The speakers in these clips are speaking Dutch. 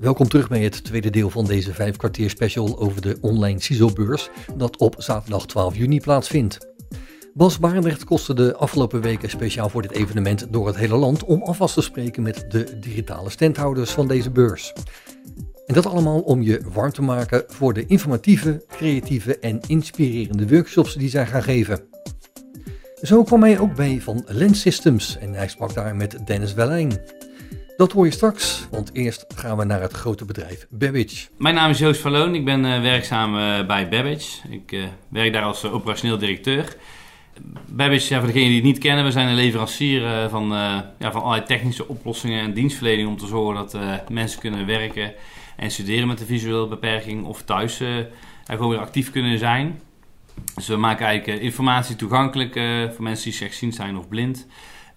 Welkom terug bij het tweede deel van deze vijf kwartier special over de online CISO-beurs dat op zaterdag 12 juni plaatsvindt. Bas Barendrecht kostte de afgelopen weken speciaal voor dit evenement door het hele land om alvast te spreken met de digitale standhouders van deze beurs. En dat allemaal om je warm te maken voor de informatieve, creatieve en inspirerende workshops die zij gaan geven. Zo kwam hij ook bij van Lens Systems en hij sprak daar met Dennis Wellijn. Dat hoor je straks, want eerst gaan we naar het grote bedrijf Babbage. Mijn naam is Joost Verloon, ik ben uh, werkzaam uh, bij Babbage. Ik uh, werk daar als operationeel directeur. Babbage, voor degenen die het niet kennen, we zijn een leverancier van, ja, van allerlei technische oplossingen en dienstverlening om te zorgen dat mensen kunnen werken en studeren met een visuele beperking of thuis gewoon weer actief kunnen zijn. Dus we maken eigenlijk informatie toegankelijk voor mensen die slechtziend zijn of blind.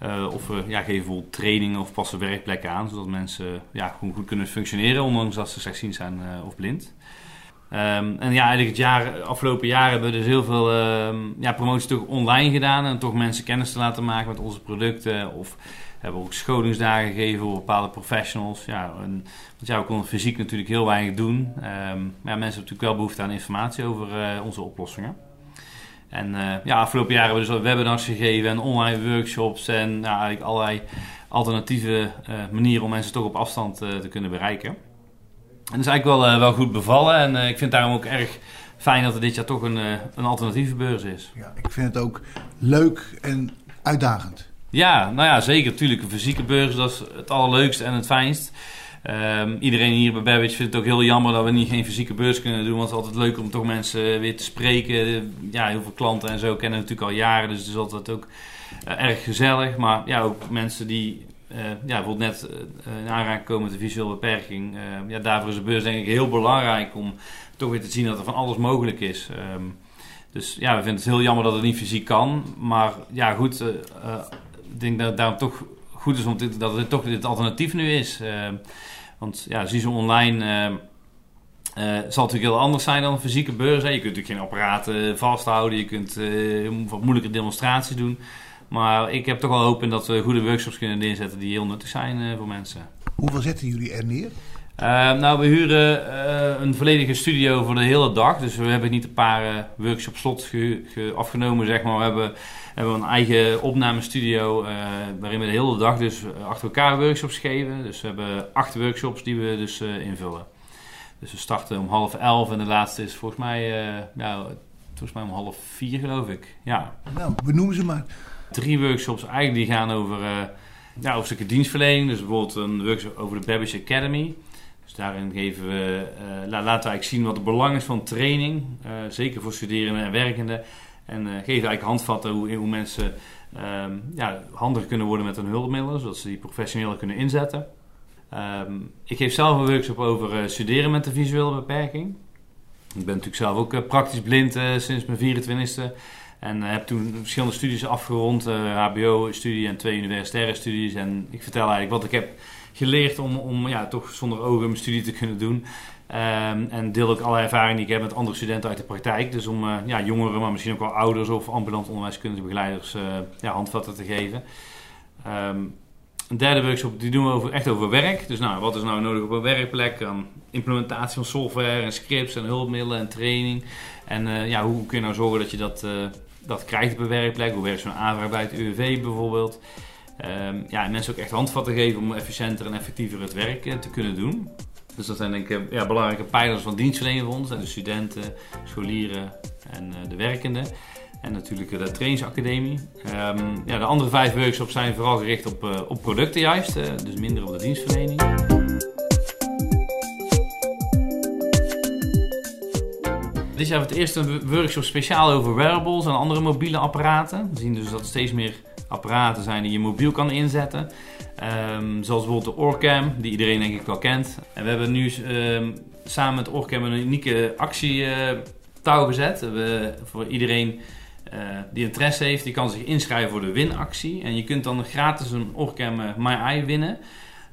Uh, of we ja, geven bijvoorbeeld trainingen of passen werkplekken aan, zodat mensen ja, gewoon goed kunnen functioneren, ondanks dat ze slechtziend zijn uh, of blind. Um, en ja, eigenlijk het jaar, afgelopen jaar hebben we dus heel veel uh, ja, promoties toch online gedaan en toch mensen kennis te laten maken met onze producten. Of hebben ook scholingsdagen gegeven voor bepaalde professionals. Ja, want ja, we konden fysiek natuurlijk heel weinig doen. Um, maar ja, mensen hebben natuurlijk wel behoefte aan informatie over uh, onze oplossingen. En uh, ja, afgelopen jaren hebben we dus webinars gegeven en online workshops en eigenlijk allerlei alternatieve uh, manieren om mensen toch op afstand uh, te kunnen bereiken. En dat is eigenlijk wel, wel goed bevallen en ik vind het daarom ook erg fijn dat er dit jaar toch een, een alternatieve beurs is. Ja, ik vind het ook leuk en uitdagend. Ja, nou ja, zeker. Natuurlijk, een fysieke beurs dat is het allerleukste en het fijnst. Um, iedereen hier bij Babbage vindt het ook heel jammer dat we niet geen fysieke beurs kunnen doen. Want het is altijd leuk om toch mensen weer te spreken. Ja, heel veel klanten en zo kennen we natuurlijk al jaren. Dus het is altijd ook uh, erg gezellig. Maar ja, ook mensen die uh, ja, bijvoorbeeld net uh, in aanraking komen met een visuele beperking. ja, daarvoor is de beurs denk ik heel belangrijk om toch weer te zien dat er van alles mogelijk is. Um, dus ja, we vinden het heel jammer dat het niet fysiek kan. Maar ja, goed, ik denk dat het daarom toch goed is om dit, dat het toch dit alternatief nu is. Ehm, want ja, zie zo online. Uh, uh, zal natuurlijk heel anders zijn dan een fysieke beurs. Hè. Je kunt natuurlijk geen apparaten vasthouden. Je kunt uh, wat moeilijke demonstraties doen. Maar ik heb toch wel hoop in dat we goede workshops kunnen neerzetten die heel nuttig zijn voor mensen. Hoeveel zetten jullie er neer? Nou, we huren een volledige studio voor de hele dag. Dus we hebben niet een paar workshops slot afgenomen, zeg maar. We hebben hebben een eigen opnamestudio uh, waarin we de hele dag dus eh, achter elkaar workshops geven. Dus we hebben acht workshops die we dus uh, invullen. Dus we starten om half elf en de laatste is volgens mij, uh, ja, volgens mij om half vier geloof ik. Ja. Nou, benoem ze maar. Drie workshops eigenlijk die gaan over, ja, over stukken dienstverlening. Dus bijvoorbeeld een workshop over de Babbage Academy. Dus daarin geven we, laten we eigenlijk zien wat het belang is van training. zeker voor studerenden en werkenden. En uh, geven eigenlijk handvatten hoe, hoe mensen um, ja, handig kunnen worden met hun hulpmiddelen, zodat ze die professioneel kunnen inzetten. Um, ik geef zelf een workshop over uh, studeren met een visuele beperking. Ik ben natuurlijk zelf ook uh, praktisch blind sinds mijn 24e. En heb toen verschillende studies afgerond, HBO-studie en twee universitaire studies. En ik vertel eigenlijk wat ik heb geleerd om, om ja, toch zonder ogen mijn studie te kunnen doen. Um, en deel ook alle ervaringen die ik heb met andere studenten uit de praktijk. Dus om uh, ja, jongeren, maar misschien ook wel ouders of ambulant onderwijskundige begeleiders uh, ja, handvatten te geven. Um, een derde workshop die doen we over, echt over werk. Dus nou, wat is nou nodig op een werkplek? Implementatie van software en scripts en hulpmiddelen en training. En uh, ja, hoe kun je nou zorgen dat je dat, dat krijgt op een werkplek? Hoe werkt zo'n aanvraag bij het UWV bijvoorbeeld? Um, ja, en mensen ook echt handvatten geven om efficiënter en effectiever het werk te kunnen doen. Dus dat zijn denk ik ja, belangrijke pijlers van dienstverlening voor ons. De studenten, scholieren en uh, de werkenden. En natuurlijk de trainingsacademie. Um, ja, de andere vijf workshops zijn vooral gericht op, op producten juist. Dus minder op de dienstverlening. Dit jaar hebben we het eerste workshop speciaal over wearables en andere mobiele apparaten. We zien dus dat steeds meer apparaten zijn die je mobiel kan inzetten. Um, zoals bijvoorbeeld de Orcam, die iedereen denk ik wel kent. En we hebben nu um, samen met Orcam een unieke actie uh, touw gezet. We, voor iedereen uh, die interesse heeft, die kan zich inschrijven voor de winactie. En je kunt dan gratis een Orcam uh, My Eye winnen.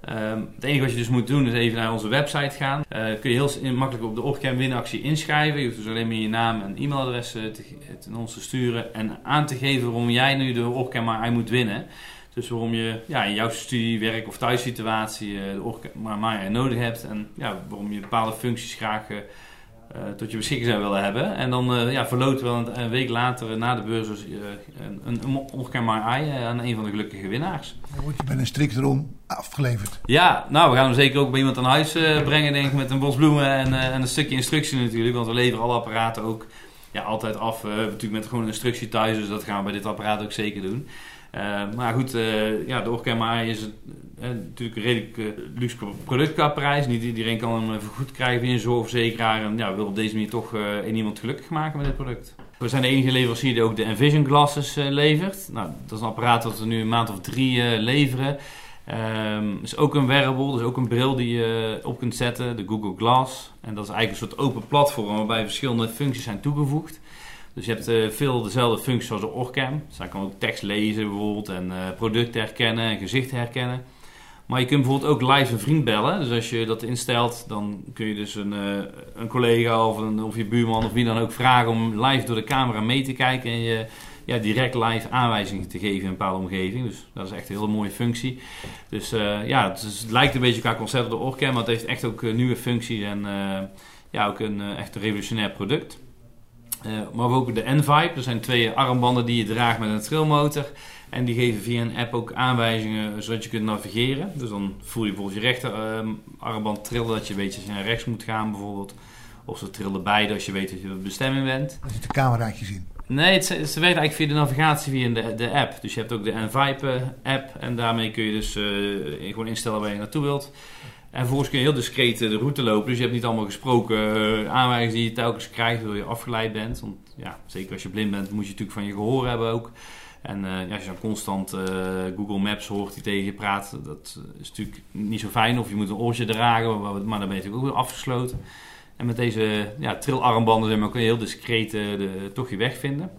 Um, het enige wat je dus moet doen is even naar onze website gaan. Uh, kun je heel makkelijk op de Orcam winactie inschrijven. Je hoeft dus alleen maar je naam en e-mailadres te, te ons te sturen en aan te geven waarom jij nu de Orcam My Eye moet winnen. Dus waarom je ja, in jouw studie, werk of thuissituatie de nodig hebt. En ja, waarom je bepaalde functies graag tot je beschikking zou willen hebben. En dan uh, ja, verloten we een, week later na de beurs dus, een, een, onkenbaar AI aan een van de gelukkige winnaars. Dan word je met een strikt erom afgeleverd. Ja, nou we gaan hem zeker ook bij iemand aan huis brengen denk ik met een bos bloemen en, en een stukje instructie natuurlijk. Want we leveren alle apparaten ook ja, altijd af. hebben natuurlijk met gewoon een instructie thuis, dus dat gaan we bij dit apparaat ook zeker doen. Uh, maar goed, uh, ja, de Orca is uh, natuurlijk een redelijk luxe product qua prijs. Niet iedereen kan hem goed krijgen via een zorgverzekeraar. En ja, wil op deze manier toch in iemand gelukkig maken met dit product. We zijn de enige leverancier die ook de Envision Glasses levert. Nou, dat is een apparaat dat we nu een maand of drie leveren. Um, is ook een wearable, dus ook een bril die je op kunt zetten, de Google Glass. En dat is eigenlijk een soort open platform waarbij verschillende functies zijn toegevoegd. Dus je hebt uh, veel dezelfde functies zoals de Orcam. Dus kan ook tekst lezen bijvoorbeeld en uh, producten herkennen en gezicht herkennen. Maar je kunt bijvoorbeeld ook live een vriend bellen. Dus als je dat instelt, dan kun je dus een, uh, een collega of, een, of je buurman of wie dan ook vragen om live door de camera mee te kijken. En je ja, direct live aanwijzingen te geven in een bepaalde omgeving. Dus dat is echt een hele mooie functie. Dus ja, het, lijkt een beetje qua concept op de Orcam, maar het heeft echt ook nieuwe functies en ja, ook een echt revolutionair product. Uh, maar ook de N-Vibe. Dat zijn twee armbanden die je draagt met een trillmotor. En die geven via een app ook aanwijzingen zodat je kunt navigeren. Dus dan voel je bijvoorbeeld je rechter uh, armband trillen dat je weet dat je naar rechts moet gaan bijvoorbeeld. Of ze trillen beide als je weet dat je op bestemming bent. Als je de cameraatjes in. Nee, het, ze werkt eigenlijk via de navigatie via de, de app. Dus je hebt ook de N-Vibe app en daarmee kun je dus uh, gewoon instellen waar je naartoe wilt. En vervolgens kun je heel discreet de route lopen. Dus je hebt niet allemaal gesproken uh, aanwijzingen die je telkens krijgt, waardoor je afgeleid bent. Want ja, zeker als je blind bent, moet je natuurlijk van je gehoor hebben ook. En uh, ja, als je dan constant Google Maps hoort die tegen je praat, dat is natuurlijk niet zo fijn. Of je moet een oortje dragen, maar, maar dan ben je natuurlijk ook afgesloten. En met deze ja, trilarmbanden kun je heel discreet de, toch je weg vinden.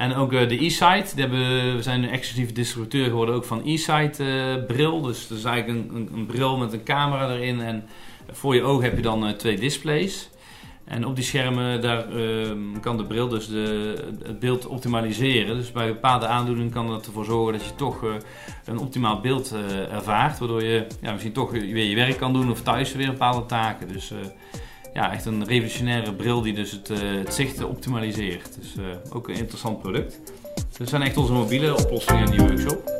En ook uh, de e-site. We zijn een exclusieve distributeur geworden ook van e-site uh, bril. Dus dat is eigenlijk een, een, een, bril met een camera erin. En voor je oog heb je dan uh, twee displays. En op die schermen daar, ehm, kan de bril dus de, het beeld optimaliseren. Dus bij bepaalde aandoeningen kan dat ervoor zorgen dat je toch een optimaal beeld ervaart. Waardoor je ja, misschien toch weer je werk kan doen of thuis weer bepaalde taken. Dus ja, echt een revolutionaire bril die dus het, uh, het zicht optimaliseert. Dus uh, ook een interessant product. Dat zijn echt onze mobiele oplossingen in die workshop.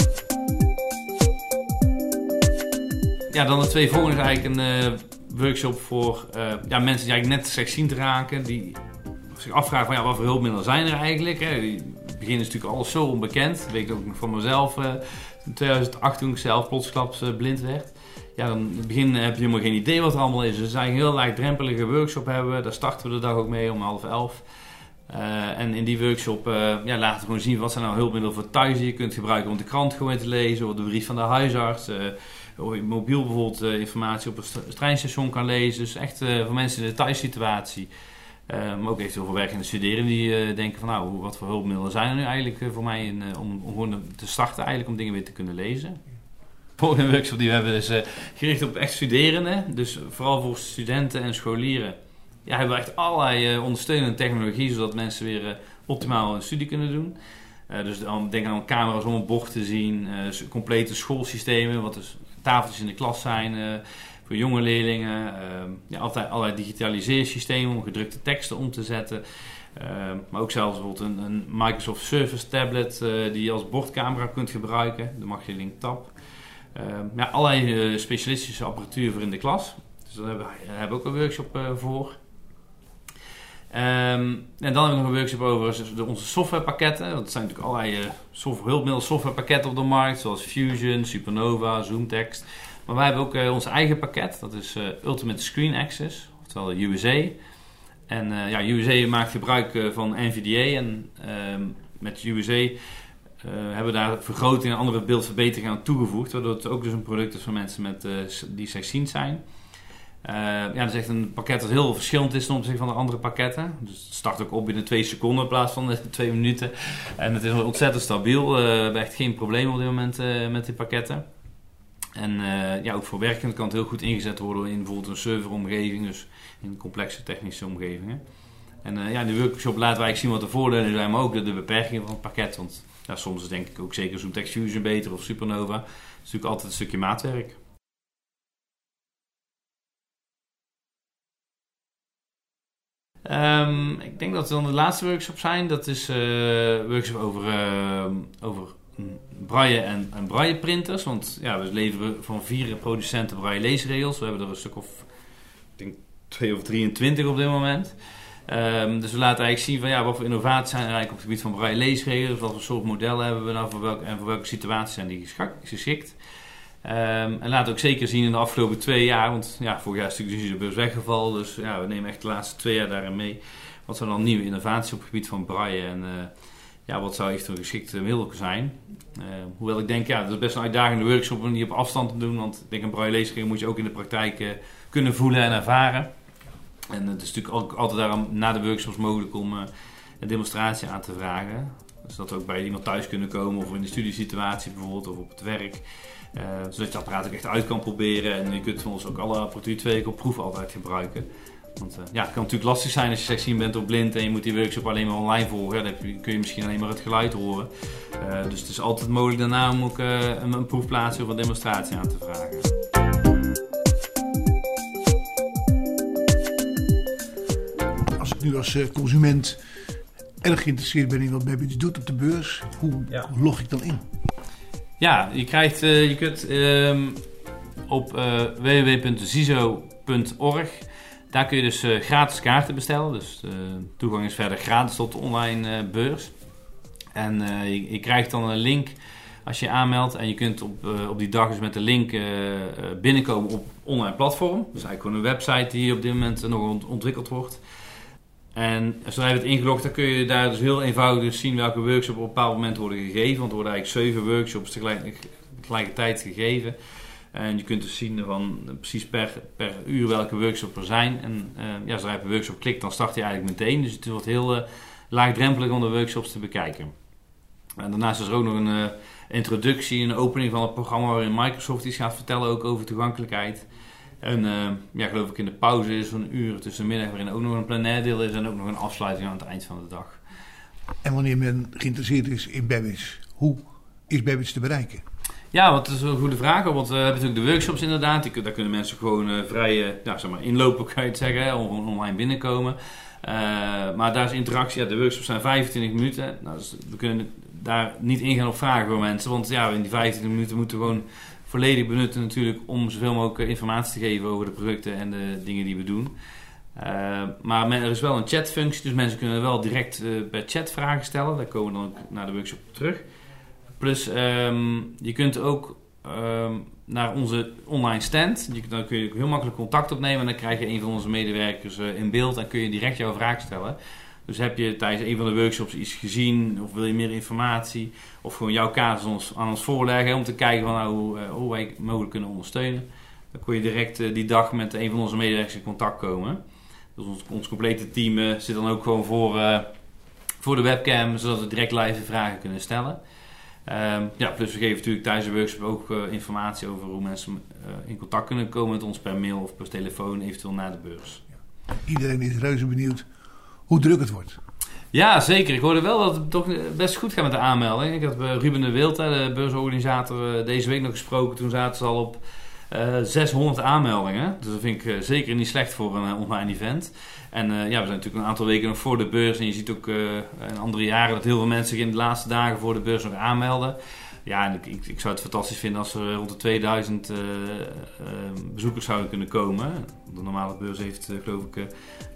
Ja, dan de twee volgende is eigenlijk een uh, workshop voor ja, mensen die eigenlijk net slechtziend raken. Die zich afvragen van ja, wat voor hulpmiddelen zijn er eigenlijk. Hè? Die beginnen natuurlijk alles zo onbekend. Dat weet ik ook nog van mezelf. in 2008 toen ik zelf plotsklaps blind werd ja, dan in het begin heb je helemaal geen idee wat er allemaal is. Dus een heel laagdrempelige workshop hebben. Daar starten we de dag ook mee om half elf. Uh, en in die workshop uh, ja, laten we gewoon zien wat zijn nou hulpmiddelen voor thuis die je kunt gebruiken om de krant gewoon te lezen. Of de brief van de huisarts. Uh, of je mobiel bijvoorbeeld informatie op een treinstation kan lezen. Dus echt voor mensen in de thuissituatie. maar ook eventueel voor werkende studeren die denken van nou, wat voor hulpmiddelen zijn er nu eigenlijk voor mij in, om, om gewoon te starten eigenlijk om dingen weer te kunnen lezen volgende workshop die we hebben is uh, gericht op echt studerenden. Dus vooral voor studenten en scholieren. Ja, hebben we echt allerlei uh, ondersteunende technologie, zodat mensen weer uh, optimaal een studie kunnen doen. dus dan denk aan camera's om een bocht te zien, complete schoolsystemen, wat dus tafeltjes in de klas zijn voor jonge leerlingen. ja, altijd allerlei digitaliseersystemen om gedrukte teksten om te zetten. maar ook zelfs bijvoorbeeld een, een Microsoft Surface tablet die je als bordcamera kunt gebruiken. De mag je link tab. Ehm, ja, allerlei eh, specialistische apparatuur voor in de klas. Dus daar hebben we ook een workshop eh, voor. Um, en dan hebben we nog een workshop over onze softwarepakketten. Dat zijn natuurlijk allerlei uh, software, hulpmiddel softwarepakketten op de markt, zoals Fusion, Supernova, ZoomText. Maar wij hebben ook uh, ons eigen pakket, dat is Ultimate Screen Access, oftewel de USA. En ja, USA maakt gebruik van NVDA en ehm, met USA hebben daar vergroting en andere beeldverbeteringen aan toegevoegd. Waardoor het ook dus een product is voor mensen met, uh, die slechtziend zijn. Uh, ja, dat is echt een pakket dat heel verschillend is ten opzichte van de andere pakketten. Dus het start ook op binnen twee seconden in plaats van twee minuten. En het is ontzettend stabiel. we hebben echt geen problemen op dit moment met die pakketten. En ja, ook voor werkend kan het heel goed ingezet worden in bijvoorbeeld een serveromgeving. Dus in complexe technische omgevingen. En ja, in de workshop laten wij zien wat de voordelen zijn, maar ook de, de beperkingen van het pakket. Want Ja, soms denk ik ook zeker zo'n Text Fusion beter of Supernova. Het is natuurlijk altijd een stukje maatwerk. Um, ik denk dat we dan de laatste workshop zijn. Dat is uh, workshop over, uh, over braille en, en braille printers. Want ja, we leveren van vier producenten braille leesregels. We hebben er een stuk of, ik denk twee of 23 op dit moment. Um, dus we laten eigenlijk zien van ja, wat voor innovaties zijn er eigenlijk op het gebied van braille leesregels. Wat voor soort modellen hebben we nou voor en voor welke situaties zijn die geschikt. Um, en laten ook zeker zien in de afgelopen twee jaar, want ja, vorig jaar is natuurlijk de beurs weggevallen, dus ja, we nemen echt de laatste twee jaar daarin mee. Wat zijn dan nieuwe innovaties op het gebied van braille en uh, ja, wat zou echt een geschikte middel zijn. Uh, hoewel ik denk, ja, dat is best een uitdagende workshop om die op afstand te doen, want ik denk een braille leesregel moet je ook in de praktijk uh, kunnen voelen en ervaren. En het is natuurlijk ook altijd daarom na de workshops mogelijk om een demonstratie aan te vragen. Zodat we ook bij iemand thuis kunnen komen of in de studiesituatie bijvoorbeeld of op het werk. Uh, zodat je het apparaat ook echt uit kan proberen. En je kunt van ons ook alle apparatuur twee weken op proef altijd gebruiken. Want uh, ja, het kan natuurlijk lastig zijn als je slecht zien bent of blind en je moet die workshop alleen maar online volgen. Dan kun je misschien alleen maar het geluid horen. Dus het is altijd mogelijk daarna om ook een, proefplaatsje of een demonstratie aan te vragen. Nu als consument erg geïnteresseerd ben in wat Babbage doet op de beurs, hoe ja. log ik dan in? Ja, je krijgt, uh, je kunt um, op uh, www.ziso.org. Daar kun je dus uh, gratis kaarten bestellen. Dus toegang is verder gratis tot de online beurs. En je, je, krijgt dan een link als je je aanmeldt. En je kunt op, op die dag dus met de link binnenkomen op online platform. Dus eigenlijk gewoon een website die op dit moment nog ontwikkeld wordt. En zodra je het ingelogd, dan kun je daar dus heel eenvoudig zien welke workshops op een bepaald moment worden gegeven. Want er worden eigenlijk zeven workshops tegelijkertijd gegeven. En je kunt dus zien van precies per, per uur welke workshops er zijn. En uh, ja, zodra je op een workshop klikt, dan start hij eigenlijk meteen. Dus het wordt heel uh, laagdrempelig om de workshops te bekijken. En daarnaast is er ook nog een introductie, een opening van het programma waarin Microsoft iets gaat vertellen ook over toegankelijkheid. En uh, ja, geloof ik in de pauze is van een uur tussen de middag waarin ook nog een plenair deel is en ook nog een afsluiting aan het eind van de dag. En wanneer men geïnteresseerd is in Babbage, hoe is Babbage te bereiken? Ja, wat is een goede vraag. Want we hebben natuurlijk de workshops inderdaad. Die, daar kunnen mensen gewoon uh, vrij uh, nou, zeg maar inlopen, kan je het zeggen. Hè, online binnenkomen. Uh, maar daar is interactie. Ja, de workshops zijn 25 minuten. Nou, dus we kunnen daar niet ingaan op vragen voor mensen. Want ja, in die 25 minuten moeten we gewoon volledig benutten natuurlijk om zoveel mogelijk informatie te geven over de producten en de dingen die we doen. Uh, maar er is wel een chatfunctie, dus mensen kunnen wel direct uh, bij chat vragen stellen. Daar komen we dan ook naar de workshop terug. Plus, um, je kunt ook um, naar onze online stand. Dan kun je heel makkelijk contact opnemen en dan krijg je een van onze medewerkers in beeld en kun je direct jouw vraag stellen. Dus heb je tijdens een van de workshops iets gezien of wil je meer informatie of gewoon jouw casus ons, aan ons voorleggen om te kijken van, nou, hoe, uh, hoe wij mogelijk kunnen ondersteunen. Dan kun je direct uh, die dag met een van onze medewerkers in contact komen. Dus ons, ons complete team uh, zit dan ook gewoon voor, voor de webcam, zodat we direct live vragen kunnen stellen. Um, ja, plus we geven natuurlijk tijdens de workshop ook informatie over hoe mensen in contact kunnen komen met ons per mail of per telefoon, eventueel na de beurs. Ja. Iedereen is reuze benieuwd hoe druk het wordt. Ja, zeker. Ik hoorde wel dat het toch best goed gaat met de aanmelding. Ik had Ruben de Wild, de beursorganisator, eh, deze week nog gesproken. Toen zaten ze al op uh, eh, 600 aanmeldingen. Dus dat vind ik uh, zeker niet slecht voor een online event. En ja, we zijn natuurlijk een aantal weken nog voor de beurs. En je ziet ook in andere jaren dat heel veel mensen zich in de laatste dagen voor de beurs nog aanmelden. Ja, en ik, ik, zou het fantastisch vinden als er rond de 2000 uh, uh, bezoekers zouden kunnen komen. De normale beurs heeft, geloof ik,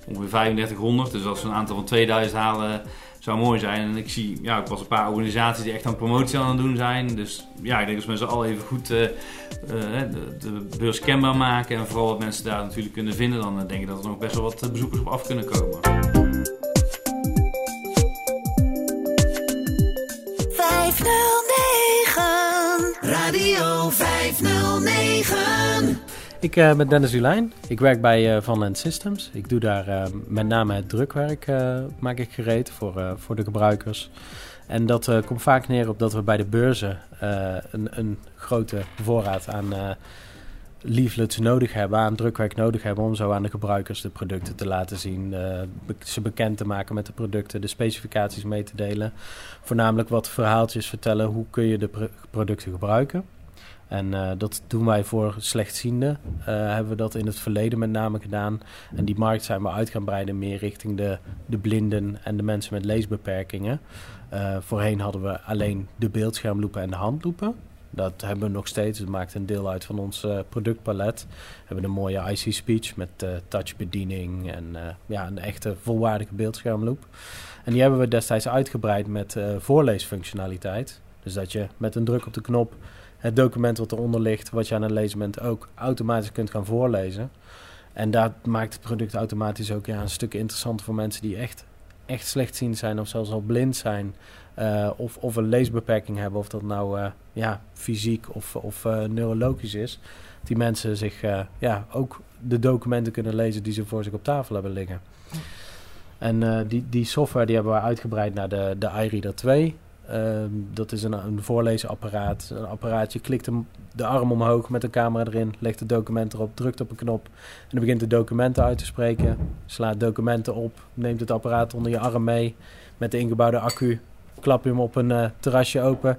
ongeveer 3500. Dus als we een aantal van 2000 halen, zou mooi zijn. En ik zie ja, ook pas een paar organisaties die echt aan promotie aan het doen zijn. Dus ja, ik denk dat z'n allen even goed de, de, beurs kenbaar maken. En vooral wat mensen daar natuurlijk kunnen vinden. Dan denk ik dat er nog best wel wat bezoekers op af kunnen komen. Radio 509. Ik uh, ben Dennis Ulijn. Ik werk bij uh, Van Land Systems. Ik doe daar uh, met name het drukwerk maak ik gereed voor, voor de gebruikers. En dat komt vaak neer op dat we bij de beurzen een, een, grote voorraad aan leaflets nodig hebben, aan drukwerk nodig hebben om zo aan de gebruikers de producten te laten zien, uh, ze bekend te maken met de producten, de specificaties mee te delen. Voornamelijk wat verhaaltjes vertellen, hoe kun je de producten gebruiken. En uh, dat doen wij voor slechtzienden. Uh, hebben we dat in het verleden met name gedaan. En die markt zijn we uit gaan breiden meer richting de, de blinden en de mensen met leesbeperkingen. Voorheen hadden we alleen de beeldschermloepen en de handloepen. Dat hebben we nog steeds. Het maakt een deel uit van ons productpalet. We hebben een mooie IC Speech met touchbediening en ja, een echte volwaardige beeldschermloop. En die hebben we destijds uitgebreid met voorleesfunctionaliteit. Dus dat je met een druk op de knop het document wat eronder ligt, wat je aan het lezen bent, ook automatisch kunt gaan voorlezen. En dat maakt het product automatisch ook ja, een stuk interessanter voor mensen die echt, echt slechtziend zijn of zelfs al blind zijn. Of, of een leesbeperking hebben, of dat nou ja, fysiek of, of uh, neurologisch is. Die mensen zich ja, ook de documenten kunnen lezen die ze voor zich op tafel hebben liggen. En die, die software die hebben we uitgebreid naar de, de iReader 2. Ehm, dat is een, een voorlezenapparaat. Een apparaat, je klikt de arm omhoog met de camera erin, legt het document erop, drukt op een knop en dan begint de documenten uit te spreken. Slaat documenten op, neemt het apparaat onder je arm mee met de ingebouwde accu, klap je hem op een terrasje open,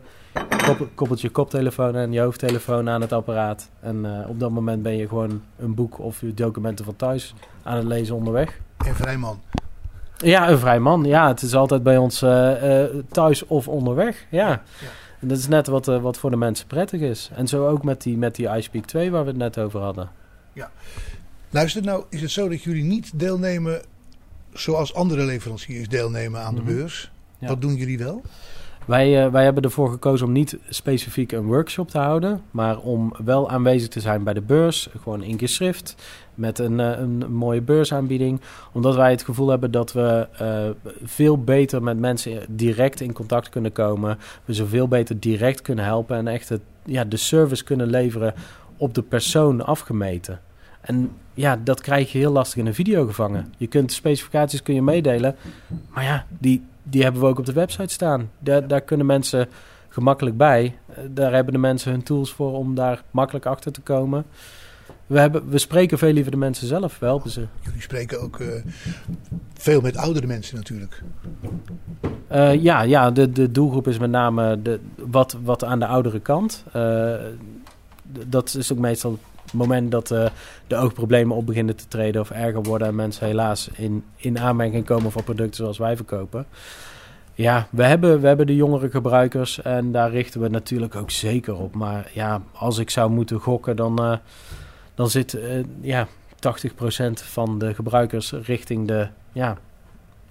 koppelt je koptelefoon en je hoofdtelefoon aan het apparaat. En uh, op dat moment ben je gewoon een boek of je documenten van thuis aan het lezen onderweg. En vrij man. Ja, een vrij man. Ja, het is altijd bij ons uh, thuis of onderweg. Ja. ja. En dat is net wat, wat voor de mensen prettig is. En zo ook met die, met die iSpeak 2 waar we het net over hadden. Ja. Luister, nou is het zo dat jullie niet deelnemen zoals andere leveranciers deelnemen aan de mhm. beurs. Ja. Wat doen jullie wel? Wij, uh, wij hebben ervoor gekozen om niet specifiek een workshop te houden, maar om wel aanwezig te zijn bij de beurs, gewoon in geschrift, met een, uh, een mooie beursaanbieding. Omdat wij het gevoel hebben dat we uh, veel beter met mensen direct in contact kunnen komen. We ze veel beter direct kunnen helpen en echt het, ja, de service kunnen leveren op de persoon afgemeten. En ja, dat krijg je heel lastig in een video gevangen. Je kunt specificaties kun je meedelen, maar ja, die, die hebben we ook op de website staan. Daar, daar kunnen mensen gemakkelijk bij. Daar hebben de mensen hun tools voor om daar makkelijk achter te komen. We, hebben, we spreken veel liever de mensen zelf, wel. ze. Jullie spreken ook uh, veel met oudere mensen natuurlijk. Uh, ja, ja de, de doelgroep is met name de, wat, wat aan de oudere kant. Uh, dat is ook meestal moment dat de oogproblemen op beginnen te treden of erger worden en mensen helaas in, in aanmerking komen voor producten zoals wij verkopen. Ja, we hebben, we hebben de jongere gebruikers en daar richten we natuurlijk ook zeker op. Maar ja, als ik zou moeten gokken, dan dan zit uh, ja, 80% van de gebruikers richting de ja,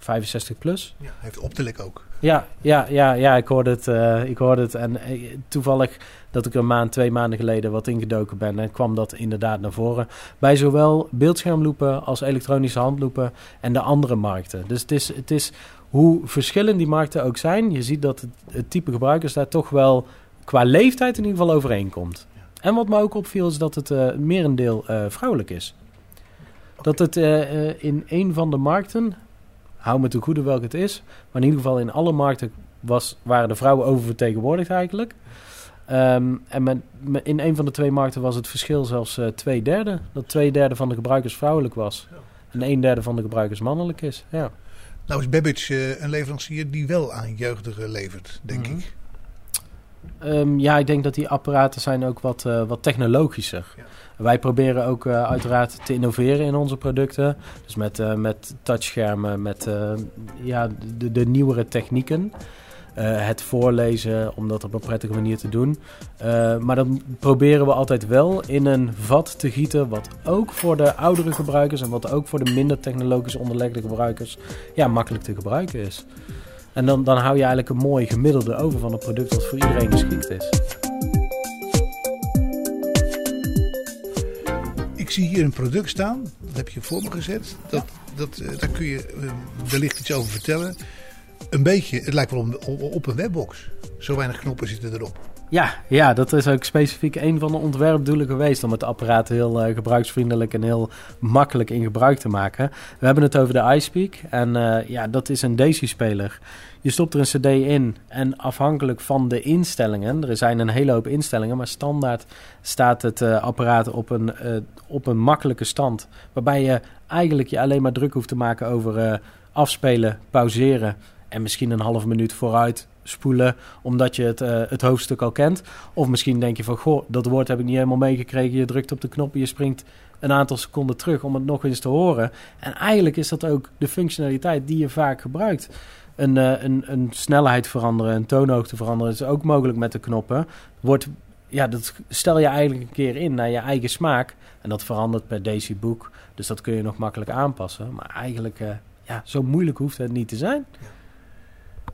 65 plus. Ja, heeft optelijk ook. Ja, ja, ja, ja ik hoorde het. Uh, ik hoorde het. En uh, toevallig dat ik een maand, twee maanden geleden wat ingedoken ben. En kwam dat inderdaad naar voren. Bij zowel beeldschermloepen als elektronische handloepen en de andere markten. Dus het is, het is hoe verschillend die markten ook zijn. Je ziet dat het, het type gebruikers daar toch wel qua leeftijd in ieder geval overeenkomt. En wat me ook opviel is dat het uh, merendeel uh, vrouwelijk is. Dat het in een van de markten, hou me te goede welke het is, maar in ieder geval in alle markten was, waren de vrouwen oververtegenwoordigd eigenlijk. Um, en met, in een van de twee markten was het verschil zelfs twee derde. Dat twee derde van de gebruikers vrouwelijk was. En een derde van de gebruikers mannelijk is. Ja. Nou is Babbage een leverancier die wel aan jeugdigen levert, denk mm ik. Um, ja, ik denk dat die apparaten zijn ook wat, uh, wat technologischer. Ja. Wij proberen ook uh, uiteraard te innoveren in onze producten. Dus met, uh, met touchschermen, met ja, de, de nieuwere technieken. het voorlezen, om dat op een prettige manier te doen. maar dan proberen we altijd wel in een vat te gieten... wat ook voor de oudere gebruikers... en wat ook voor de minder technologisch onderlegde gebruikers... ja, makkelijk te gebruiken is. En dan, dan hou je eigenlijk een mooi gemiddelde over van een product dat voor iedereen geschikt is. Zie hier een product staan, dat heb je voor me gezet. Dat, dat, uh, daar kun je uh, wellicht iets over vertellen. Een beetje, het lijkt wel op, op, een webbox. Zo weinig knoppen zitten erop. Ja, ja, dat is ook specifiek een van de ontwerpdoelen geweest om het apparaat heel eh, gebruiksvriendelijk en heel makkelijk in gebruik te maken. We hebben het over de iSpeak en ja, dat is een Daisy-speler. Je stopt er een CD in en afhankelijk van de instellingen, er zijn een hele hoop instellingen, maar standaard staat het uh, apparaat op een, op een makkelijke stand, waarbij je eigenlijk je alleen maar druk hoeft te maken over afspelen, pauzeren en misschien een half minuut vooruit spoelen omdat je het, het hoofdstuk al kent. Of misschien denk je van, goh, dat woord heb ik niet helemaal meegekregen. Je drukt op de knop en je springt een aantal seconden terug om het nog eens te horen. En eigenlijk is dat ook de functionaliteit die je vaak gebruikt. Een, uh, een, een snelheid veranderen, een toonhoogte veranderen is ook mogelijk met de knoppen. Wordt, ja, dat stel je eigenlijk een keer in naar je eigen smaak. En dat verandert per Book. Dus dat kun je nog makkelijk aanpassen. Maar eigenlijk, uh, ja, zo moeilijk hoeft het niet te zijn. Ja.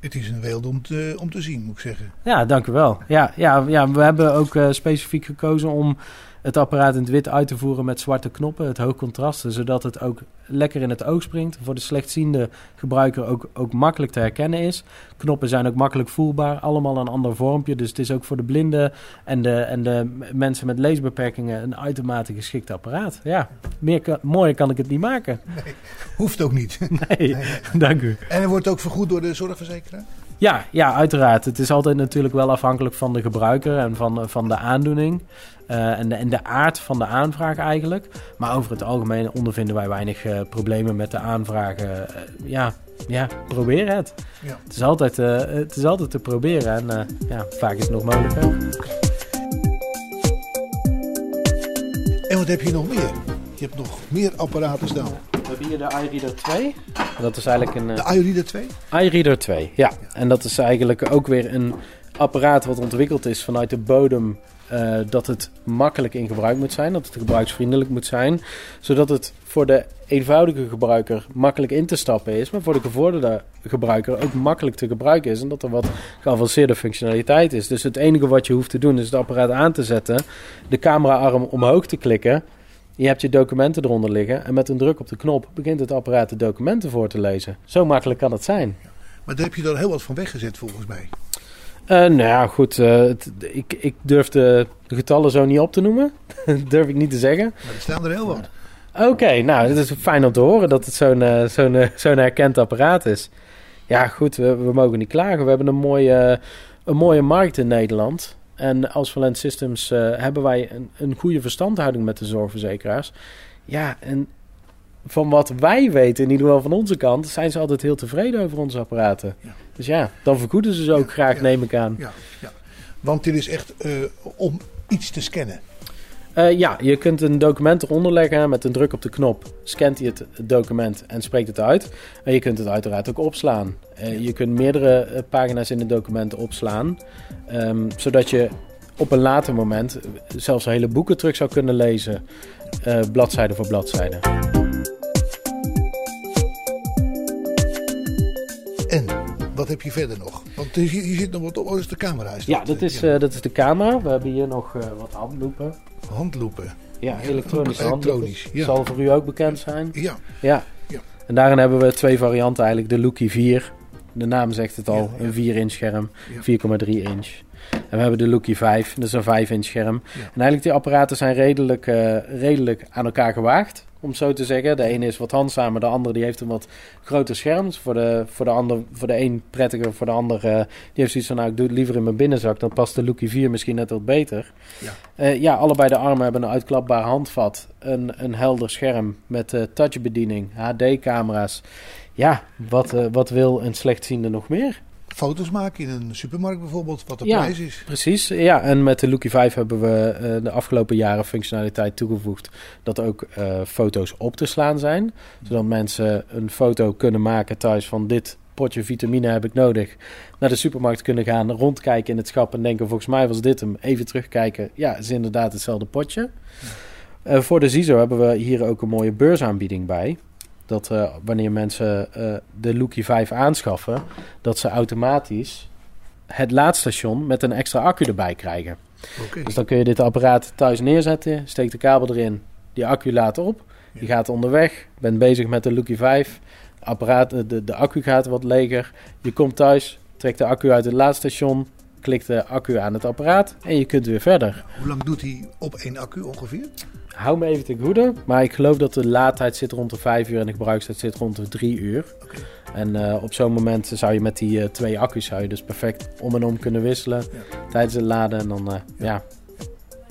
Het is een wereld om te, om te zien, moet ik zeggen. Ja, dank u wel. Ja, ja, ja we hebben ook uh, specifiek gekozen om het apparaat in het wit uit te voeren met zwarte knoppen, het hoog contrast, zodat het ook lekker in het oog springt. Voor de slechtziende gebruiker ook, ook makkelijk te herkennen is. Knoppen zijn ook makkelijk voelbaar, allemaal een ander vormpje. Dus het is ook voor de blinden en de, en de mensen met leesbeperkingen een uitermate geschikt apparaat. Ja, meer mooier kan ik het niet maken. Nee, hoeft ook niet. Nee, dank u. En het wordt ook vergoed door de zorgverzekeraar? Ja, ja, uiteraard. Het is altijd natuurlijk wel afhankelijk van de gebruiker en van, van de aandoening. Uh, en, de, en de aard van de aanvraag eigenlijk. Maar over het algemeen ondervinden wij weinig uh, problemen met de aanvragen. Uh, ja, ja, probeer het. Ja. Het, is altijd, het is altijd te proberen en ja, vaak is het nog mogelijk. En wat heb je nog meer? Je hebt nog meer apparaten staan. We hebben hier de iReader 2. Dat is eigenlijk een... De iReader 2? iReader 2, ja. ja. En dat is eigenlijk ook weer een apparaat wat ontwikkeld is vanuit de bodem uh, dat het makkelijk in gebruik moet zijn, dat het gebruiksvriendelijk moet zijn, zodat het voor de eenvoudige gebruiker makkelijk in te stappen is, maar voor de gevorderde gebruiker ook makkelijk te gebruiken is en dat er wat geavanceerde functionaliteit is. Dus het enige wat je hoeft te doen is het apparaat aan te zetten, de cameraarm omhoog te klikken, je hebt je documenten eronder liggen en met een druk op de knop begint het apparaat de documenten voor te lezen. Zo makkelijk kan het zijn. Maar daar heb je er heel wat van weggezet volgens mij. Uh, nou ja, goed. Het, ik, ik durf de, getallen zo niet op te noemen. durf ik niet te zeggen. Maar er staan er heel wat. Oké, okay, nou, het is fijn om te horen dat het zo'n uh, zo'n zo'n herkend apparaat is. Ja, goed, we, we, mogen niet klagen. We hebben een mooie, een mooie markt in Nederland. En als Valent Systems hebben wij een, een goede verstandhouding met de zorgverzekeraars. Ja, en van wat wij weten, in ieder geval van onze kant, zijn ze altijd heel tevreden over onze apparaten. Ja. Dus ja, dan vergoeden ze ze ook graag, ja, neem ik aan. Ja, ja. Want dit is echt uh, om iets te scannen. Uh, ja, je kunt een document eronder leggen met een druk op de knop. Scant hij het document en spreekt het uit. En je kunt het uiteraard ook opslaan. Uh, je kunt meerdere pagina's in het document opslaan. Um, zodat je op een later moment zelfs hele boeken terug zou kunnen lezen. bladzijde voor bladzijde. Wat heb je verder nog? Want hier, hier zit nog wat op. Oh, is de camera. Is ja, dat, is, ja. Uh, dat is de camera. We hebben hier nog uh, wat handloepen. Handloepen? Ja, Elektronisch, ja. Zal voor u ook bekend zijn? Ja. ja. ja. En daarin hebben we twee varianten eigenlijk. De Lookie 4. De naam zegt het al. Een 4 inch scherm. 4,3 inch. En we hebben de Lookie 5. Dat is een 5 inch scherm. En eigenlijk die apparaten zijn redelijk, uh, redelijk aan elkaar gewaagd om zo te zeggen. De ene is wat handzamer, de andere die heeft een wat groter scherm. Voor de, voor de, ander, voor de een prettiger, voor de ander uh, die heeft zoiets van... nou, ik doe het liever in mijn binnenzak, dan past de Lookie 4 misschien net wat beter. Ja, uh, ja allebei de armen hebben een uitklapbaar handvat, een, een helder scherm met uh, touchbediening, HD-camera's. Ja, wat, wat wil een slechtziende nog meer? Foto's maken in een supermarkt bijvoorbeeld, wat de ja, prijs is. Precies, ja. En met de Lookie 5 hebben we uh, de afgelopen jaren functionaliteit toegevoegd dat ook uh, foto's op te slaan zijn. Zodat mensen een foto kunnen maken thuis van dit potje vitamine heb ik nodig. Naar de supermarkt kunnen gaan, rondkijken in het schap en denken volgens mij was dit hem. Even terugkijken, ja, is inderdaad hetzelfde potje. Uh, voor de ZISO hebben we hier ook een mooie beursaanbieding bij dat uh, wanneer mensen uh, de Lookie 5 aanschaffen, dat ze automatisch het laadstation met een extra accu erbij krijgen. Okay. Dus dan kun je dit apparaat thuis neerzetten, steekt de kabel erin, die accu laat op, je gaat onderweg, bent bezig met de Lookie 5, apparaat, de, de accu gaat wat leger, je komt thuis, trekt de accu uit het laadstation, klikt de accu aan het apparaat en je kunt weer verder. Hoe lang doet hij op één accu ongeveer? Hou me even te goede, maar ik geloof dat de laadtijd zit rond de 5 uur en de gebruikstijd zit rond de 3 uur. En eh, op zo'n moment zou je met die eh, twee accu's zou je dus perfect om en om kunnen wisselen tijdens het laden. En dan eh, ja.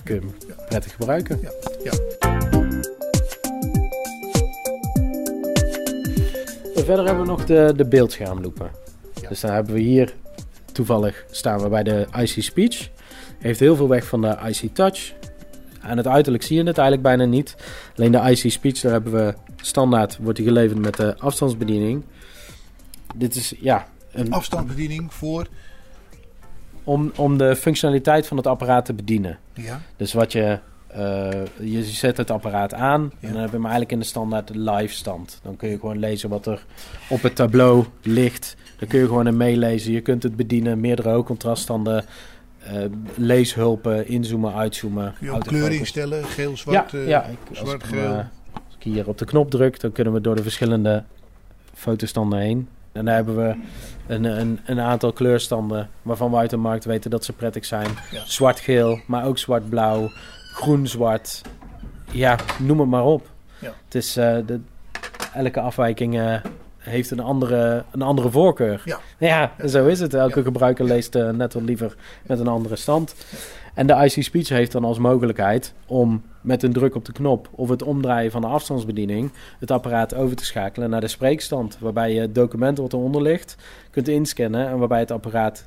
kun je hem Ja. prettig gebruiken. Ja, ja. En verder hebben we nog de, de beeldschermloepen. Ja. Dus dan hebben we hier, toevallig staan we bij de IC Speech. Heeft heel veel weg van de IC Touch. Aan het uiterlijk zie je het eigenlijk bijna niet. Alleen de IC Speech, daar hebben we standaard, wordt die geleverd met de afstandsbediening. Dit is, ja, een, Afstandsbediening voor. om, om de functionaliteit van het apparaat te bedienen. Ja, Dus wat je, eh, je zet het apparaat aan Ja. en dan heb je hem eigenlijk in de standaard live stand. Dan kun je gewoon lezen wat er op het tableau ligt. Dan kun je gewoon meelezen. Je kunt het bedienen, meerdere hoogcontraststanden, leeshulpen, inzoomen, uitzoomen. kun je ook autofocus. kleur instellen. Geel, zwart, ja, eh, ja. Ik, als, zwart, ik, hem, geel. eh, als ik hier op de knop druk, dan kunnen we door de verschillende fotostanden heen. En dan hebben we een, een, een aantal kleurstanden waarvan we uit de markt weten dat ze prettig zijn. Ja. Zwart-geel, maar ook zwart-blauw, groen-zwart. Ja, noem het maar op. Ja. Het is, eh, de, elke afwijking eh, heeft een andere, een andere voorkeur. Ja. ja, zo is het. Elke Ja. gebruiker leest eh, net wat liever met een andere stand. En de IC Speech heeft dan als mogelijkheid om met een druk op de knop of het omdraaien van de afstandsbediening het apparaat over te schakelen naar de spreekstand. Waarbij je het document wat eronder ligt kunt inscannen en waarbij het apparaat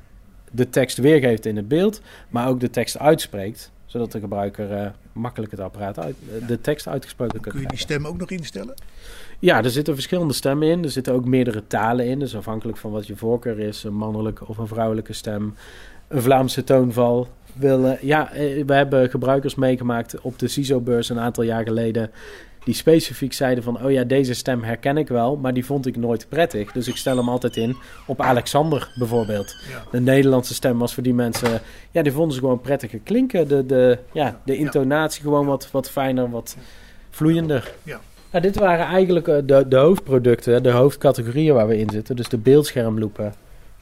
de tekst weergeeft in het beeld, maar ook de tekst uitspreekt. Zodat de gebruiker eh, makkelijk het apparaat uit, eh, de tekst uitgesproken kan Kun je die krijgen. stem ook nog instellen? Ja, er zitten verschillende stemmen in. Er zitten ook meerdere talen in. Dus afhankelijk van wat je voorkeur is. Een mannelijke of een vrouwelijke stem. Een Vlaamse toonval. Willen. Ja, eh, we hebben gebruikers meegemaakt op de CISO-beurs een aantal jaar geleden. Die specifiek zeiden van, oh ja, deze stem herken ik wel, maar die vond ik nooit prettig. Dus ik stel hem altijd in op Alexander bijvoorbeeld. Ja. De Nederlandse stem was voor die mensen, ja, die vonden ze gewoon prettiger klinken. De, de, ja, de intonatie gewoon wat, wat fijner, wat vloeiender. Ja. Nou, dit waren eigenlijk eh, de, de hoofdproducten, de hoofdcategorieën waar we in zitten. Dus de beeldschermloepen,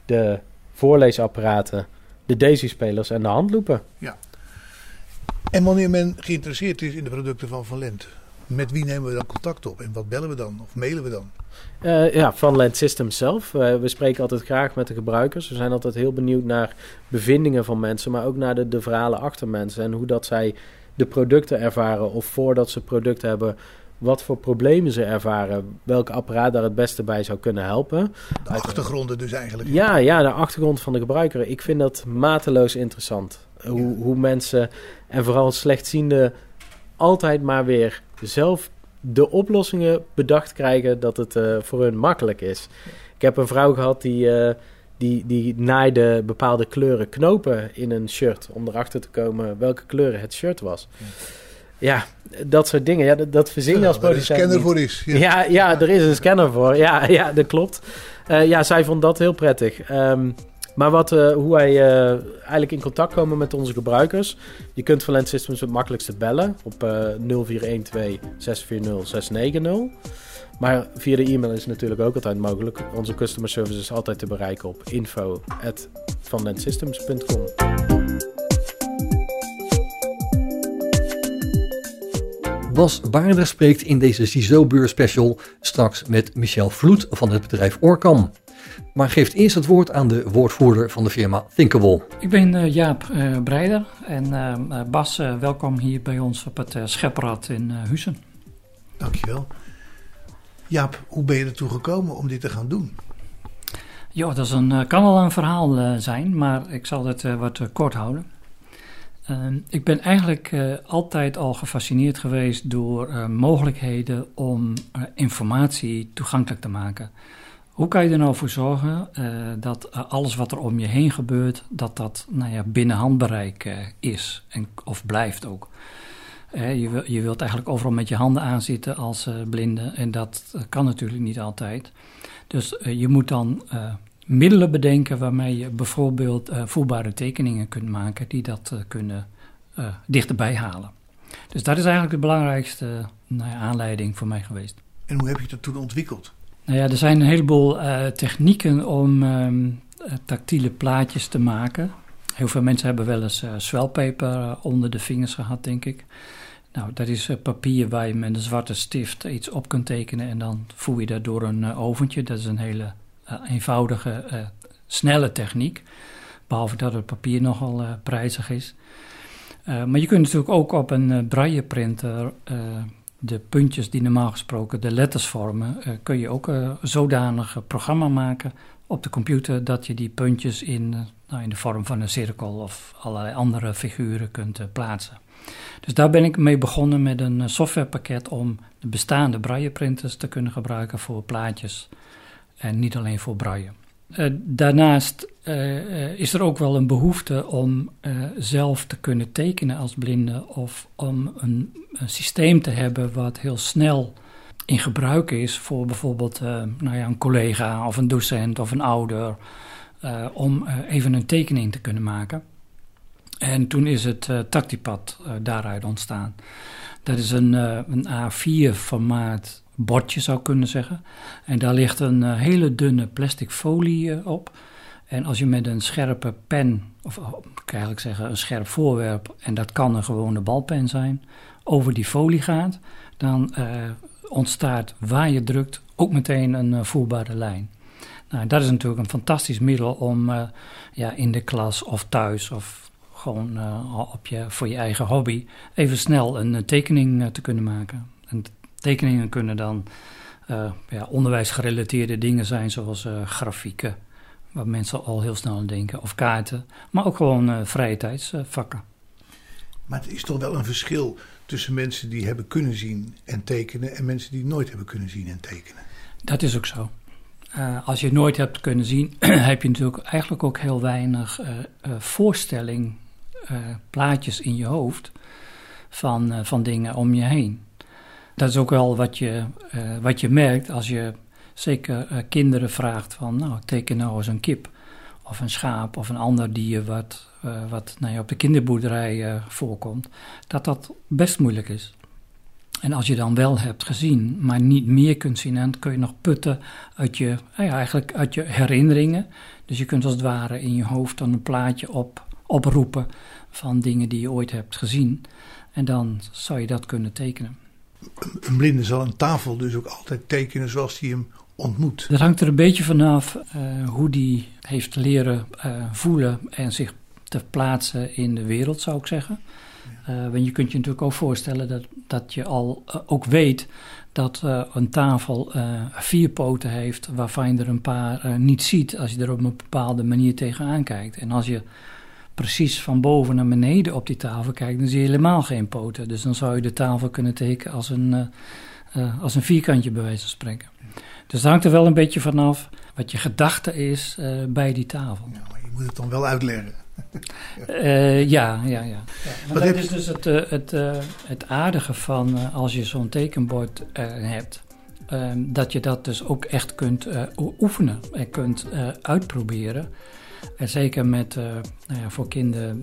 de voorleesapparaten, de Daisy-spelers en de handloepen. En wanneer men geïnteresseerd is in de producten van Van Lent, met wie nemen we dan contact op? En wat bellen we dan? Of mailen we dan? Eh, ja, van Land Systems zelf. We spreken altijd graag met de gebruikers. We zijn altijd heel benieuwd naar bevindingen van mensen, maar ook naar de, de verhalen achter mensen en hoe dat zij de producten ervaren of voordat ze producten hebben, wat voor problemen ze ervaren, welk apparaat daar het beste bij zou kunnen helpen. De achtergronden dus eigenlijk. Ja, ja, de achtergrond van de gebruiker. Ik vind dat mateloos interessant. Hoe, hoe mensen, en vooral slechtzienden, altijd maar weer zelf de oplossingen bedacht krijgen dat het eh, voor hun makkelijk is. Ik heb een vrouw gehad die, eh, die, die naaide bepaalde kleuren knopen in een shirt om erachter te komen welke kleuren het shirt was. Ja, dat soort dingen. Ja, dat, dat verzin je als waar een producent scanner voor is. Ja. Ja, ja, er is een scanner voor. Ja, ja dat klopt. Eh, ja, zij vond dat heel prettig. Ehm, maar wat, eh, hoe wij eh, eigenlijk in contact komen met onze gebruikers. Je kunt Valent Systems het makkelijkste bellen op eh 0412 640 690. Maar via de e-mail is het natuurlijk ook altijd mogelijk. Onze customer service is altijd te bereiken op info.vanlentsystems.com. Bas Baarder spreekt in deze CISO-beurs special straks met Michel Vloed van het bedrijf Orcam. Maar geeft eerst het woord aan de woordvoerder van de firma Thinkable. Ik ben eh, Jaap eh, Breider en eh, eh, Bas, eh, welkom hier bij ons op het eh, Scheprad in eh Huizen. Dankjewel. Jaap, hoe ben je ertoe gekomen om dit te gaan doen? Ja, dat is een, kan wel een verhaal eh, zijn, maar ik zal het eh, wat kort houden. Ehm, ik ben eigenlijk eh, altijd al gefascineerd geweest door eh, mogelijkheden om eh, informatie toegankelijk te maken. Hoe kan je er nou voor zorgen dat alles wat er om je heen gebeurt, dat dat nou ja, binnen handbereik is en, of blijft ook. Je, je wilt eigenlijk overal met je handen aanzitten als blinde en dat kan natuurlijk niet altijd. Dus je moet dan middelen bedenken waarmee je bijvoorbeeld eh, voelbare tekeningen kunt maken die dat eh, kunnen eh, dichterbij halen. Dus dat is eigenlijk de belangrijkste nou ja, aanleiding voor mij geweest. En hoe heb je dat toen ontwikkeld? Nou ja, er zijn een heleboel technieken om ehm, eh, tactiele plaatjes te maken. Heel veel mensen hebben wel eens zwelpeper onder de vingers gehad, denk ik. Nou, dat is papier waar je met een zwarte stift iets op kunt tekenen en dan voer je dat door een oventje. Dat is een hele eenvoudige, snelle techniek. Behalve dat het papier nogal prijzig is. maar je kunt natuurlijk ook op een braille printer de puntjes die normaal gesproken de letters vormen, uh, kun je ook een zodanig programma maken op de computer dat je die puntjes in, uh, nou, in de vorm van een cirkel of allerlei andere figuren kunt uh, plaatsen. Dus daar ben ik mee begonnen met een softwarepakket om de bestaande braille printers te kunnen gebruiken voor plaatjes en niet alleen voor braille. Uh, daarnaast uh, is er ook wel een behoefte om zelf te kunnen tekenen als blinde of om een, een, systeem te hebben wat heel snel in gebruik is voor bijvoorbeeld nou ja, een collega of een docent of een ouder om even een tekening te kunnen maken. En toen is het Tactipad daaruit ontstaan. Dat is een, een A4 formaat bordje zou kunnen zeggen. En daar ligt een uh, hele dunne plastic folie uh, op. En als je met een scherpe pen, of oh, ik eigenlijk zeggen een scherp voorwerp, en dat kan een gewone balpen zijn, over die folie gaat, dan uh, ontstaat waar je drukt ook meteen een voelbare lijn. Nou, dat is natuurlijk een fantastisch middel om ja, in de klas of thuis of gewoon op je, voor je eigen hobby even snel een tekening te kunnen maken. En Tekeningen kunnen dan uh, ja, onderwijsgerelateerde dingen zijn, zoals uh, grafieken, waar mensen al heel snel aan denken, of kaarten, maar ook gewoon uh, vrije tijdsvakken. maar het is toch wel een verschil tussen mensen die hebben kunnen zien en tekenen en mensen die nooit hebben kunnen zien en tekenen. Dat is ook zo. als je nooit hebt kunnen zien, heb je natuurlijk eigenlijk ook heel weinig voorstelling, plaatjes in je hoofd van, van dingen om je heen. Dat is ook wel wat je, uh, wat je merkt als je zeker uh, kinderen vraagt van, nou, teken nou eens een kip of een schaap of een ander dier wat, uh, wat nou ja, op de kinderboerderij voorkomt, dat dat best moeilijk is. En als je dan wel hebt gezien, maar niet meer kunt zien, dan kun je nog putten uit je, ja, eigenlijk uit je herinneringen. Dus je kunt als het ware in je hoofd dan een plaatje op, oproepen van dingen die je ooit hebt gezien. En dan zou je dat kunnen tekenen een blinde zal een tafel dus ook altijd tekenen zoals hij hem ontmoet. Dat hangt er een beetje vanaf uh, hoe die heeft leren uh, voelen en zich te plaatsen in de wereld, zou ik zeggen. Uh, want je kunt je natuurlijk ook voorstellen dat, dat je al ook weet dat een tafel vier poten heeft, waarvan je er een paar niet ziet als je er op een bepaalde manier tegenaan kijkt. En als je precies van boven naar beneden op die tafel kijkt, dan zie je helemaal geen poten. Dus dan zou je de tafel kunnen tekenen als een, uh, uh, als een vierkantje, bij wijze van spreken. Dus het hangt er wel een beetje vanaf wat je gedachte is uh, bij die tafel. Ja, maar je moet het dan wel uitleggen. ja, ja, ja. ja dat is dus het, het, het aardige van als je zo'n tekenbord hebt. Ehm, dat je dat dus ook echt kunt oefenen en kunt uitproberen. En zeker met, uh, nou ja, voor kinderen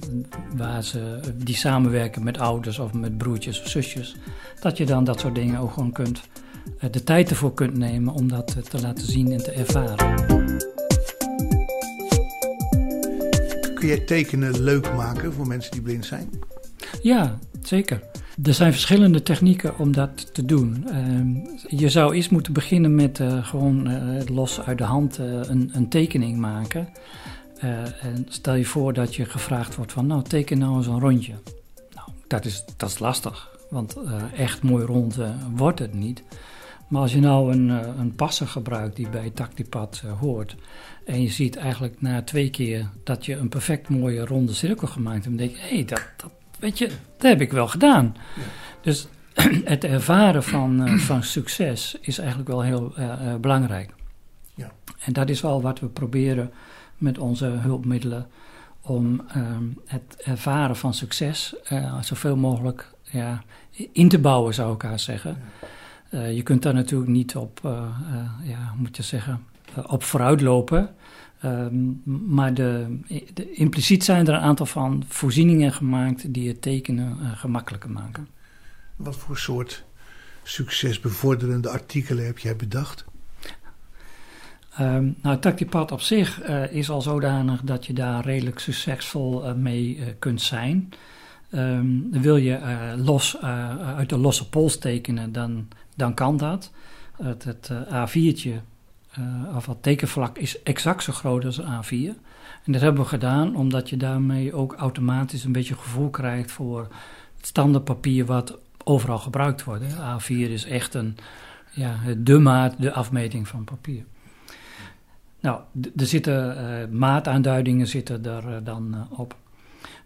waar ze, die samenwerken met ouders of met broertjes of zusjes, dat je dan dat soort dingen ook gewoon kunt, uh, de tijd ervoor kunt nemen om dat uh, te laten zien en te ervaren. Kun jij tekenen leuk maken voor mensen die blind zijn? Ja, zeker. Er zijn verschillende technieken om dat te doen. Ehm, je zou eerst moeten beginnen met gewoon los uit de hand een, een tekening maken. Uh, en stel je voor dat je gevraagd wordt van, nou teken nou eens een rondje. Nou, dat is, dat is lastig, want uh, echt mooi rond uh, wordt het niet. Maar als je nou een, een passer gebruikt die bij Tactipad hoort... en je ziet eigenlijk na twee keer dat je een perfect mooie ronde cirkel gemaakt hebt... dan denk je, hé, hey, dat, dat, weet je, dat heb ik wel gedaan. Ja. Dus het ervaren van, van succes is eigenlijk wel heel belangrijk. Ja. En dat is wel wat we proberen met onze hulpmiddelen om uh, het ervaren van succes uh, zoveel mogelijk ja, in te bouwen, zou ik haar zeggen. Uh, je kunt daar natuurlijk niet op, uh, ja, moet je zeggen, op vooruitlopen. Ehm, maar de, de, impliciet zijn er een aantal van voorzieningen gemaakt die het tekenen gemakkelijker maken. Wat voor soort succesbevorderende artikelen heb jij bedacht? Um, nou, Tactipad op zich uh, is al zodanig dat je daar redelijk succesvol uh, mee uh, kunt zijn. Um, wil je los, uit de losse pols tekenen, dan, dan kan dat. Het, het A4'tje, of het tekenvlak, is exact zo groot als een A4. En dat hebben we gedaan omdat je daarmee ook automatisch een beetje gevoel krijgt voor het standaardpapier wat overal gebruikt wordt. A4 is echt een, ja, de maat, de afmeting van papier. Nou, er zitten uh, maataanduidingen zitten er uh, dan uh, op.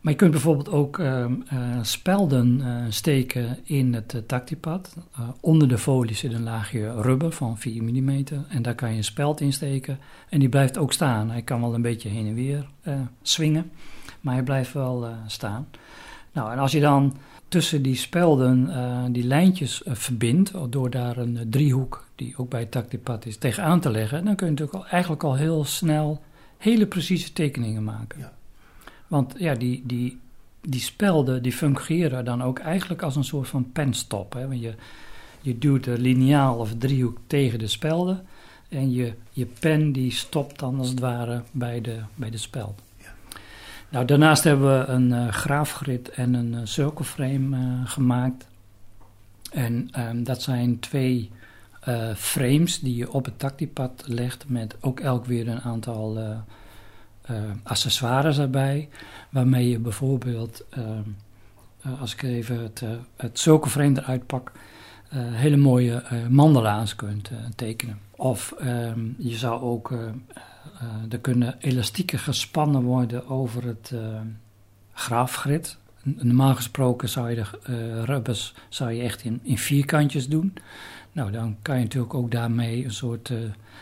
Maar je kunt bijvoorbeeld ook ehm, spelden steken in het tactipad. onder de folie zit een laagje rubber van 4 mm. En daar kan je een speld in steken. En die blijft ook staan. Hij kan wel een beetje heen en weer swingen. Maar hij blijft wel staan. Nou, en als je dan tussen die spelden die lijntjes verbindt, door daar een driehoek, die ook bij het is, tegenaan te leggen, dan kun je natuurlijk al, eigenlijk al heel snel hele precieze tekeningen maken. Ja. Want ja, die, die, die spelden die fungeren dan ook eigenlijk als een soort van penstop. Hè? Want je, je duwt de liniaal of driehoek tegen de spelden en je, je pen die stopt dan als het ware bij de, bij de speld. Nou, daarnaast hebben we een uh, graafgrid en een uh, cirkelframe uh, gemaakt. En um, dat zijn twee frames die je op het tactipad legt met ook elk weer een aantal accessoires erbij. Waarmee je bijvoorbeeld, ehm, als ik even het, het cirkelframe eruit pak, hele mooie mandala's kunt tekenen. Of um, je zou ook er kunnen elastieken gespannen worden over het graafgrid. Normaal gesproken zou je de rubbers zou je echt in, in vierkantjes doen. Nou, dan kan je natuurlijk ook daarmee een soort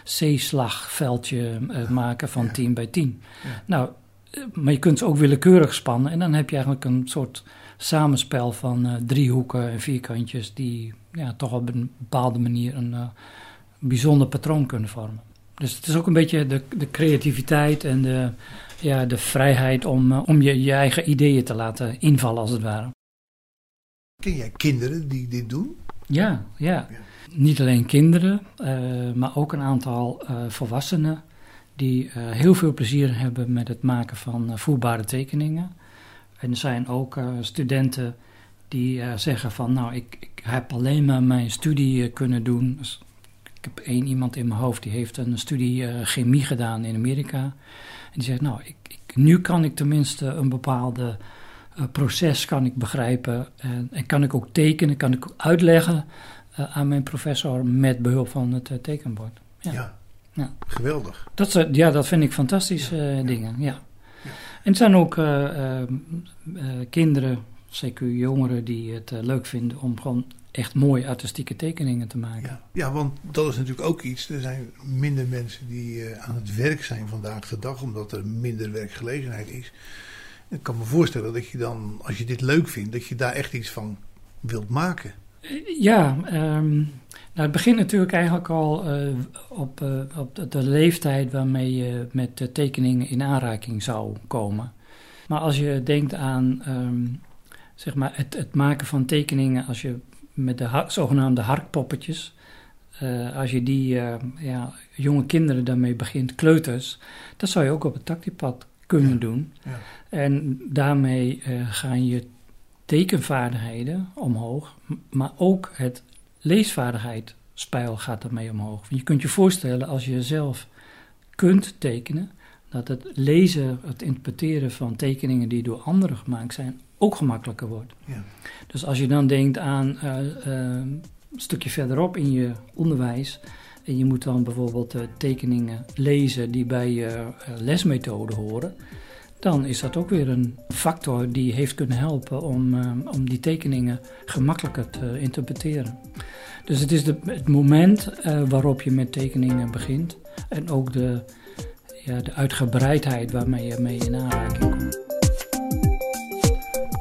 C-slagveldje maken van ja. 10 bij 10. Ja. Nou, maar je kunt ze ook willekeurig spannen en dan heb je eigenlijk een soort samenspel van driehoeken en vierkantjes die ja, toch op een bepaalde manier een bijzonder patroon kunnen vormen. Dus het is ook een beetje de, de creativiteit en de, ja, de vrijheid om, uh, om je, je eigen ideeën te laten invallen, als het ware. Ken jij kinderen die dit doen? Ja, ja. ja. Niet alleen kinderen, uh, maar ook een aantal uh, volwassenen die heel veel plezier hebben met het maken van voerbare tekeningen. En er zijn ook studenten die zeggen van, nou, ik, ik heb alleen maar mijn studie kunnen doen. Dus ik heb één iemand in mijn hoofd die heeft een studie chemie gedaan in Amerika. En die zegt, nou, ik, ik, nu kan ik tenminste een bepaalde proces kan ik begrijpen. En, en, kan ik ook tekenen, kan ik uitleggen aan mijn professor met behulp van het tekenbord. Ja. ja. ja. geweldig. Dat, ja, dat vind ik fantastische ja. dingen, ja. En het zijn ook kinderen, zeker jongeren, die het leuk vinden om gewoon echt mooie artistieke tekeningen te maken. Ja, ja, want dat is natuurlijk ook iets. Er zijn minder mensen die uh, aan het werk zijn vandaag de dag, omdat er minder werkgelegenheid is. Ik kan me voorstellen dat je dan, als je dit leuk vindt, dat je daar echt iets van wilt maken. Ja, um, nou het begint natuurlijk eigenlijk al uh, op, uh, op de, de, leeftijd waarmee je met de tekeningen in aanraking zou komen. Maar als je denkt aan um, zeg maar het, het maken van tekeningen, als je met de zogenaamde harkpoppetjes. Uh, als je die ja, jonge kinderen daarmee begint, kleuters, dat zou je ook op het tactipad kunnen ja. doen. Ja. En daarmee gaan je tekenvaardigheden omhoog, maar ook het leesvaardigheidspeil gaat ermee omhoog. Want je kunt je voorstellen als je zelf kunt tekenen, dat het lezen, het interpreteren van tekeningen die door anderen gemaakt zijn, ook gemakkelijker wordt. Ja. Dus als je dan denkt aan uh, uh, een stukje verderop in je onderwijs. En je moet dan bijvoorbeeld uh, tekeningen lezen die bij je lesmethode horen. Dan is dat ook weer een factor die heeft kunnen helpen om, om die tekeningen gemakkelijker te interpreteren. Dus het is de, het moment waarop je met tekeningen begint. En ook de, ja, de uitgebreidheid waarmee je mee in aanraking komt.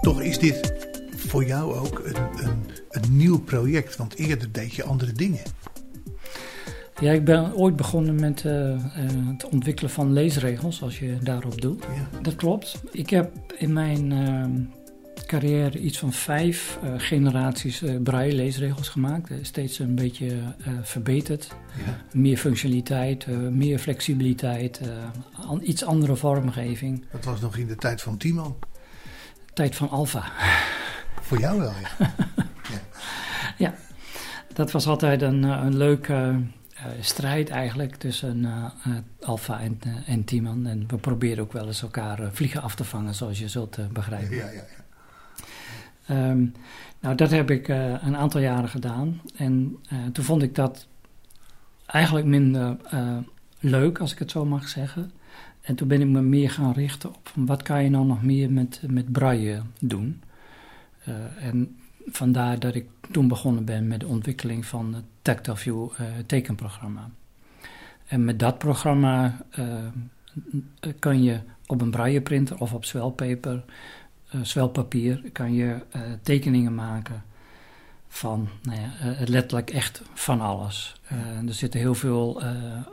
Toch is dit voor jou ook een, een, een nieuw project, want eerder deed je andere dingen. Ja, ik ben ooit begonnen met uh, uh, het ontwikkelen van leesregels, als je daarop doet. Ja. Dat klopt. Ik heb in mijn uh, carrière iets van vijf uh, generaties braille leesregels gemaakt. steeds een beetje verbeterd. Ja. Meer functionaliteit, meer flexibiliteit, an, iets andere vormgeving. Dat was nog in de tijd van Timon. Tijd van Alpha. Voor jou wel, ja. ja. ja. dat was altijd een, een leuke strijd eigenlijk tussen Alpha en, en Timon. En we proberen ook wel eens elkaar vliegen af te vangen, zoals je zult begrijpen. Ja, ja, ja. Ehm, nou, dat heb ik uh, een aantal jaren gedaan. En uh, toen vond ik dat eigenlijk minder uh, leuk, als ik het zo mag zeggen. En toen ben ik me meer gaan richten op wat kan je nou nog meer met, met braille doen. en vandaar dat ik toen begonnen ben met de ontwikkeling van het Tactile View tekenprogramma. En met dat programma kan je op een braille printer of op zwelpaper zwelpapier kan je tekeningen maken van nou ja, letterlijk echt van alles. er zitten heel veel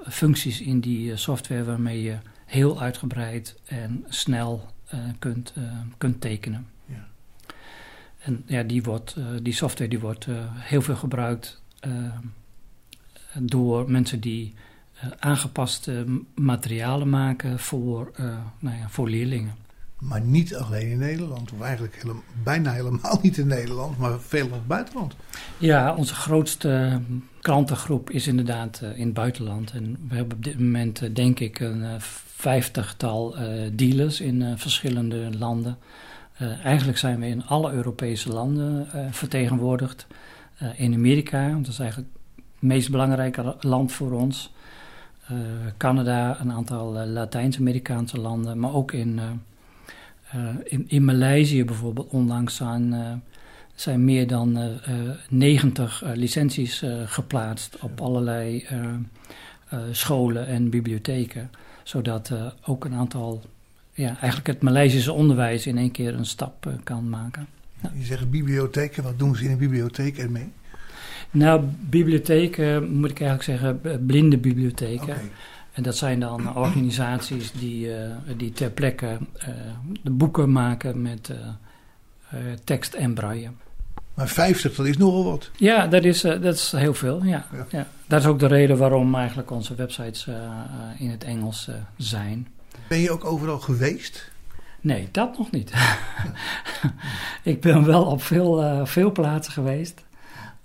functies in die software waarmee je heel uitgebreid en snel kunt, kunt tekenen. En ja, die, wordt, die software die wordt heel veel gebruikt door mensen die aangepaste materialen maken voor, nou ja, voor leerlingen. Maar niet alleen in Nederland, of eigenlijk bijna helemaal niet in Nederland, maar veel in het buitenland. Ja, onze grootste klantengroep is inderdaad in het buitenland. En we hebben op dit moment, denk ik, een vijftigtal dealers in verschillende landen. Eigenlijk zijn we in alle Europese landen vertegenwoordigd. in Amerika, dat is eigenlijk het meest belangrijke land voor ons. Canada, een aantal Latijns-Amerikaanse landen, maar ook in in, in Maleisië bijvoorbeeld onlangs uh, zijn meer dan uh, 90 licenties geplaatst op allerlei scholen en bibliotheken. Zodat ook een aantal, ja, eigenlijk het Maleisische onderwijs in één keer een stap kan maken. Ja. Je zegt bibliotheken, wat doen ze in een bibliotheek ermee? Nou, bibliotheken moet ik eigenlijk zeggen, blinde bibliotheken. Okay. En dat zijn dan organisaties die, uh, die ter plekke uh, de boeken maken met uh, tekst en braille. Maar 50, dat is nogal wat. Ja, dat is, dat is heel veel. Ja. ja. Ja. Dat is ook de reden waarom eigenlijk onze websites in het Engels zijn. Ben je ook overal geweest? Nee, dat nog niet. ik ben wel op veel, veel plaatsen geweest.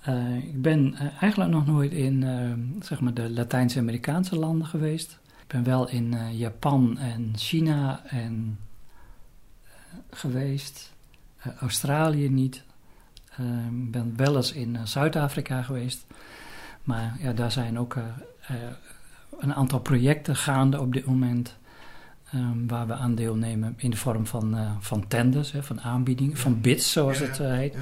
Uh, ik ben uh, eigenlijk nog nooit in zeg maar de Latijns-Amerikaanse landen geweest. Ik ben wel in Japan en China en, geweest. Australië niet. Ik ben wel eens in Zuid-Afrika geweest. Maar ja, daar zijn ook een aantal projecten gaande op dit moment. Um, waar we aan deelnemen in de vorm van, van tenders, hè, van aanbiedingen, van bids zoals het heet. Ja.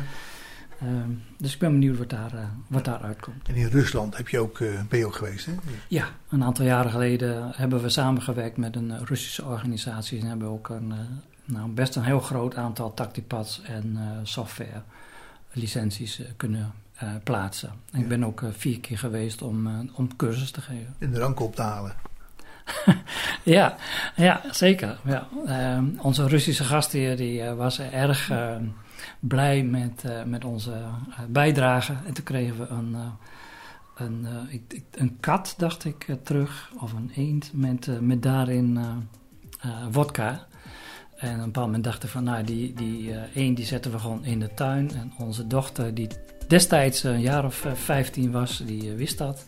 Ehm, dus ik ben benieuwd wat daar, uh, wat daar uitkomt. En in Rusland heb je ook, uh, ben je ook geweest, hè? Ja, een aantal jaren geleden hebben we samengewerkt met een eh, Russische organisatie. En hebben ook een, nou, best een heel groot aantal tactipads en software licenties kunnen plaatsen. En ik ben ook vier keer geweest om, om cursus te geven. En de rank op te halen. ja, ja, zeker. Ja. Ehm, onze Russische gastheer die, was erg ehm, blij met, uh, met onze uh, bijdrage. En toen kregen we een, een, een kat, dacht ik, terug. Of een eend met, met daarin vodka. En op een bepaald moment dachten we van, nou, die, die eend die zetten we gewoon in de tuin. En onze dochter, die destijds een jaar of 15 was, die wist dat.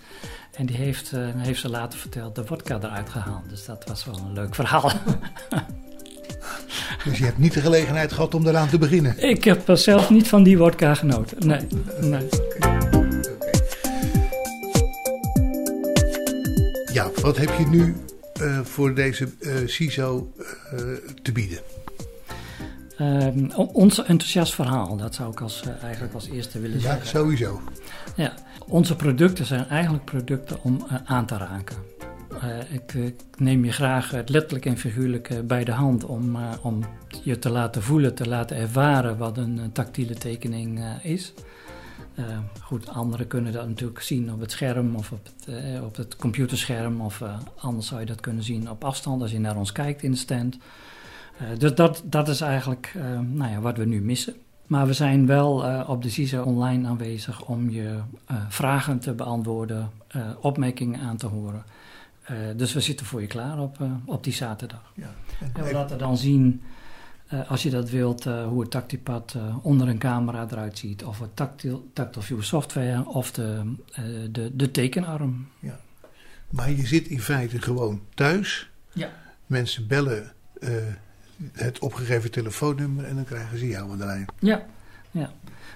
En die heeft, heeft ze later verteld de vodka eruit gehaald. Dus dat was wel een leuk verhaal. Dus je hebt niet de gelegenheid gehad om eraan te beginnen? Ik heb zelf niet van die wodka genoten. Nee. nee. Ja, wat heb je nu uh, voor deze uh, CISO uh, te bieden? Ehm, ons enthousiast verhaal, dat zou ik als, eigenlijk als eerste willen ja, zeggen. Ja, sowieso. Ja, onze producten zijn eigenlijk producten om aan te raken. Uh, ik, ik, neem je graag letterlijk en figuurlijk bij de hand om, om je te laten voelen, te laten ervaren wat een, tactiele tekening is. goed, anderen kunnen dat natuurlijk zien op het scherm of op het, op het computerscherm, of anders zou je dat kunnen zien op afstand als je naar ons kijkt in de stand. Eh, dus dat, dat is eigenlijk eh, nou ja, wat we nu missen. Maar we zijn wel eh, op de CISO online aanwezig om je vragen te beantwoorden, opmerkingen aan te horen. Dus we zitten voor je klaar op, op die zaterdag. Ja. En we laten dan zien, als je dat wilt, hoe het tactipad onder een camera eruit ziet. Of het tactile, tactile view software of de, de, de tekenarm. Maar je zit in feite gewoon thuis. Ja. Mensen bellen het opgegeven telefoonnummer en dan krijgen ze jou aan de lijn. Ja, ja.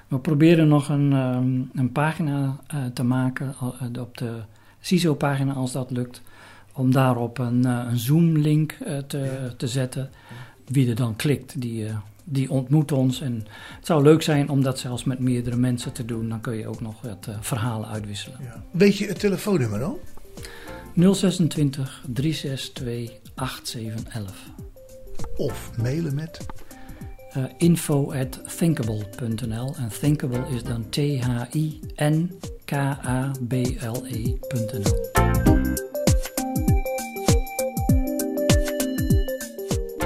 We proberen nog een, ehm, een pagina eh, te maken eh, op de CISO-pagina als dat lukt. Om daarop een, eh, een Zoom-link te, te zetten. Wie er dan klikt, die, die ontmoet ons. En het zou leuk zijn om dat zelfs met meerdere mensen te doen. Dan kun je ook nog wat verhalen uitwisselen. Ja. Weet je het telefoonnummer al? 026 362 8711. Of mailen met? Eh, info at thinkable.nl. En thinkable is dan T-H-I-N-K-A-B-L-E.nl.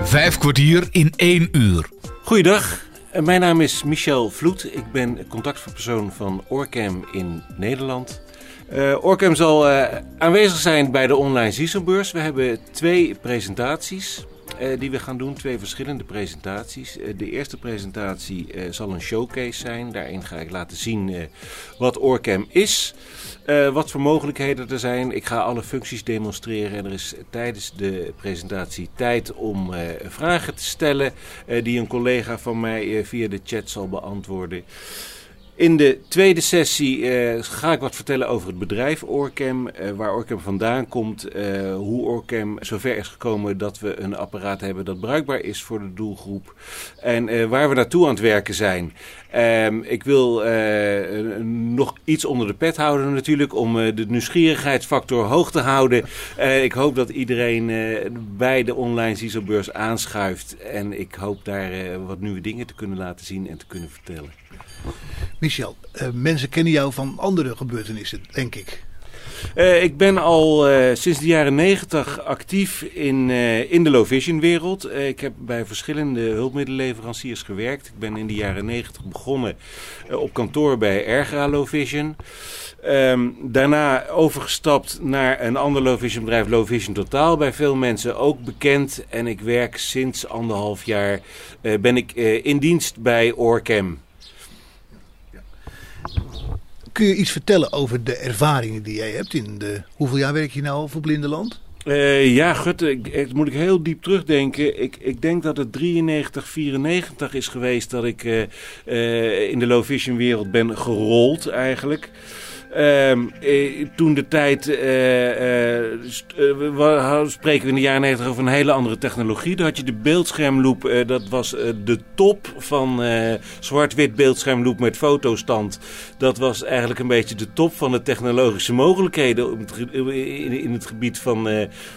Vijf kwartier in één uur. Goeiedag, eh, mijn naam is Michel Vloed. Ik ben contactpersoon van Orcam in Nederland. Eh Orcam zal eh, aanwezig zijn bij de online CISO-beurs. We hebben twee presentaties die we gaan doen, twee verschillende presentaties. Eh, de eerste presentatie eh, zal een showcase zijn. Daarin ga ik laten zien eh, wat Orcam is. Eh, wat voor mogelijkheden er zijn. Ik ga alle functies demonstreren en er is tijdens de presentatie tijd om eh, vragen te stellen eh, die een collega van mij eh, via de chat zal beantwoorden. In de tweede sessie eh, ga ik wat vertellen over het bedrijf Orcam, eh, waar Orcam vandaan komt, eh, hoe Orcam zover is gekomen dat we een apparaat hebben dat bruikbaar is voor de doelgroep en waar we naartoe aan het werken zijn. Ehm, ik wil nog iets onder de pet houden natuurlijk om de nieuwsgierigheidsfactor hoog te houden. Ik hoop dat iedereen bij de online CISO-beurs aanschuift en ik hoop daar wat nieuwe dingen te kunnen laten zien en te kunnen vertellen. Michel, eh, mensen kennen jou van andere gebeurtenissen, denk ik. Eh, ik ben al eh, sinds de jaren negentig actief in, in de low vision wereld. Ik heb bij verschillende hulpmiddelenleveranciers gewerkt. Ik ben in de jaren negentig begonnen op kantoor bij Ergra Low Vision. Ehm, daarna overgestapt naar een ander low vision bedrijf, Low Vision Totaal. Bij veel mensen ook bekend. En ik werk sinds anderhalf jaar ben ik in dienst bij Orcam. Kun je iets vertellen over de ervaringen die jij hebt in de... Hoeveel jaar werk je nou voor Blindenland? Eh, ja, Gutte, ik- moet ik heel diep terugdenken. Ik, ik denk dat het 93, 94 is geweest dat ik eh, eh, in de low vision wereld ben gerold eigenlijk. Ehm, eh, toen de tijd, eh, eh, spreken we in de jaren 90 over een hele andere technologie. Dan had je de beeldschermloop, dat was de top van zwart-wit beeldschermloop met fotostand. Dat was eigenlijk een beetje de top van de technologische mogelijkheden in, het gebied van,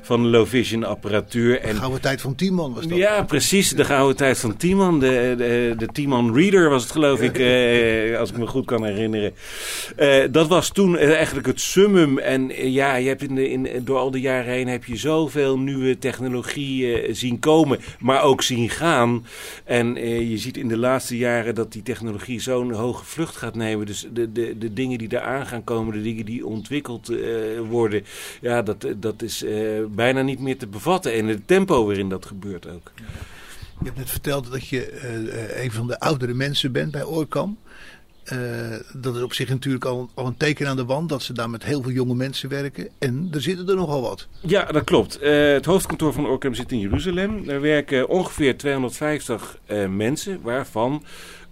van low vision apparatuur. En Gouden tijd van Timon was dat. ja, precies. De gouden tijd van Timon. De, de, de Timon Reader was het geloof ik, als ik me goed kan herinneren. Dat was toen eh, eigenlijk het summum. En eh, ja, je hebt in de, in, door al die jaren heen heb je zoveel nieuwe technologie eh, zien komen, maar ook zien gaan. En eh, je ziet in de laatste jaren dat die technologie zo'n hoge vlucht gaat nemen. Dus de, de, de dingen die eraan gaan komen, de dingen die ontwikkeld eh, worden, ja, dat, dat is eh, bijna niet meer te bevatten. En het tempo waarin dat gebeurt ook. Je hebt net verteld dat je eh, eh, een van de oudere mensen bent bij Oorkam. Eh, dat is op zich natuurlijk al, al een teken aan de wand dat ze daar met heel veel jonge mensen werken. En er zitten er nogal wat. Ja, dat klopt. Eh, het hoofdkantoor van Orcam zit in Jeruzalem. Daar werken ongeveer 250 eh, mensen, waarvan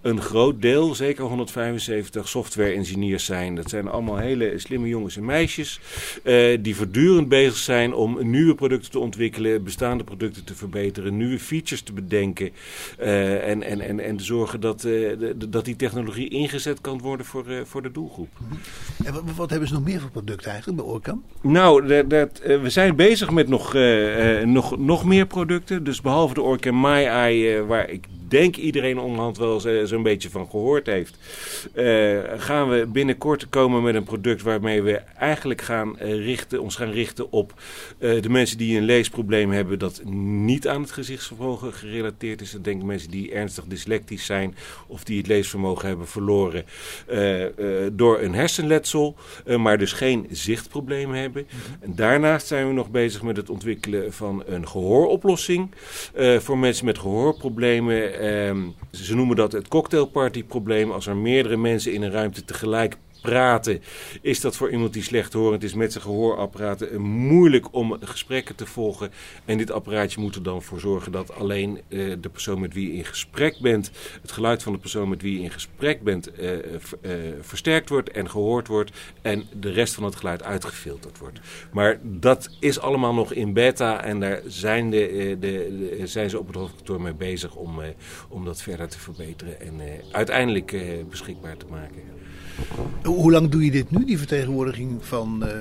een groot deel, zeker 175 software-engineers zijn. Dat zijn allemaal hele slimme jongens en meisjes eh, die voortdurend bezig zijn om nieuwe producten te ontwikkelen, bestaande producten te verbeteren, nieuwe features te bedenken eh, en, en, en, en te zorgen dat, eh, de- dat die technologie ingezet kan worden voor, voor de doelgroep. En wat, wat hebben ze nog meer voor producten eigenlijk bij Oorkam? Nou, dat, dat, we zijn bezig met nog, nog, nog meer producten. Dus behalve de Orcam My Eye, eh, waar ik denk iedereen onderhand wel zo- zo'n beetje van gehoord heeft. eh, gaan we binnenkort komen met een product waarmee we eigenlijk gaan eh, richten, ons gaan richten op eh, de mensen die een leesprobleem hebben dat niet aan het gezichtsvermogen gerelateerd is. Dat denken mensen die ernstig dyslectisch zijn of die het leesvermogen hebben verloren door een hersenletsel, maar dus geen zichtprobleem hebben. En daarnaast zijn we nog bezig met het ontwikkelen van een gehooroplossing eh, voor mensen met gehoorproblemen. Ehm, ze noemen dat het cocktailpartyprobleem. Als er meerdere mensen in een ruimte tegelijk praten, is dat voor iemand die slechthorend is met zijn gehoorapparaten eh, moeilijk om gesprekken te volgen. En dit apparaatje moet er dan voor zorgen dat alleen eh, de persoon met wie je in gesprek bent, het geluid van de persoon met wie je in gesprek bent, eh, ver- versterkt wordt en gehoord wordt. En de rest van het geluid uitgefilterd wordt. Maar dat is allemaal nog in beta en daar zijn, de, de, zijn ze op het hoofdkantoor mee bezig om, om dat verder te verbeteren en uiteindelijk beschikbaar te maken. Hoe lang doe je dit nu, die vertegenwoordiging van eh,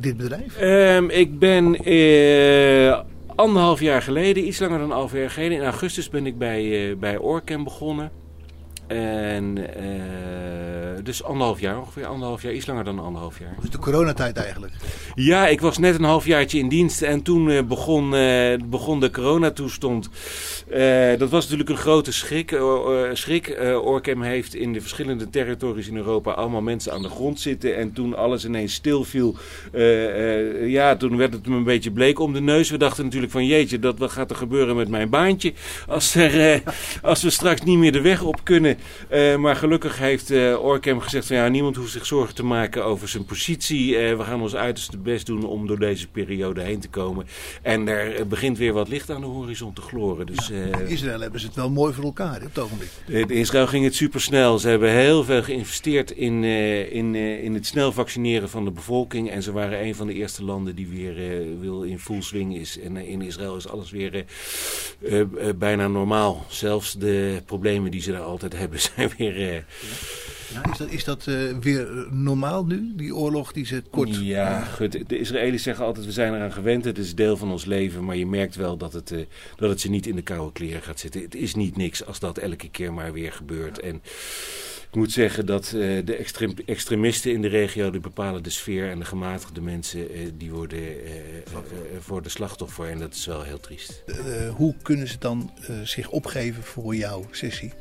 dit bedrijf? Ehm, ik ben eh, anderhalf jaar geleden, iets langer dan anderhalf jaar geleden, in augustus ben ik bij, eh bij Orcam begonnen. En eh, dus anderhalf jaar ongeveer, anderhalf jaar, iets langer dan anderhalf jaar. Dus de coronatijd eigenlijk. Ja, ik was net een halfjaartje in dienst en toen eh, begon, eh, begon de coronatoestand. Dat was natuurlijk een grote schrik. schrik. Orcam heeft in de verschillende territories in Europa allemaal mensen aan de grond zitten. En toen alles ineens stilviel, ja, toen werd het me een beetje bleek om de neus. We dachten natuurlijk van jeetje, dat, wat gaat er gebeuren met mijn baantje als, er, als we straks niet meer de weg op kunnen. Eh, maar gelukkig heeft eh Orcam gezegd van ja, niemand hoeft zich zorgen te maken over zijn positie. Eh, we gaan ons uiterste best doen om door deze periode heen te komen. En er begint weer wat licht aan de horizon te gloren. Dus In Israël hebben ze het wel mooi voor elkaar op het ogenblik. in Israël ging het supersnel. Ze hebben heel veel geïnvesteerd in, in, in het snel vaccineren van de bevolking. En ze waren een van de eerste landen die weer wil in full swing is. En in Israël is alles weer bijna normaal. Zelfs de problemen die ze daar altijd hebben zijn weer... eh, Ja, is dat, is dat eh, weer normaal nu, die oorlog die ze kort... Ja, goed. De Israëli's zeggen altijd, we zijn eraan gewend. Het is deel van ons leven. Maar je merkt wel dat het, eh, dat het ze niet in de koude kleren gaat zitten. Het is niet niks als dat elke keer maar weer gebeurt. En ik moet zeggen dat eh, de extrem- extremisten in de regio... die bepalen de sfeer en de gematigde mensen... die worden voor de slachtoffer. En dat is wel heel triest. Hoe kunnen ze dan zich opgeven voor jouw sessie?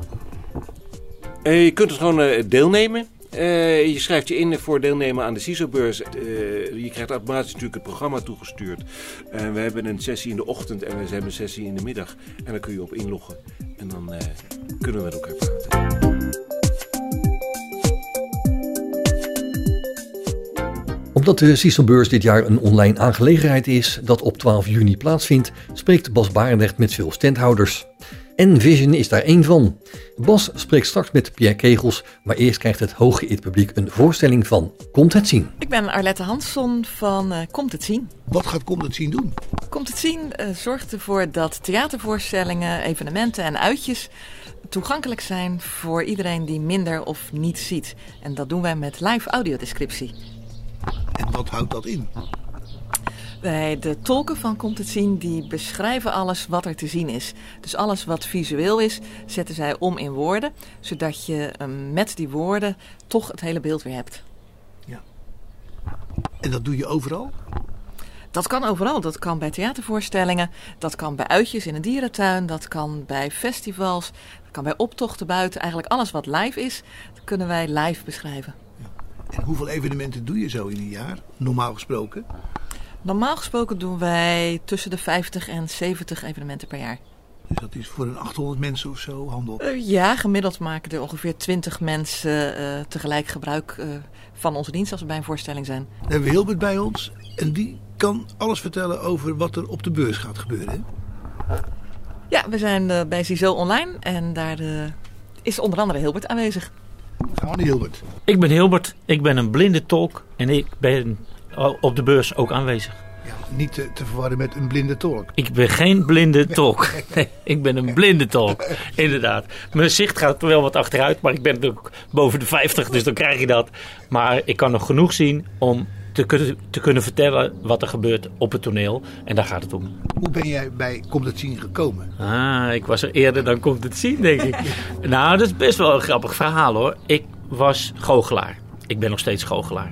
Eh, je kunt het gewoon eh, deelnemen. Eh, je schrijft je in voor deelnemen aan de CISO-beurs. Je krijgt automatisch natuurlijk het programma toegestuurd. We hebben een sessie in de ochtend en we hebben een sessie in de middag. En daar kun je op inloggen. En dan kunnen we met elkaar praten. Omdat de CISO-beurs dit jaar een online aangelegenheid is dat op 12 juni plaatsvindt, spreekt Bas Barendrecht met veel standhouders. Envision is daar één van. Bas spreekt straks met Pierre Kegels, maar eerst krijgt het hooggeëerd publiek een voorstelling van Komt het zien. Ik ben Arlette Hansson van eh, Komt het zien. Wat gaat Komt het zien doen? Komt het zien eh, zorgt ervoor dat theatervoorstellingen, evenementen en uitjes toegankelijk zijn voor iedereen die minder of niet ziet. En dat doen wij met live audiodescriptie. En wat houdt dat in? Wij, de tolken van Komt het zien, die beschrijven alles wat er te zien is. Dus alles wat visueel is, zetten zij om in woorden, zodat je eh, met die woorden toch het hele beeld weer hebt. En dat doe je overal? Dat kan overal. Dat kan bij theatervoorstellingen, dat kan bij uitjes in een dierentuin, dat kan bij festivals, dat kan bij optochten buiten. Eigenlijk alles wat live is, dat kunnen wij live beschrijven. En hoeveel evenementen doe je zo in een jaar, normaal gesproken? Normaal gesproken doen wij tussen de 50 en 70 evenementen per jaar. Dus dat is voor een 800 mensen of zo, handel. Eh, ja, gemiddeld maken er ongeveer 20 mensen eh, tegelijk gebruik eh, van onze dienst als we bij een voorstelling zijn. Dan hebben we Hilbert bij ons en die kan alles vertellen over wat er op de beurs gaat gebeuren. hè? Ja, we zijn bij CISO Online en daar is onder andere Hilbert aanwezig. Gaan we naar Hilbert. Ik ben Hilbert, ik ben een blinde tolk en ik ben op de beurs ook aanwezig. Ja, niet te, te verwarren met een blinde tolk. Ik ben geen blinde tolk. Nee, ik ben een blinde tolk, inderdaad. Mijn zicht gaat wel wat achteruit, maar ik ben natuurlijk boven de 50, dus dan krijg je dat. Maar ik kan nog genoeg zien om te, kunnen- te kunnen vertellen wat er gebeurt op het toneel. En daar gaat het om. Hoe ben jij bij Komt het zien gekomen? Ah, ik was er eerder dan komt het zien, denk ik. nou, dat is best wel een grappig verhaal hoor. Ik was goochelaar. Ik ben nog steeds goochelaar.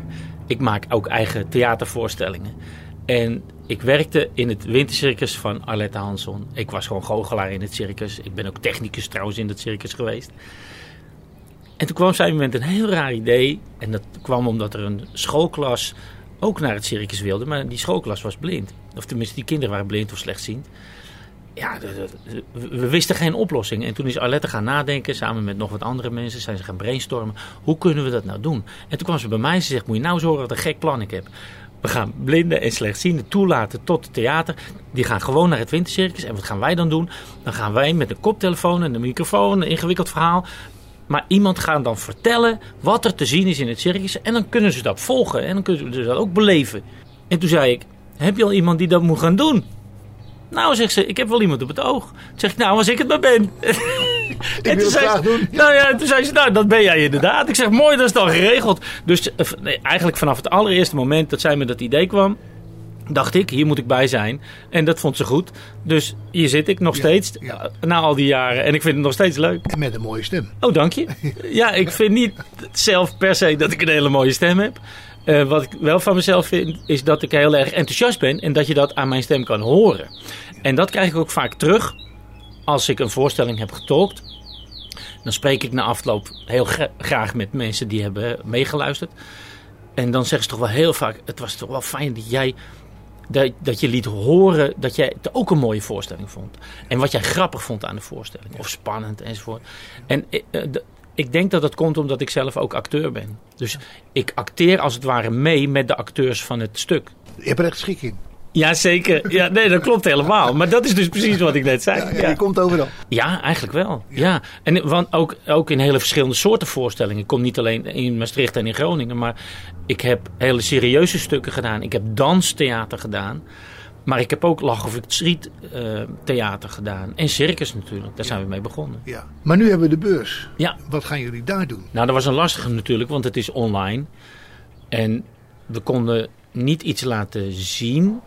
Ik maak ook eigen theatervoorstellingen. En ik werkte in het wintercircus van Arlette Hansson. Ik was gewoon goochelaar in het circus. Ik ben ook technicus trouwens in het circus geweest. En toen kwam zij met een heel raar idee. En dat kwam omdat er een schoolklas ook naar het circus wilde. Maar die schoolklas was blind. Of tenminste, die kinderen waren blind of slechtziend. Ja, we wisten geen oplossing. En toen is Arlette gaan nadenken, samen met nog wat andere mensen, zijn ze gaan brainstormen. Hoe kunnen we dat nou doen? En toen kwam ze bij mij en ze zegt, moet je nou zorgen dat een gek plan ik heb. We gaan blinden en slechtzienden toelaten tot het theater. Die gaan gewoon naar het wintercircus. En wat gaan wij dan doen? Dan gaan wij met een koptelefoon en een microfoon, een ingewikkeld verhaal. Maar iemand gaat dan vertellen wat er te zien is in het circus. En dan kunnen ze dat volgen. En dan kunnen ze dat ook beleven. En toen zei ik, heb je al iemand die dat moet gaan doen? Nou, zegt ze, ik heb wel iemand op het oog. Toen zeg ik, nou, als ik het maar ben. Ik En wil het graag ze, doen. Nou ja, toen zei ze, nou, dat ben jij inderdaad. Ik zeg, mooi, dat is dan geregeld. Dus eh, nee, eigenlijk vanaf het allereerste moment dat zij met dat idee kwam, dacht ik, hier moet ik bij zijn. En dat vond ze goed. Dus hier zit ik nog Ja, steeds, ja. eh, na al die jaren. En ik vind het nog steeds leuk. En met een mooie stem. Oh, dank je. Ja, ik vind niet zelf per se dat ik een hele mooie stem heb. Eh, wat ik wel van mezelf vind, is dat ik heel erg enthousiast ben en dat je dat aan mijn stem kan horen. En dat krijg ik ook vaak terug als ik een voorstelling heb getolkt. Dan spreek ik na afloop heel gra- graag met mensen die hebben meegeluisterd. En dan zeggen ze toch wel heel vaak: Het was toch wel fijn dat jij. Dat, dat je liet horen dat jij het ook een mooie voorstelling vond. En wat jij grappig vond aan de voorstelling. Of spannend enzovoort. En eh, eh, ik denk dat dat komt omdat ik zelf ook acteur ben. Dus ik acteer als het ware mee met de acteurs van het stuk. Je hebt er echt schik in. Jazeker. Ja, nee, dat klopt helemaal. Maar dat is dus precies wat ik net zei. Ja, ja, Ja. Je komt overal. Ja, eigenlijk wel. Ja. En want ook, ook in hele verschillende soorten voorstellingen. Ik kom niet alleen in Maastricht en in Groningen, maar ik heb hele serieuze stukken gedaan. Ik heb danstheater gedaan. Maar ik heb ook lach of street eh, theater gedaan. En circus natuurlijk. Daar zijn we mee begonnen. Ja. Maar nu hebben we de beurs. Ja. Wat gaan jullie daar doen? Nou, dat was een lastige natuurlijk, want het is online. En we konden niet iets laten zien.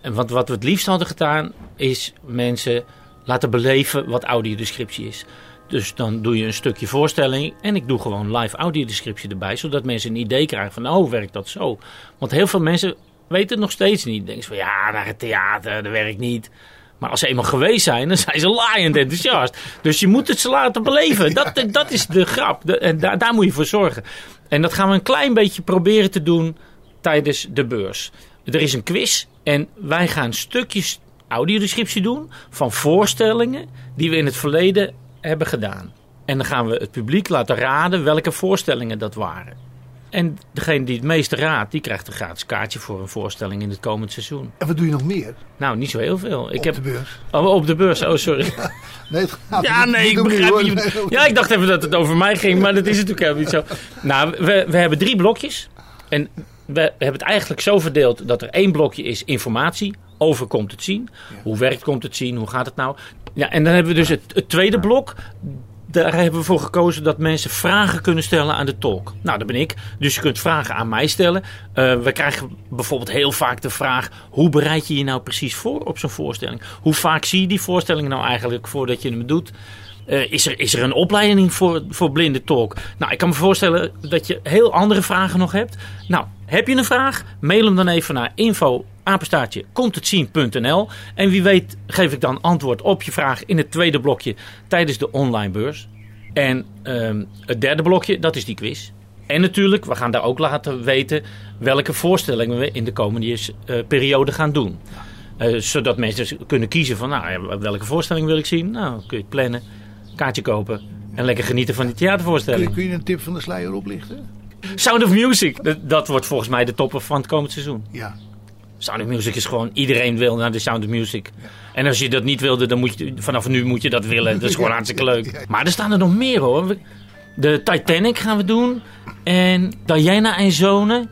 En wat, wat we het liefst hadden gedaan, is mensen laten beleven wat audiodescriptie is. Dus dan doe je een stukje voorstelling en ik doe gewoon live audiodescriptie erbij, zodat mensen een idee krijgen van, oh, werkt dat zo? Want heel veel mensen weten het nog steeds niet. Denken ze van, ja, naar het theater, dat werkt niet. Maar als ze eenmaal geweest zijn, dan zijn ze laaiend enthousiast. Dus je moet het ze laten beleven. Dat, dat is de grap. En daar, daar moet je voor zorgen. En dat gaan we een klein beetje proberen te doen tijdens de beurs. Er is een quiz en wij gaan stukjes audiodescriptie doen van voorstellingen die we in het verleden hebben gedaan. En dan gaan we het publiek laten raden welke voorstellingen dat waren. En degene die het meeste raadt, die krijgt een gratis kaartje voor een voorstelling in het komend seizoen. En wat doe je nog meer Nou, niet zo heel veel. Ik op heb de beurs? Oh, op de beurs. Oh, sorry. Nee, het gaat Ja, niet- nee, niet ik begrijp. Nee, Ja, ik dacht even dat het over mij ging, maar dat is natuurlijk helemaal niet zo. Nou, we, we hebben drie blokjes. En we hebben het eigenlijk zo verdeeld dat er één blokje is informatie. Over komt het zien. Hoe werkt komt het zien? Hoe gaat het nou? Ja, en dan hebben we dus het, het tweede blok. Daar hebben we voor gekozen dat mensen vragen kunnen stellen aan de tolk. Nou, dat ben ik. Dus je kunt vragen aan mij stellen. Eh, we krijgen bijvoorbeeld heel vaak de vraag: hoe bereid je je nou precies voor op zo'n voorstelling? Hoe vaak zie je die voorstelling nou eigenlijk voordat je hem doet? Eh, is, er, is er een opleiding voor, voor blinde tolk? Nou, ik kan me voorstellen dat je heel andere vragen nog hebt. Nou, heb je een vraag? Mail hem dan even naar info apenstaartje comtetzien.nl en wie weet geef ik dan antwoord op je vraag in het tweede blokje tijdens de online beurs. En ehm, het derde blokje, dat is die quiz. En natuurlijk, we gaan daar ook laten weten welke voorstellingen we in de komende eh, periode gaan doen. Eh, zodat mensen kunnen kiezen van, nou, welke voorstelling wil ik zien? Nou, kun je het plannen, kaartje kopen en lekker genieten van die Kun je, theatervoorstelling. kun je een tip van de sluier oplichten? Sound of Music, dat, dat wordt volgens mij de topper van het komend seizoen. Ja. Sound of Music is gewoon, iedereen wil naar de Sound of Music. En als je dat niet wilde, dan moet je, vanaf nu moet je dat willen. Dat is gewoon hartstikke leuk. Maar er staan er nog meer hoor. De Titanic gaan we doen. En Diana en Zonen.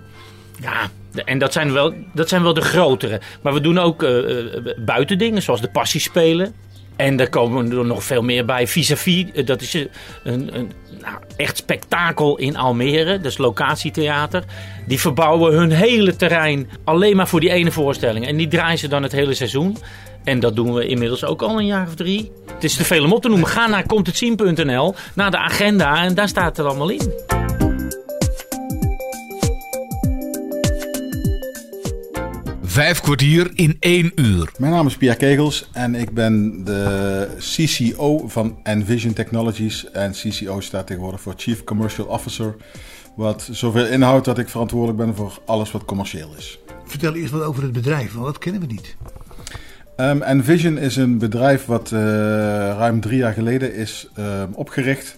Ja, en dat zijn, wel, dat zijn wel de grotere. Maar we doen ook eh, eh, buitendingen, zoals de Passie spelen. En er komen er nog veel meer bij. Vis-à-vis, eh, dat is een, een, nou, echt spektakel in Almere. Dat is locatietheater. Die verbouwen hun hele terrein alleen maar voor die ene voorstelling. En die draaien ze dan het hele seizoen. En dat doen we inmiddels ook al een jaar of drie. Het is te veel om op te noemen. Ga naar comtetzien.nl, naar de agenda en daar staat het allemaal in. Vijf kwartier in één uur. Mijn naam is Pierre Kegels en ik ben de CCO van Envision Technologies. En CCO staat tegenwoordig voor Chief Commercial Officer. Wat zoveel inhoudt dat ik verantwoordelijk ben voor alles wat commercieel is. Vertel eerst wat over het bedrijf, want dat kennen we niet. Um, Envision is een bedrijf wat uh, ruim drie jaar geleden is uh, opgericht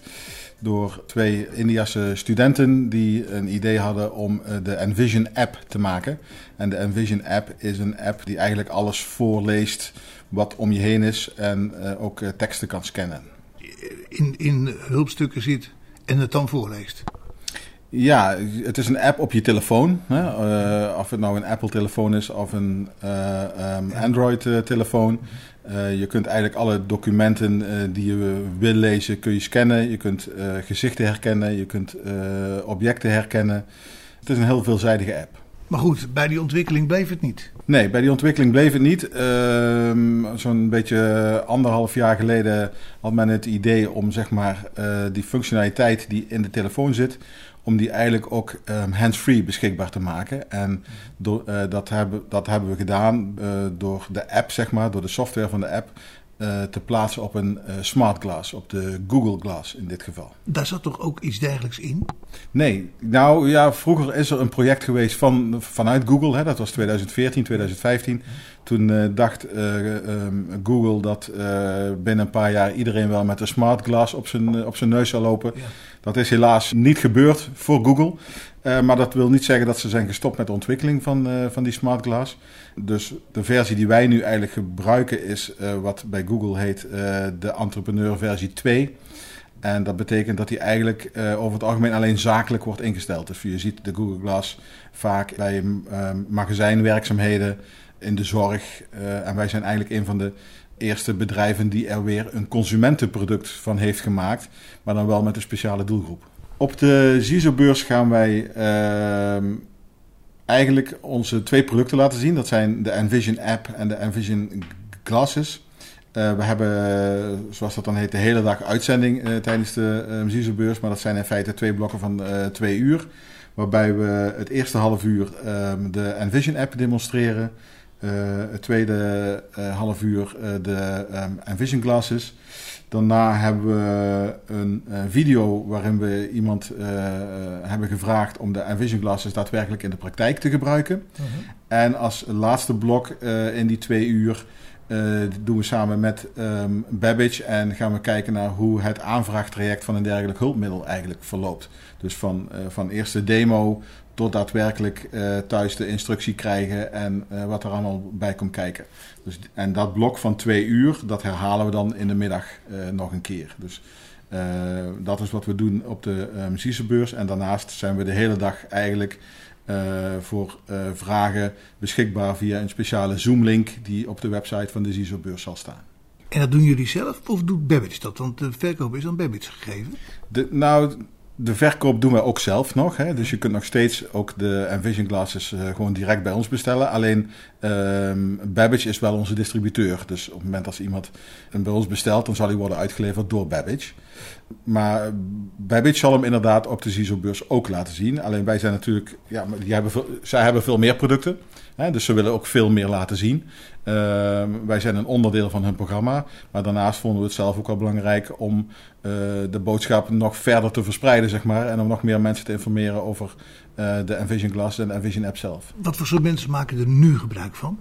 door twee Indiase studenten die een idee hadden om uh, de Envision app te maken. En de Envision app is een app die eigenlijk alles voorleest wat om je heen is en ook teksten kan scannen. In, in hulpstukken zit en het dan voorleest. Ja, het is een app op je telefoon. Hè? Uh, of het nou een Apple-telefoon is of een uh, um, Android-telefoon. Uh, je kunt eigenlijk alle documenten die je wil lezen, kun je scannen. Je kunt gezichten herkennen, je kunt objecten herkennen. Het is een heel veelzijdige app. Maar goed, bij die ontwikkeling bleef het niet. Nee, bij die ontwikkeling bleef het niet. Uh, Zo'n beetje anderhalf jaar geleden had men het idee om zeg maar, die functionaliteit die in de telefoon zit, om die eigenlijk ook um, hands-free beschikbaar te maken. En door, uh, dat, hebben, dat hebben we gedaan uh, door de app, zeg maar, door de software van de app. Uh, te plaatsen op een smart glass, op de Google Glass in dit geval. Daar zat toch ook iets dergelijks in? Nee, nou ja, vroeger is er een project geweest van, vanuit Google, hè, dat was 2014, 2015. Toen dacht um, Google dat binnen een paar jaar iedereen wel met een smart glass op zijn, op zijn neus zou lopen. Ja. Dat is helaas niet gebeurd voor Google. Uh, maar dat wil niet zeggen dat ze zijn gestopt met de ontwikkeling van, uh, van die smart glass. Dus de versie die wij nu eigenlijk gebruiken is uh, wat bij Google heet de entrepreneur versie 2. En dat betekent dat die eigenlijk over het algemeen alleen zakelijk wordt ingesteld. Dus je ziet de Google Glass vaak bij magazijnwerkzaamheden, in de zorg. en wij zijn eigenlijk een van de eerste bedrijven die er weer een consumentenproduct van heeft gemaakt, maar dan wel met een speciale doelgroep. Op de ZISO-beurs gaan wij uh, eigenlijk onze twee producten laten zien. Dat zijn de Envision app en de Envision Glasses. Uh, we hebben, zoals dat dan heet, de hele dag uitzending uh, tijdens de ZISO-beurs. Maar dat zijn in feite twee blokken van twee uur. Waarbij we het eerste half uur ehm, de Envision app demonstreren. Uh, het tweede uh, half uur uh, de um, Envision Glasses. Daarna hebben we een video waarin we iemand hebben gevraagd om de Envision Glasses daadwerkelijk in de praktijk te gebruiken. -huh. En als laatste blok in die twee uur doen we samen met um, Babbage en gaan we kijken naar hoe het aanvraagtraject van een dergelijk hulpmiddel eigenlijk verloopt. Dus van, van eerste demo tot daadwerkelijk uh, thuis de instructie krijgen en uh, wat er allemaal bij komt kijken. Dus, en dat blok van twee uur, dat herhalen we dan in de middag uh, nog een keer. Dus dat is wat we doen op de CISO-beurs. En daarnaast zijn we de hele dag eigenlijk voor vragen beschikbaar via een speciale Zoom-link die op de website van de CISO-beurs zal staan. En dat doen jullie zelf of doet Babbage dat? Want de verkoop is aan Babbage gegeven. De, nou, de verkoop doen wij ook zelf nog. Hè? Dus je kunt nog steeds ook de Envision Glasses uh, gewoon direct bij ons bestellen. Alleen um, Babbage is wel onze distributeur. Dus op het moment als iemand hem bij ons bestelt, dan zal hij worden uitgeleverd door Babbage. Maar Babbage zal hem inderdaad op de CISO-beurs ook laten zien. Alleen wij zijn natuurlijk, ja, die hebben zij hebben veel meer producten. Dus ze willen ook veel meer laten zien. Uh, wij zijn een onderdeel van hun programma. Maar daarnaast vonden we het zelf ook wel belangrijk om uh, de boodschap nog verder te verspreiden, zeg maar. En om nog meer mensen te informeren over uh, de Envision Glass en de Envision app zelf. Wat voor soort mensen maken er nu gebruik van?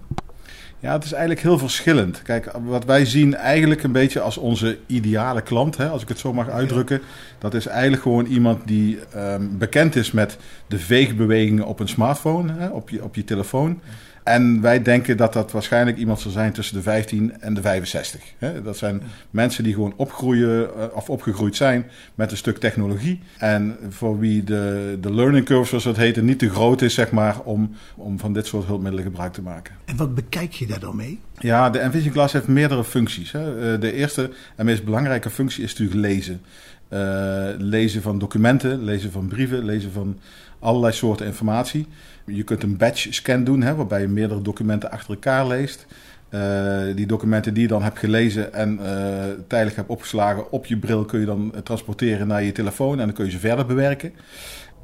Ja, het is eigenlijk heel verschillend. Kijk, wat wij zien eigenlijk een beetje als onze ideale klant, hè, als ik het zo mag uitdrukken. Dat is eigenlijk gewoon iemand die um, bekend is met de veegbewegingen op een smartphone, hè, op, je, op je telefoon. En wij denken dat dat waarschijnlijk iemand zal zijn tussen de 15 en de 65. Hè? Dat zijn mensen die gewoon opgroeien eh, of opgegroeid zijn met een stuk technologie. En voor wie de, de learning curve, zoals dat heet, niet te groot is, zeg maar, om, om van dit soort hulpmiddelen gebruik te maken. En wat bekijk je daar dan mee? Ja, de Envision Glass heeft meerdere functies. Eh, De eerste en meest belangrijke functie is natuurlijk lezen. Eh, lezen van documenten, lezen van brieven, lezen van allerlei soorten informatie. Je kunt een batch scan doen, hè, waarbij je meerdere documenten achter elkaar leest. Eh, die documenten die je dan hebt gelezen en eh, tijdelijk hebt opgeslagen op je bril kun je dan eh, transporteren naar je telefoon en dan kun je ze verder bewerken.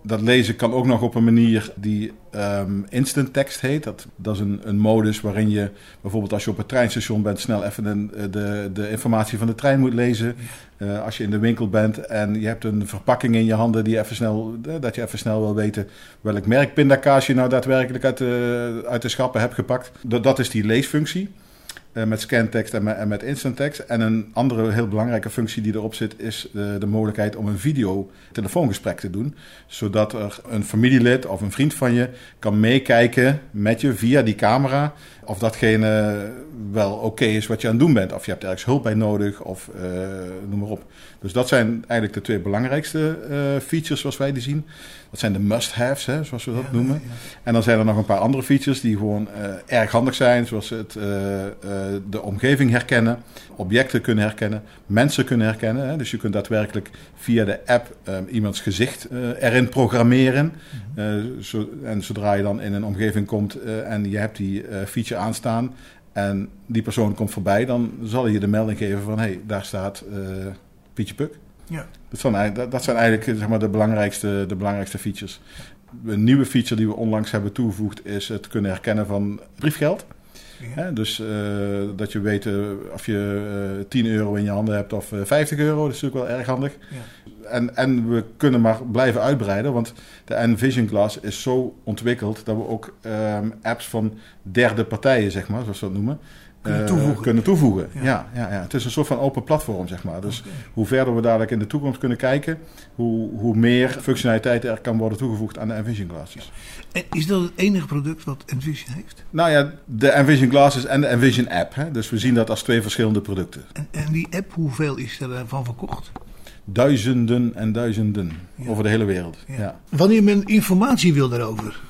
Dat lezen kan ook nog op een manier die ehm, instant text heet. Dat, dat is een, een modus waarin je bijvoorbeeld als je op het treinstation bent snel even eh, de, de informatie van de trein moet lezen. Eh, als je in de winkel bent en je hebt een verpakking in je handen die even snel, eh, dat je even snel wil weten welk merk pindakaas je nou daadwerkelijk uit de, uit de schappen hebt gepakt. Dat, dat is die leesfunctie. Eh, met scantekst en met, en met instant. En een andere heel belangrijke functie die erop zit, is de, de mogelijkheid om een video-telefoongesprek te doen. Zodat er een familielid of een vriend van je kan meekijken met je via die camera. Of datgene wel oké is wat je aan het doen bent. Of je hebt ergens hulp bij nodig, of eh, noem maar op. Dus dat zijn eigenlijk de twee belangrijkste eh, features zoals wij die zien. Dat zijn de must-haves, zoals we dat noemen. En dan zijn er nog een paar andere features die gewoon eh, erg handig zijn. Zoals het, de omgeving herkennen, objecten kunnen herkennen, mensen kunnen herkennen. Hè. Dus je kunt daadwerkelijk via de app eh, iemands gezicht eh, erin programmeren. Eh, zo, en zodra je dan in een omgeving komt eh, en je hebt die feature aanstaan... en die persoon komt voorbij, dan zal je de melding geven van... hé, hey, daar staat Pietje Puk. Ja. Dat zijn, dat zijn eigenlijk zeg maar, de, belangrijkste, de belangrijkste features. Een nieuwe feature die we onlangs hebben toegevoegd is het kunnen herkennen van briefgeld. Hè, dus eh, dat je weet eh, of je eh 10 euro in je handen hebt of eh, 50 euro. Dat is natuurlijk wel erg handig. En, en we kunnen maar blijven uitbreiden, want de Envision Glass is zo ontwikkeld dat we ook ehm, apps van derde partijen, zeg maar, zoals we dat noemen, Kunnen eh, toevoegen. kunnen toevoegen. Ja. Ja. Ja, ja, Het is een soort van open platform, zeg maar. Dus hoe verder we dadelijk in de toekomst kunnen kijken, hoe, hoe meer functionaliteit er kan worden toegevoegd aan de Envision Glasses. En is dat het enige product wat Envision heeft? Nou ja, de Envision Glasses en de Envision App. Hè? Dus we zien dat als twee verschillende producten. En, en die app, hoeveel is er van verkocht? Duizenden en duizenden over de hele wereld. Ja. Wanneer men informatie wil daarover,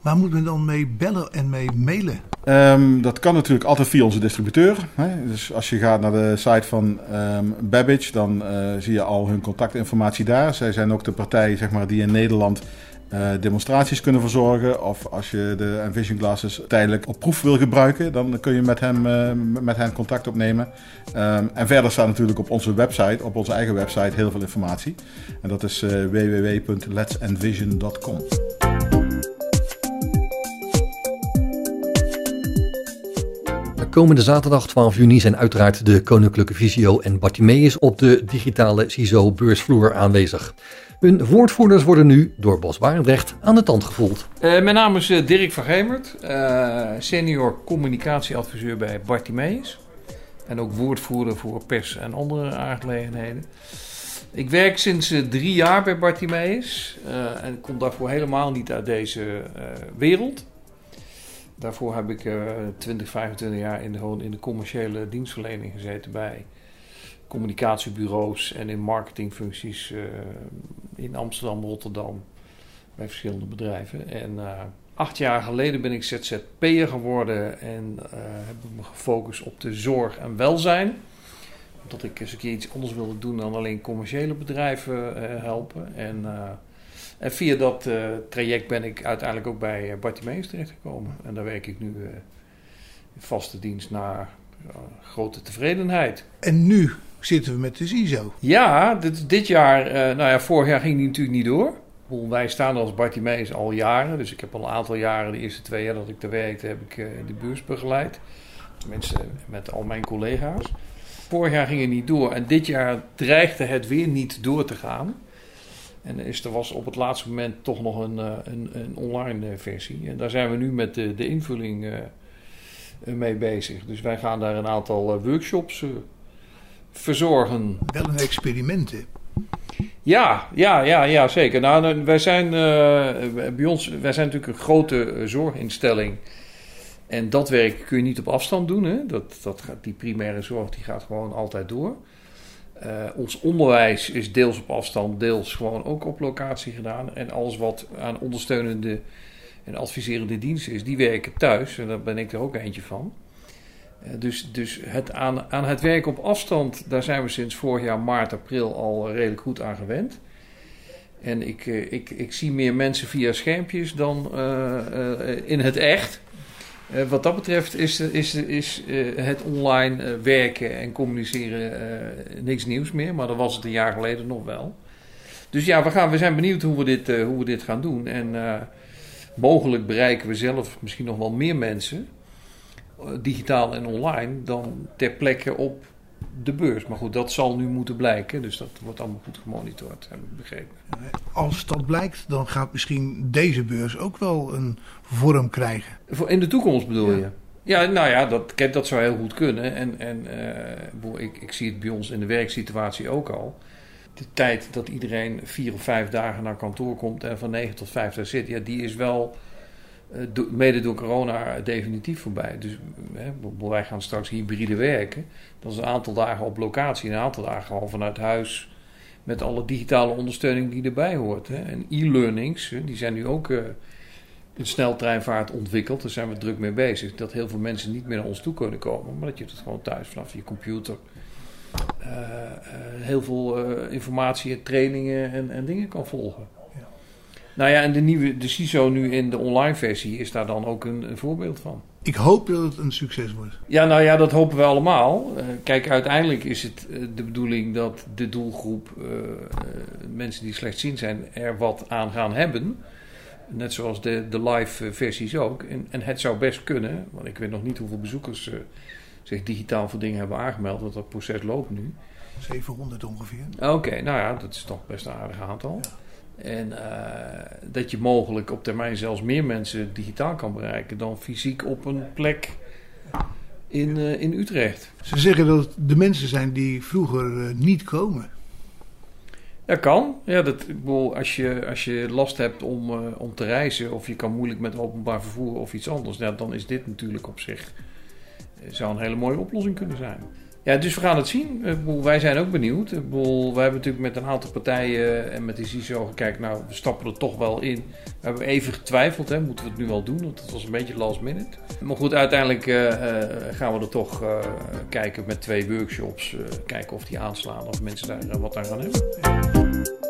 waar moet men dan mee bellen en mee mailen? Ehm, dat kan natuurlijk altijd via onze distributeur. Hè? Dus als je gaat naar de site van ehm, Babbage, dan eh, zie je al hun contactinformatie daar. Zij zijn ook de partij zeg maar, die in Nederland eh, demonstraties kunnen verzorgen. Of als je de Envision Glasses tijdelijk op proef wil gebruiken, dan kun je met hem, eh, met hen contact opnemen. Ehm, en verder staat natuurlijk op onze website, op onze eigen website, heel veel informatie. En dat is www.letsenvision.com. Komende zaterdag 12 juni zijn uiteraard de Koninklijke Visio en Bartimeus op de digitale CISO beursvloer aanwezig. Hun woordvoerders worden nu door Bos Barendrecht aan de tand gevoeld. Eh, mijn naam is eh, Dirk van Gemert, eh, senior communicatieadviseur bij Bartimeus. En ook woordvoerder voor pers en andere aangelegenheden. Ik werk sinds drie jaar bij Bartimeus en kom daarvoor helemaal niet uit deze wereld. Daarvoor heb ik eh 20, 25 jaar in de, in de commerciële dienstverlening gezeten bij communicatiebureaus en in marketingfuncties eh, in Amsterdam, Rotterdam, bij verschillende bedrijven. En eh, acht jaar geleden ben ik ZZP'er geworden en eh, heb ik me gefocust op de zorg en welzijn. Omdat ik eens een keer iets anders wilde doen dan alleen commerciële bedrijven eh, helpen. En, eh, en via dat eh, traject ben ik uiteindelijk ook bij uh, Bartimeus terechtgekomen. En daar werk ik nu eh, in vaste dienst naar eh, grote tevredenheid. En nu zitten we met de CISO. Ja, dit, dit jaar, eh, nou ja, vorig jaar ging die natuurlijk niet door. Wij staan als Bartimeus al jaren, dus ik heb al een aantal jaren, de eerste twee jaar dat ik er werkte, heb ik eh, de beurs begeleid. Tenminste, met al mijn collega's. Vorig jaar ging het niet door en dit jaar dreigde het weer niet door te gaan. En er is, er was op het laatste moment toch nog een, eh, een, een online eh, versie. En daar zijn we nu met de, de invulling eh, mee bezig. Dus wij gaan daar een aantal workshops verzorgen. Wel een experiment, hè? Ja, ja, ja, ja zeker. Nou, nou, wij zijn bij ons, wij zijn natuurlijk een grote zorginstelling. En dat werk kun je niet op afstand doen. Hè? Dat, dat gaat, die primaire zorg die gaat gewoon altijd door. Uh, ons onderwijs is deels op afstand, deels gewoon ook op locatie gedaan. En alles wat aan ondersteunende en adviserende diensten is, die werken thuis. En daar ben ik er ook eentje van. Uh, dus dus het aan, aan het werk op afstand, daar zijn we sinds vorig jaar maart, april al redelijk goed aan gewend. En ik, uh, ik, ik zie meer mensen via schermpjes dan in het echt. Uh, wat dat betreft is, is, is uh, het online uh, werken en communiceren niks nieuws meer. Maar dat was het een jaar geleden nog wel. Dus ja, we, gaan, we zijn benieuwd hoe we dit, hoe we dit gaan doen. En mogelijk bereiken we zelf misschien nog wel meer mensen, digitaal en online, dan ter plekke op de beurs. Maar goed, dat zal nu moeten blijken. Dus dat wordt allemaal goed gemonitord, heb ik begrepen. Als dat blijkt, dan gaat misschien deze beurs ook wel een vorm krijgen. In de toekomst bedoel ja. je? Ja, nou ja, dat, dat zou heel goed kunnen. En, en uh, ik, ik zie het bij ons in de werksituatie ook al. De tijd dat iedereen vier of vijf dagen naar kantoor komt en van negen tot vijf daar zit, ja, die is wel uh, mede door corona definitief voorbij. Dus hè, wij gaan straks hybride werken. Dat is een aantal dagen op locatie, een aantal dagen gewoon vanuit huis. Met alle digitale ondersteuning die erbij hoort. Hè. En e-learnings, die zijn nu ook uh, in sneltreinvaart ontwikkeld. Daar zijn we druk mee bezig. Dat heel veel mensen niet meer naar ons toe kunnen komen. Maar dat je het gewoon thuis vanaf je computer. Uh, uh, heel veel informatie en trainingen en, en dingen kan volgen. Nou ja, en de nieuwe de CISO nu in de online versie is daar dan ook een, een, voorbeeld van. Ik hoop dat het een succes wordt. Ja, nou ja, dat hopen we allemaal. Uh, kijk, uiteindelijk is het uh, de bedoeling dat de doelgroep uh, mensen die slechtziend zijn er wat aan gaan hebben. Net zoals de, de live versies ook. En, en, het zou best kunnen, want ik weet nog niet hoeveel bezoekers zich digitaal voor dingen hebben aangemeld, want dat proces loopt nu. 700 ongeveer. Oké, okay, nou ja, dat is toch best een aardig aantal. Ja. En uh, dat je mogelijk op termijn zelfs meer mensen digitaal kan bereiken dan fysiek op een plek in, uh, in Utrecht. Ze zeggen dat het de mensen zijn die vroeger uh, niet komen. Dat kan. Ja, dat, als, je, als je last hebt om, om te reizen of je kan moeilijk met openbaar vervoer of iets anders, ja, dan is dit natuurlijk op zich zou een hele mooie oplossing kunnen zijn. Ja, dus we gaan het zien. Wij zijn ook benieuwd. Wij hebben natuurlijk met een aantal partijen en met de CISO gekeken, nou, we stappen er toch wel in. We hebben even getwijfeld, hè, moeten we het nu wel doen? Want het was een beetje last minute. Maar goed, uiteindelijk uh, gaan we er toch uh, kijken met twee workshops, kijken of die aanslaan, of mensen daar wat aan gaan hebben.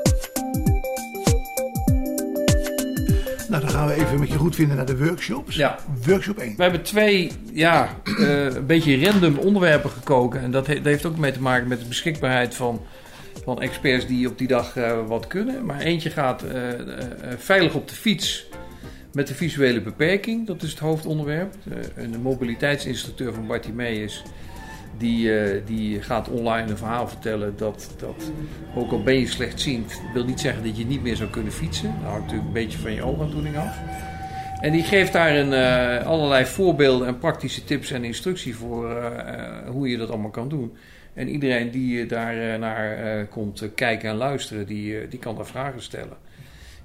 Nou, dan gaan we even met je goed vinden naar de workshops. Ja. Workshop 1. We hebben twee, ja, uh, een beetje random onderwerpen gekoken. En dat, he dat, heeft ook mee te maken met de beschikbaarheid van, van experts die op die dag uh, wat kunnen. Maar eentje gaat uh, veilig op de fiets met de visuele beperking. Dat is het hoofdonderwerp. een mobiliteitsinstructeur van Bartimeus die, uh, die gaat online een verhaal vertellen dat, dat ook al ben je slechtziend, wil niet zeggen dat je niet meer zou kunnen fietsen. Dat hangt natuurlijk een beetje van je oogaandoening af. En die geeft daar uh, allerlei voorbeelden en praktische tips en instructie voor uh, hoe je dat allemaal kan doen. En iedereen die daar naar komt kijken en luisteren, die, die kan daar vragen stellen.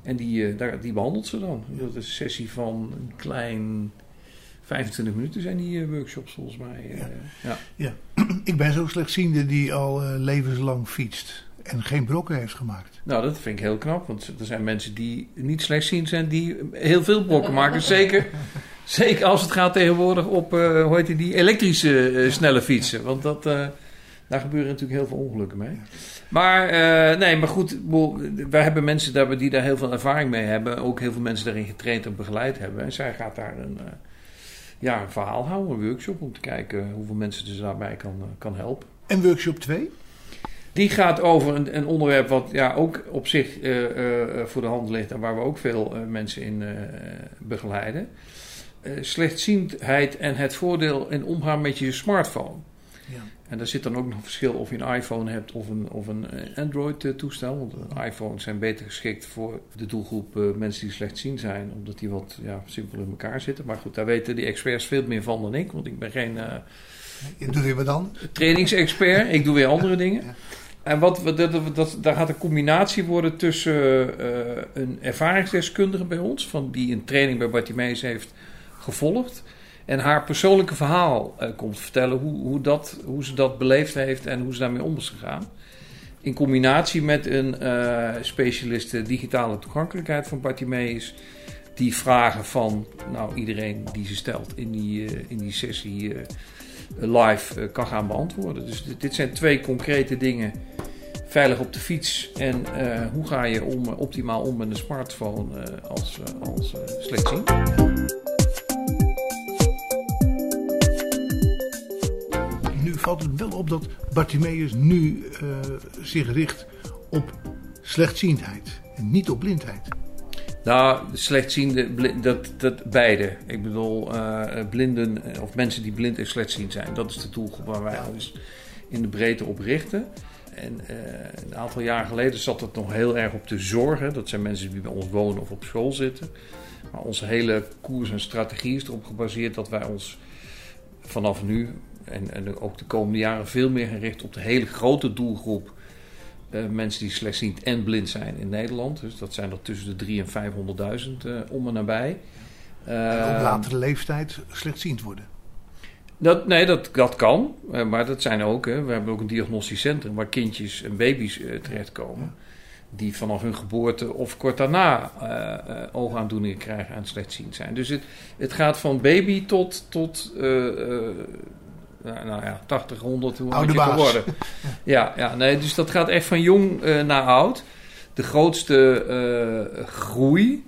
En die, daar, die behandelt ze dan. Dat is een sessie van een klein 25 minuten zijn die uh, workshops volgens mij. Uh, ja. ja. ik ben zo slechtziende die al uh, levenslang fietst en geen brokken heeft gemaakt. Nou, dat vind ik heel knap, want er zijn mensen die niet slechtziend zijn, die heel veel brokken maken. Zeker, zeker als het gaat tegenwoordig op, hoe heet die, die elektrische snelle fietsen. Want dat, daar gebeuren natuurlijk heel veel ongelukken mee. Maar nee, maar goed, wij hebben mensen die daar heel veel ervaring mee hebben. Ook heel veel mensen daarin getraind en begeleid hebben. En zij gaat daar een ja, een verhaal houden, een workshop om te kijken hoeveel mensen ze daarbij kan, eh, kan helpen. En workshop 2? Die gaat over een, een, onderwerp wat ja, ook op zich uh, uh, voor de hand ligt en waar we ook veel uh, mensen in begeleiden. slechtziendheid en het voordeel in omgaan met je smartphone. En daar zit dan ook nog verschil of je een iPhone hebt of een, of een Android-toestel. Want iPhones zijn beter geschikt voor de doelgroep uh, mensen die slechtziend zijn, omdat die wat ja, simpel in elkaar zitten. Maar goed, daar weten die experts veel meer van dan ik, want ik ben geen. Uh, je doet weer wat dan? Trainingsexpert, ik doe weer andere dingen. Ja. En wat, dat, dat, daar gaat een combinatie worden tussen uh, een ervaringsdeskundige bij ons, van die een training bij Bartimeus heeft gevolgd. En haar persoonlijke verhaal uh, komt vertellen hoe, hoe, dat, hoe ze dat beleefd heeft en hoe ze daarmee om is gegaan. In combinatie met een uh, specialiste digitale toegankelijkheid van Bartimeus. Die vragen van nou, iedereen die ze stelt in die, in die sessie live kan gaan beantwoorden. Dus dit, dit, zijn twee concrete dingen. Veilig op de fiets en hoe ga je om, optimaal om met een smartphone als, als slechtziend. Valt het wel op dat Bartimeus nu uh, zich richt op slechtziendheid en niet op blindheid. Nou, slechtziende, dat, dat beide. Ik bedoel, uh, blinden of mensen die blind en slechtziend zijn. Dat is de doelgroep waar wij ons in de breedte op richten. En een aantal jaar geleden zat het nog heel erg op de zorgen. Dat zijn mensen die bij ons wonen of op school zitten. Maar onze hele koers en strategie is erop gebaseerd dat wij ons vanaf nu en, en ook de komende jaren veel meer gericht op de hele grote doelgroep uh, mensen die slechtziend en blind zijn in Nederland. Dus dat zijn er tussen de 300.000 en 500.000 uh, om en nabij. Uh, op latere leeftijd slechtziend worden. Dat, nee, dat, dat kan. Uh, maar dat zijn ook, hè, we hebben ook een diagnostisch centrum waar kindjes en baby's terechtkomen. Die vanaf hun geboorte of kort daarna oogaandoeningen krijgen en slechtziend zijn. Dus het, het gaat van baby tot, tot nou, ja, 80, 100, hoe Oude baas. worden. ja, ja nee, dus dat gaat echt van jong uh, naar oud. De grootste uh, groei,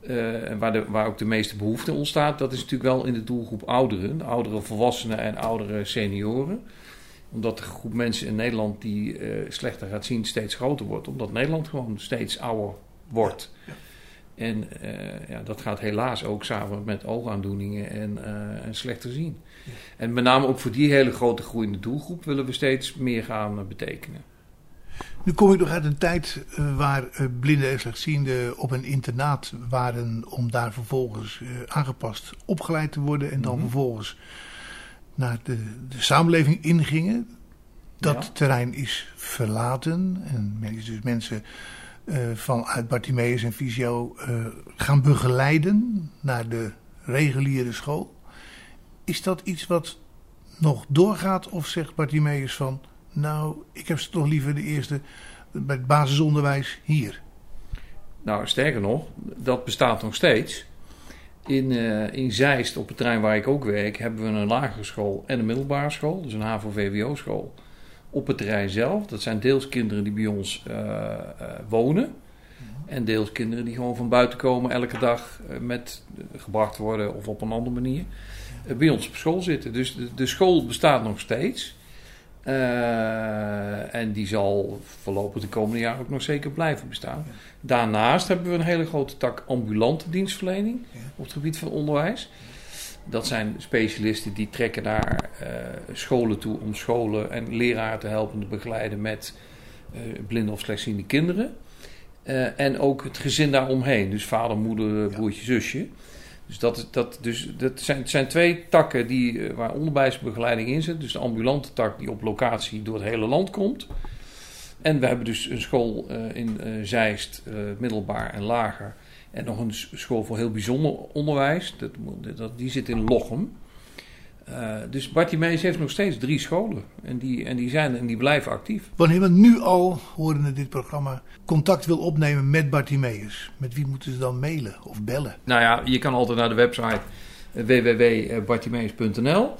uh, waar, de, waar ook de meeste behoefte ontstaat, dat is natuurlijk wel in de doelgroep ouderen. Oudere volwassenen en oudere senioren. Omdat de groep mensen in Nederland die slechter gaat zien steeds groter wordt. Omdat Nederland gewoon steeds ouder wordt. Ja. En uh, ja, dat gaat helaas ook samen met oogaandoeningen en, uh, en slechter zien. En met name ook voor die hele grote groeiende doelgroep willen we steeds meer gaan uh, betekenen. Nu kom ik nog uit een tijd waar blinden en slechtzienden op een internaat waren om daar vervolgens aangepast opgeleid te worden en dan mm -hmm. vervolgens naar de, de samenleving ingingen. Dat ja. terrein is verlaten en dus mensen uh, vanuit Bartimeus en Visio uh, gaan begeleiden naar de reguliere school. Is dat iets wat nog doorgaat of zegt Bartimeus van... nou, ik heb ze toch liever de eerste bij het basisonderwijs hier? Nou, sterker nog, dat bestaat nog steeds. In, uh, in Zeist, op het terrein waar ik ook werk, hebben we een lagere school en een middelbare school. Dus een HAVO-VWO-school op het terrein zelf. Dat zijn deels kinderen die bij ons uh, uh, wonen. En deels kinderen die gewoon van buiten komen elke dag met gebracht worden of op een andere manier bij ons op school zitten. Dus de, de school bestaat nog steeds. en die zal voorlopig de komende jaren ook nog zeker blijven bestaan. Daarnaast hebben we een hele grote tak ambulante dienstverlening op het gebied van onderwijs. Dat zijn specialisten die trekken naar uh, scholen toe om scholen en leraren te helpen te begeleiden met uh, blinde of slechtziende kinderen. En ook het gezin daaromheen, dus vader, moeder, broertje, zusje. Dus dat, dat, dus dat zijn, het zijn twee takken die, waar onderwijsbegeleiding in zit. Dus de ambulante tak die op locatie door het hele land komt. En we hebben dus een school in Zeist, middelbaar en lager en nog een school voor heel bijzonder onderwijs. Dat, dat, die zit in Lochem. Uh, dus Bartimeus heeft nog steeds drie scholen. En die, en die zijn en die blijven actief. Wanneer iemand nu al, horende dit programma, contact wil opnemen met Bartimeus, met wie moeten ze dan mailen of bellen? Nou ja, je kan altijd naar de website www.bartimeus.nl.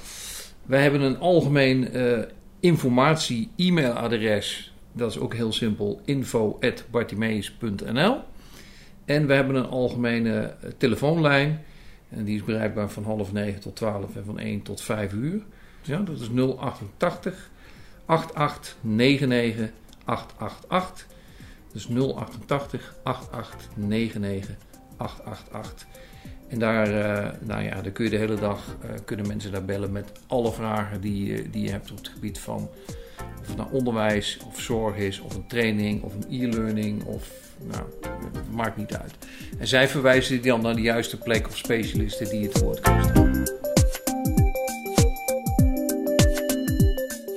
Wij hebben een algemeen uh, informatie-e-mailadres. Dat is ook heel simpel: info.bartimeus.nl. En we hebben een algemene telefoonlijn. En die is bereikbaar van half negen tot twaalf en van 1 tot 5 uur. Ja, dat is 088 8899 888. Dus 088 8899 888. En daar, uh, nou ja, daar kun je de hele dag uh, kunnen mensen daar bellen met alle vragen die, die je hebt op het gebied van of het nou onderwijs of zorg is, of een training of een e-learning of nou, maakt niet uit. En zij verwijzen die dan naar de juiste plek of specialisten die het woord kunnen staan.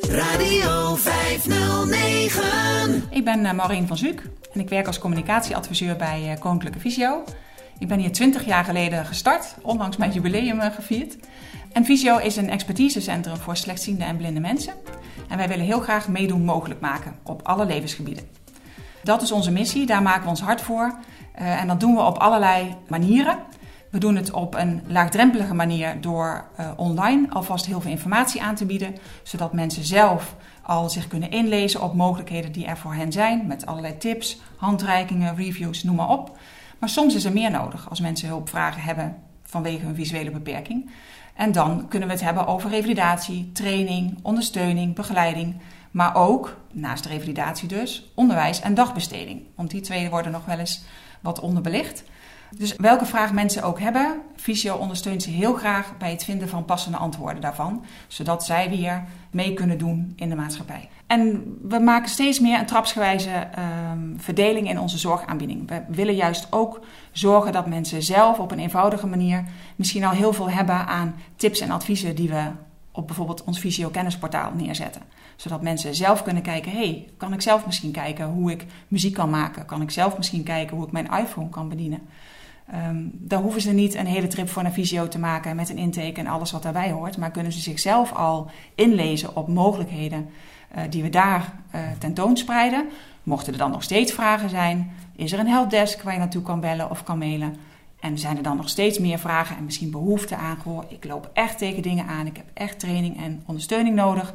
Radio 509. Ik ben uh, Maureen van Zuuk en ik werk als communicatieadviseur bij uh, Koninklijke Visio. Ik ben hier 20 jaar geleden gestart, onlangs mijn jubileum eh, gevierd. En Visio is een expertisecentrum voor slechtziende en blinde mensen. En wij willen heel graag meedoen mogelijk maken op alle levensgebieden. Dat is onze missie, daar maken we ons hard voor. Uh, en dat doen we op allerlei manieren. We doen het op een laagdrempelige manier door uh, online alvast heel veel informatie aan te bieden, zodat mensen zelf al zich kunnen inlezen op mogelijkheden die er voor hen zijn, met allerlei tips, handreikingen, reviews, noem maar op. Maar soms is er meer nodig als mensen hulpvragen hebben vanwege hun visuele beperking. En dan kunnen we het hebben over revalidatie, training, ondersteuning, begeleiding. Maar ook, naast revalidatie dus, onderwijs en dagbesteding. Want die twee worden nog wel eens wat onderbelicht. Dus welke vraag mensen ook hebben, Visio ondersteunt ze heel graag bij het vinden van passende antwoorden daarvan, zodat zij weer mee kunnen doen in de maatschappij. En we maken steeds meer een trapsgewijze um, verdeling in onze zorgaanbieding. We willen juist ook zorgen dat mensen zelf op een eenvoudige manier misschien al heel veel hebben aan tips en adviezen die we op bijvoorbeeld ons Visio kennisportaal neerzetten. Zodat mensen zelf kunnen kijken, hey, kan ik zelf misschien kijken hoe ik muziek kan maken? Kan ik zelf misschien kijken hoe ik mijn iPhone kan bedienen? Um, daar hoeven ze niet een hele trip voor naar visio te maken met een intake en alles wat daarbij hoort. Maar kunnen ze zichzelf al inlezen op mogelijkheden uh, die we daar uh, tentoonspreiden. Mochten er dan nog steeds vragen zijn, is er een helpdesk waar je naartoe kan bellen of kan mailen. En zijn er dan nog steeds meer vragen en misschien behoefte aan, goh, ik loop echt tegen dingen aan, ik heb echt training en ondersteuning nodig.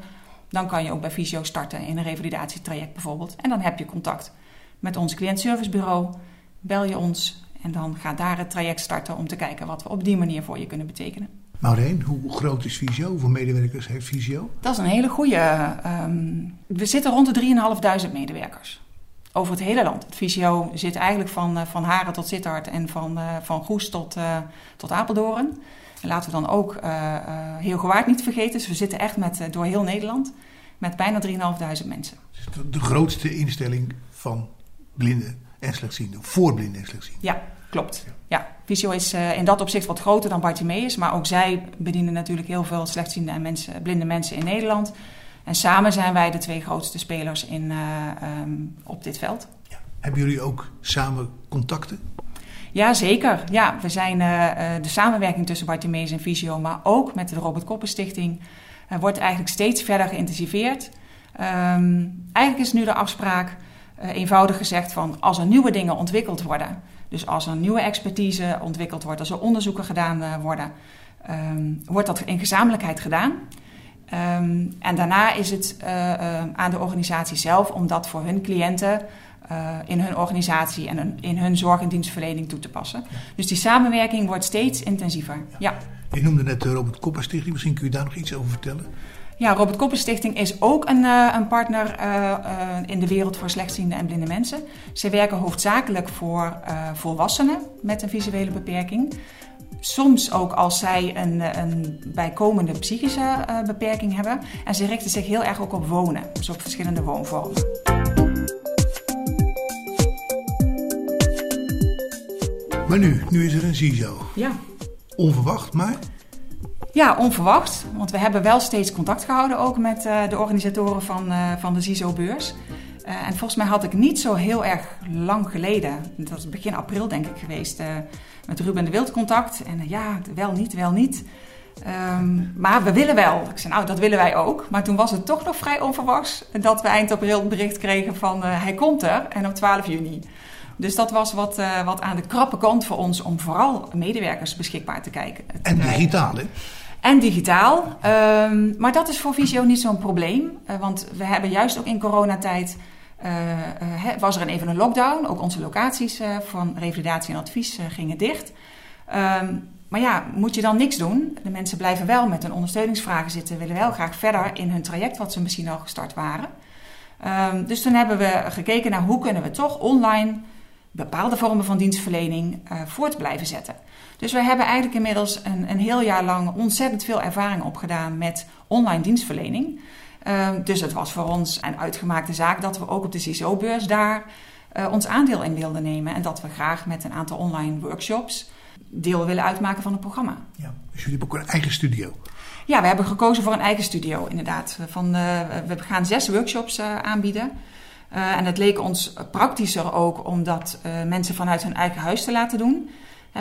Dan kan je ook bij Visio starten in een revalidatietraject bijvoorbeeld. En dan heb je contact met ons cliëntservicebureau. Bel je ons, en dan gaat daar het traject starten om te kijken wat we op die manier voor je kunnen betekenen. Maureen, hoe groot is Visio? Hoeveel medewerkers heeft Visio? Dat is een hele goede. Um, we zitten rond de 3.500 medewerkers. Over het hele land. Het Visio zit eigenlijk van, uh, van Haren tot Sittard en van, uh, van Goes tot, uh, tot Apeldoorn. En laten we dan ook heel gewaard niet vergeten. Dus we zitten echt met, door heel Nederland met bijna 3.500 mensen. De, de grootste instelling van blinden en slechtzienden, voor blinden en slechtzienden. Ja, klopt. Ja, Visio is in dat opzicht wat groter dan Bartimeus, maar ook zij bedienen natuurlijk heel veel slechtziende en mensen, blinde mensen in Nederland. En samen zijn wij de twee grootste spelers in, uh, um, op dit veld. Ja. Hebben jullie ook samen contacten? Ja, zeker. Ja, we zijn uh, de samenwerking tussen Bartimeus en Visio, maar ook met de Robert Koppen Stichting, wordt eigenlijk steeds verder geïntensiveerd. Um, eigenlijk is nu de afspraak uh, eenvoudig gezegd van als er nieuwe dingen ontwikkeld worden, dus als er nieuwe expertise ontwikkeld wordt, als er onderzoeken gedaan uh, worden, um, wordt dat in gezamenlijkheid gedaan. Um, en daarna is het uh, aan de organisatie zelf om dat voor hun cliënten in hun organisatie en in hun zorg- en dienstverlening toe te passen. Ja. Dus die samenwerking wordt steeds intensiever. Ja. ja. Je noemde net de Robert Kopper Stichting, misschien kun je daar nog iets over vertellen? Ja, Robert Koppen Stichting is ook een, een partner in de wereld voor slechtziende en blinde mensen. Ze werken hoofdzakelijk voor volwassenen met een visuele beperking. Soms ook als zij een, een bijkomende psychische beperking hebben. En ze richten zich heel erg ook op wonen, dus op verschillende woonvormen. Maar nu, nu is er een CISO. Ja. Onverwacht, maar ja, onverwacht. Want we hebben wel steeds contact gehouden ook met uh, de organisatoren van, uh, van de ZISO-beurs. Uh, en volgens mij had ik niet zo heel erg lang geleden, dat is begin april denk ik geweest, met Ruben de Wild contact. En ja, wel niet, wel niet. Um, maar we willen wel. Ik zei, nou, dat willen wij ook. Maar toen was het toch nog vrij onverwachts dat we eind april een bericht kregen van hij komt er en op 12 juni. Dus dat was wat, uh, wat aan de krappe kant voor ons om vooral medewerkers beschikbaar te kijken. En digitaal, hè? En digitaal. Um, maar dat is voor Visio niet zo'n probleem. Uh, want we hebben juist ook in coronatijd... Uh, uh, was er een even een lockdown. Ook onze locaties van revalidatie en advies gingen dicht. Um, maar ja, moet je dan niks doen? De mensen blijven wel met hun ondersteuningsvragen zitten... willen wel graag verder in hun traject wat ze misschien al gestart waren. Um, dus toen hebben we gekeken naar hoe kunnen we toch online... bepaalde vormen van dienstverlening voort blijven zetten. Dus we hebben eigenlijk inmiddels een, een heel jaar lang ontzettend veel ervaring opgedaan met online dienstverlening. Uh, dus het was voor ons een uitgemaakte zaak dat we ook op de CISO-beurs daar uh, ons aandeel in wilden nemen. En dat we graag met een aantal online workshops deel willen uitmaken van het programma. Ja, dus jullie hebben ook een eigen studio? Ja, we hebben gekozen voor een eigen studio, inderdaad. Van, uh, we gaan zes workshops aanbieden. en het leek ons praktischer ook om dat mensen vanuit hun eigen huis te laten doen.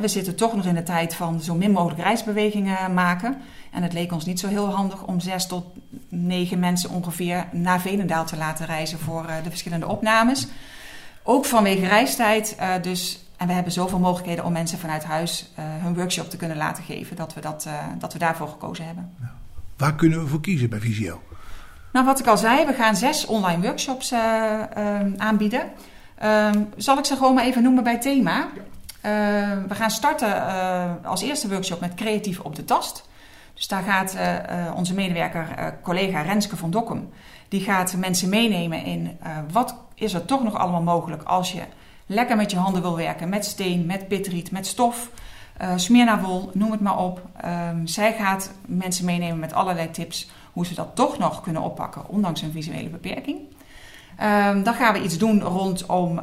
We zitten toch nog in de tijd van zo min mogelijk reisbewegingen maken. En het leek ons niet zo heel handig om zes tot negen mensen ongeveer naar Veenendaal te laten reizen voor eh, de verschillende opnames. Ook vanwege reistijd. eh, dus, en we hebben zoveel mogelijkheden om mensen vanuit huis eh, hun workshop te kunnen laten geven, dat we, dat, dat we daarvoor gekozen hebben. Waar kunnen we voor kiezen bij Visio? Nou, wat ik al zei, we gaan zes online workshops aanbieden. Ehm, zal ik ze gewoon maar even noemen bij thema? Ehm, we gaan starten eh, als eerste workshop met creatief op de tast. Dus daar gaat eh, eh, onze medewerker, collega Renske van Dokkum, die gaat mensen meenemen in wat is er toch nog allemaal mogelijk als je lekker met je handen wil werken, met steen, met pitriet, met stof, uh, smeernawol, noem het maar op. Ehm, zij gaat mensen meenemen met allerlei tips hoe ze dat toch nog kunnen oppakken, ondanks een visuele beperking. Ehm, dan gaan we iets doen rondom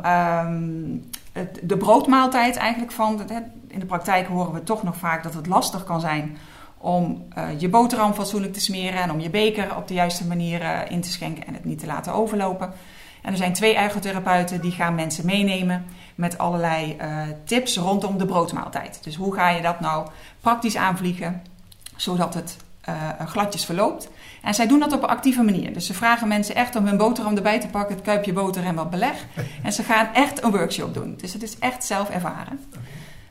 de broodmaaltijd eigenlijk van. In de praktijk horen we toch nog vaak dat het lastig kan zijn om uh, je boterham fatsoenlijk te smeren en om je beker op de juiste manier uh, in te schenken en het niet te laten overlopen. En er zijn twee ergotherapeuten die gaan mensen meenemen met allerlei uh, tips rondom de broodmaaltijd. Dus hoe ga je dat nou praktisch aanvliegen zodat het gladjes verloopt. En zij doen dat op een actieve manier. Dus ze vragen mensen echt om hun boterham erbij te pakken, het kuipje boter en wat beleg. En ze gaan echt een workshop doen. Dus het is echt zelf ervaren.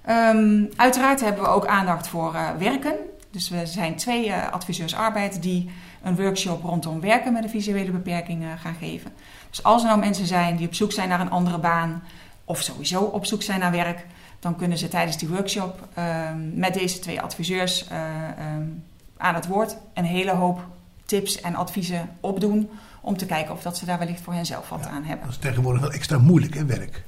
Um, uiteraard hebben we ook aandacht voor uh, werken. Dus we zijn twee uh, adviseurs arbeid die een workshop rondom werken met een visuele beperking uh, gaan geven. Dus als er nou mensen zijn die op zoek zijn naar een andere baan of sowieso op zoek zijn naar werk, dan kunnen ze tijdens die workshop met deze twee adviseurs um, aan het woord een hele hoop tips en adviezen opdoen om te kijken of dat ze daar wellicht voor henzelf wat ja, aan hebben. Dat is tegenwoordig wel extra moeilijk, hè, werk?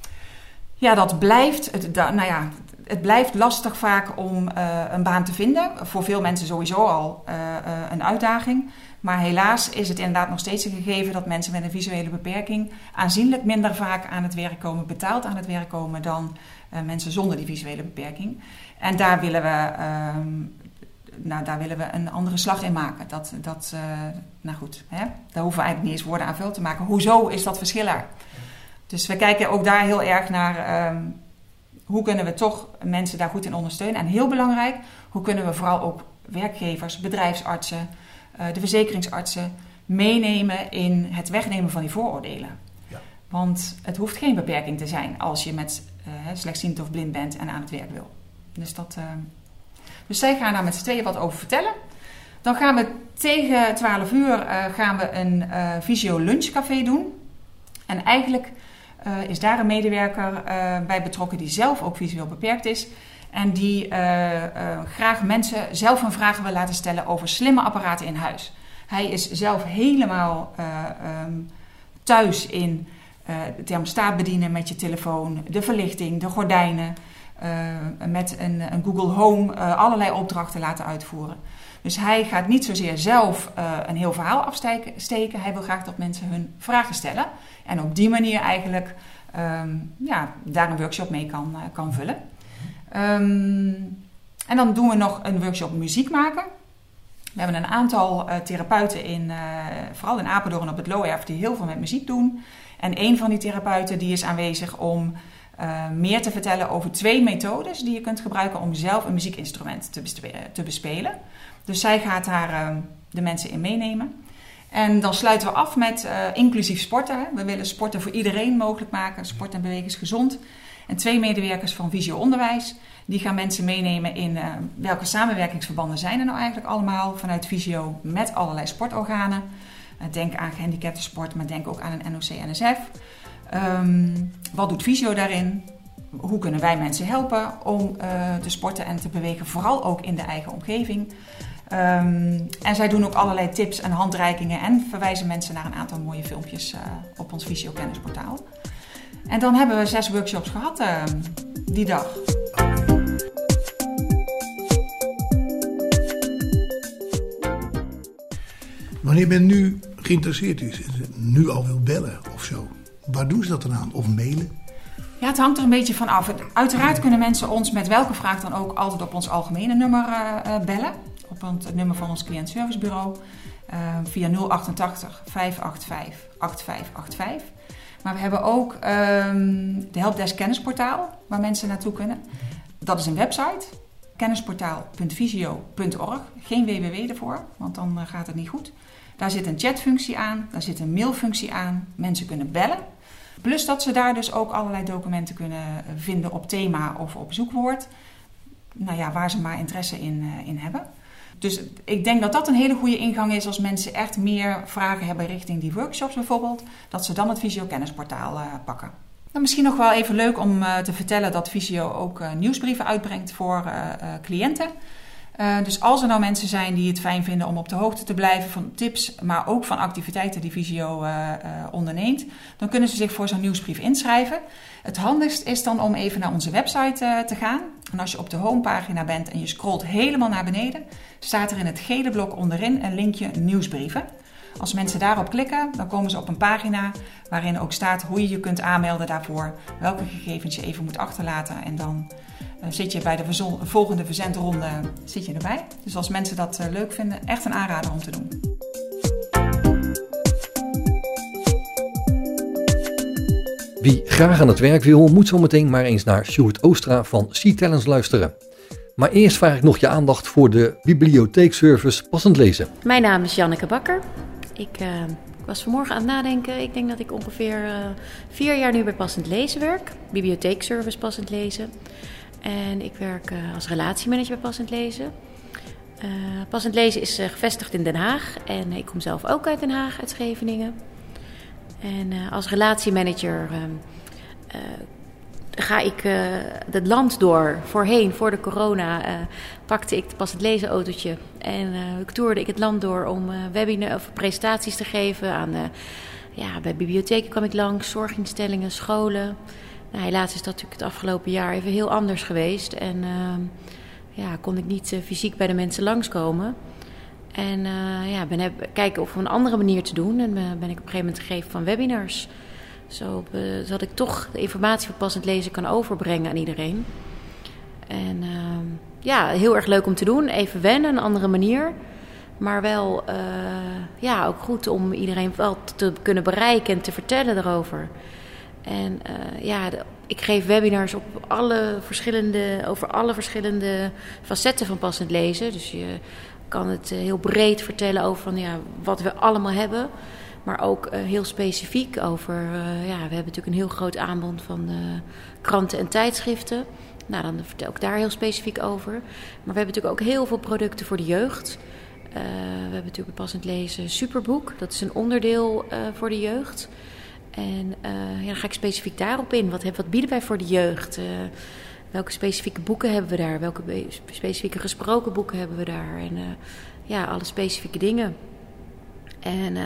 Ja, dat blijft, het, da, nou ja, het blijft lastig vaak om uh, een baan te vinden. Voor veel mensen sowieso al uh, uh, een uitdaging. Maar helaas is het inderdaad nog steeds een gegeven dat mensen met een visuele beperking aanzienlijk minder vaak aan het werk komen, betaald aan het werk komen dan mensen zonder die visuele beperking. En daar willen we nou, daar willen we een andere slag in maken. Dat, dat uh, nou goed, hè? daar hoeven we eigenlijk niet eens woorden aan vuil te maken. Hoezo is dat verschil er? Dus we kijken ook daar heel erg naar um, hoe kunnen we toch mensen daar goed in ondersteunen. En heel belangrijk, hoe kunnen we vooral ook werkgevers, bedrijfsartsen, uh, de verzekeringsartsen meenemen in het wegnemen van die vooroordelen. Ja. Want het hoeft geen beperking te zijn als je met uh, slechtziend of blind bent en aan het werk wil. Dus dat. Dus zij gaan daar met z'n tweeën wat over vertellen. Dan gaan we tegen 12 uur uh, gaan we een uh, visio lunchcafé doen. En eigenlijk uh, is daar een medewerker bij betrokken die zelf ook visueel beperkt is. En die graag mensen zelf hun vragen wil laten stellen over slimme apparaten in huis. Hij is zelf helemaal um, thuis in de thermostaat bedienen met je telefoon, de verlichting, de gordijnen. Uh, met een, een, Google Home uh, allerlei opdrachten laten uitvoeren. Dus hij gaat niet zozeer zelf uh, een heel verhaal afsteken. Hij wil graag dat mensen hun vragen stellen. En op die manier eigenlijk um, ja, daar een workshop mee kan, kan vullen. Um, en dan doen we nog een workshop muziek maken. We hebben een aantal therapeuten, in, vooral in Apeldoorn op het Looerf, die heel veel met muziek doen. En een van die therapeuten die is aanwezig om uh, meer te vertellen over twee methodes die je kunt gebruiken om zelf een muziekinstrument te, te bespelen. Dus zij gaat daar uh, de mensen in meenemen. En dan sluiten we af met uh, inclusief sporten. We willen sporten voor iedereen mogelijk maken. Sport en bewegen is gezond. En twee medewerkers van Visio Onderwijs, die gaan mensen meenemen in welke samenwerkingsverbanden zijn er nou eigenlijk allemaal vanuit Visio met allerlei sportorganen. denk aan gehandicapte sport, maar denk ook aan een NOC-NSF. Um, wat doet Visio daarin? Hoe kunnen wij mensen helpen om uh, te sporten en te bewegen, vooral ook in de eigen omgeving? Um, en zij doen ook allerlei tips en handreikingen en verwijzen mensen naar een aantal mooie filmpjes uh, op ons Visio kennisportaal. En dan hebben we zes workshops gehad uh, die dag. Wanneer men nu geïnteresseerd is, nu al wil bellen of zo, Waar doen ze dat dan aan? Of mailen? Ja, het hangt er een beetje van af. Uiteraard kunnen mensen ons met welke vraag dan ook altijd op ons algemene nummer uh, bellen. Op het nummer van ons cliëntservicebureau. Uh, via 088 585 8585. Maar we hebben ook um, de Helpdesk kennisportaal waar mensen naartoe kunnen. Dat is een website, kennisportaal.visio.org. Geen www ervoor, want dan eh, gaat het niet goed. Daar zit een chatfunctie aan, daar zit een mailfunctie aan. Mensen kunnen bellen. Plus dat ze daar dus ook allerlei documenten kunnen eh, vinden op thema of op zoekwoord. Nou ja, waar ze maar interesse in, uh, in hebben. Dus ik denk dat dat een hele goede ingang is als mensen echt meer vragen hebben richting die workshops bijvoorbeeld. Dat ze dan het Visio Kennisportaal uh, pakken. Nou, misschien nog wel even leuk om te vertellen dat Visio ook nieuwsbrieven uitbrengt voor cliënten. Dus als er nou mensen zijn die het fijn vinden om op de hoogte te blijven van tips, maar ook van activiteiten die Visio onderneemt, dan kunnen ze zich voor zo'n nieuwsbrief inschrijven. Het handigst is dan om even naar onze website te gaan. En als je op de homepagina bent en je scrolt helemaal naar beneden, staat er in het gele blok onderin een linkje nieuwsbrieven. Als mensen daarop klikken, dan komen ze op een pagina waarin ook staat hoe je je kunt aanmelden daarvoor, welke gegevens je even moet achterlaten en dan uh, zit je bij de volgende verzendronde zit je erbij. Dus als mensen dat uh, leuk vinden, echt een aanrader om te doen. Wie graag aan het werk wil, moet zometeen maar eens naar Sjoerd Oostra van Sea Talents luisteren. Maar eerst vraag ik nog je aandacht voor de bibliotheekservice Passend Lezen. Mijn naam is Janneke Bakker. Ik uh, was vanmorgen aan het nadenken. Ik denk dat ik ongeveer uh, vier jaar nu bij Passend Lezen werk. Bibliotheekservice Passend Lezen. En ik werk uh, als relatiemanager bij Passend Lezen. Passend Lezen is gevestigd in Den Haag. En ik kom zelf ook uit Den Haag, uit Scheveningen. En als relatiemanager ga ik uh, het land door. Voorheen, voor de corona, uh, pakte ik het lezen autootje. En uh, ik toerde ik het land door om webinars of presentaties te geven. Aan, ja, bij bibliotheken kwam ik langs, zorginstellingen, scholen. Nou, helaas is dat natuurlijk het afgelopen jaar even heel anders geweest. En ja, kon ik niet fysiek bij de mensen langskomen. En ja, ben heb, kijken of we een andere manier te doen. En ben ik op een gegeven moment gegeven van webinars. Zo, zodat ik toch de informatie van passend lezen kan overbrengen aan iedereen. En uh, ja, heel erg leuk om te doen. Even wennen, een andere manier. Maar wel ja, ook goed om iedereen wel te kunnen bereiken en te vertellen erover. En uh, ja, ik geef webinars op alle verschillende, over alle verschillende facetten van passend lezen. Dus je kan het heel breed vertellen over van, ja, wat we allemaal hebben. Maar ook uh, heel specifiek over. Ja, we hebben natuurlijk een heel groot aanbod van kranten en tijdschriften. Nou, dan vertel ik daar heel specifiek over. Maar we hebben natuurlijk ook heel veel producten voor de jeugd. we hebben natuurlijk passend lezen Superboek. Dat is een onderdeel voor de jeugd. En ja, dan ga ik specifiek daarop in. Wat, wat bieden wij voor de jeugd? welke specifieke boeken hebben we daar? Welke specifieke gesproken boeken hebben we daar? En ja, alle specifieke dingen. En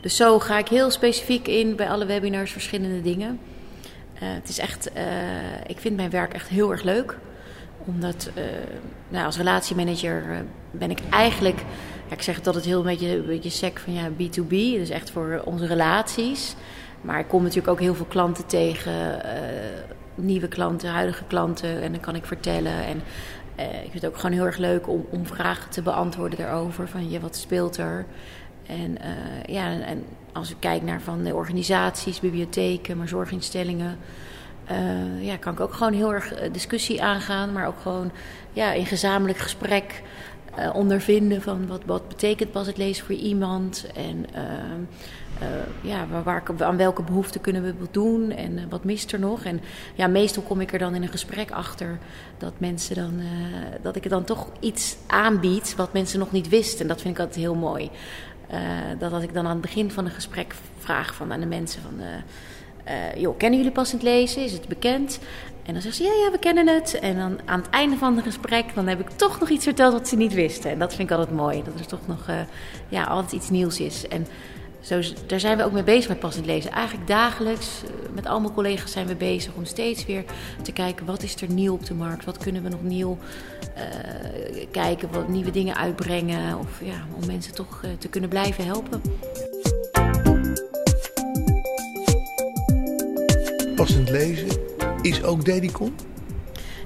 dus zo ga ik heel specifiek in bij alle webinars verschillende dingen. Het is echt, ik vind mijn werk echt heel erg leuk. Omdat nou, als relatiemanager ben ik eigenlijk, ja, ik zeg het heel een beetje, een beetje sec van ja, B2B, dus echt voor onze relaties. Maar ik kom natuurlijk ook heel veel klanten tegen, nieuwe klanten, huidige klanten. En dan kan ik vertellen. En ik vind het ook gewoon heel erg leuk om, om vragen te beantwoorden daarover. Van je, wat speelt er? En, uh, ja, en als ik kijk naar van de organisaties, bibliotheken, maar zorginstellingen, ja, kan ik ook gewoon heel erg discussie aangaan, maar ook gewoon ja, in gezamenlijk gesprek uh, ondervinden van wat, wat betekent pas het lezen voor iemand en ja, waar, aan welke behoeften kunnen we doen en wat mist er nog. En ja, meestal kom ik er dan in een gesprek achter dat mensen dan, dat ik dan toch iets aanbied wat mensen nog niet wisten. En dat vind ik altijd heel mooi. Dat als ik dan aan het begin van een gesprek vraag van, aan de mensen van... Joh, kennen jullie passend lezen? Is het bekend? En dan zeggen ze, ja, ja, we kennen het. En dan aan het einde van het gesprek, dan heb ik toch nog iets verteld wat ze niet wisten. En dat vind ik altijd mooi, dat er toch nog ja, altijd iets nieuws is. En zo, daar zijn we ook mee bezig met passend lezen. Eigenlijk dagelijks, met al mijn collega's zijn we bezig om steeds weer te kijken... wat is er nieuw op de markt? Wat kunnen we nog nieuw uh, kijken? Wat nieuwe dingen uitbrengen? Of ja, om mensen toch uh, te kunnen blijven helpen. Passend lezen is ook Dedicon?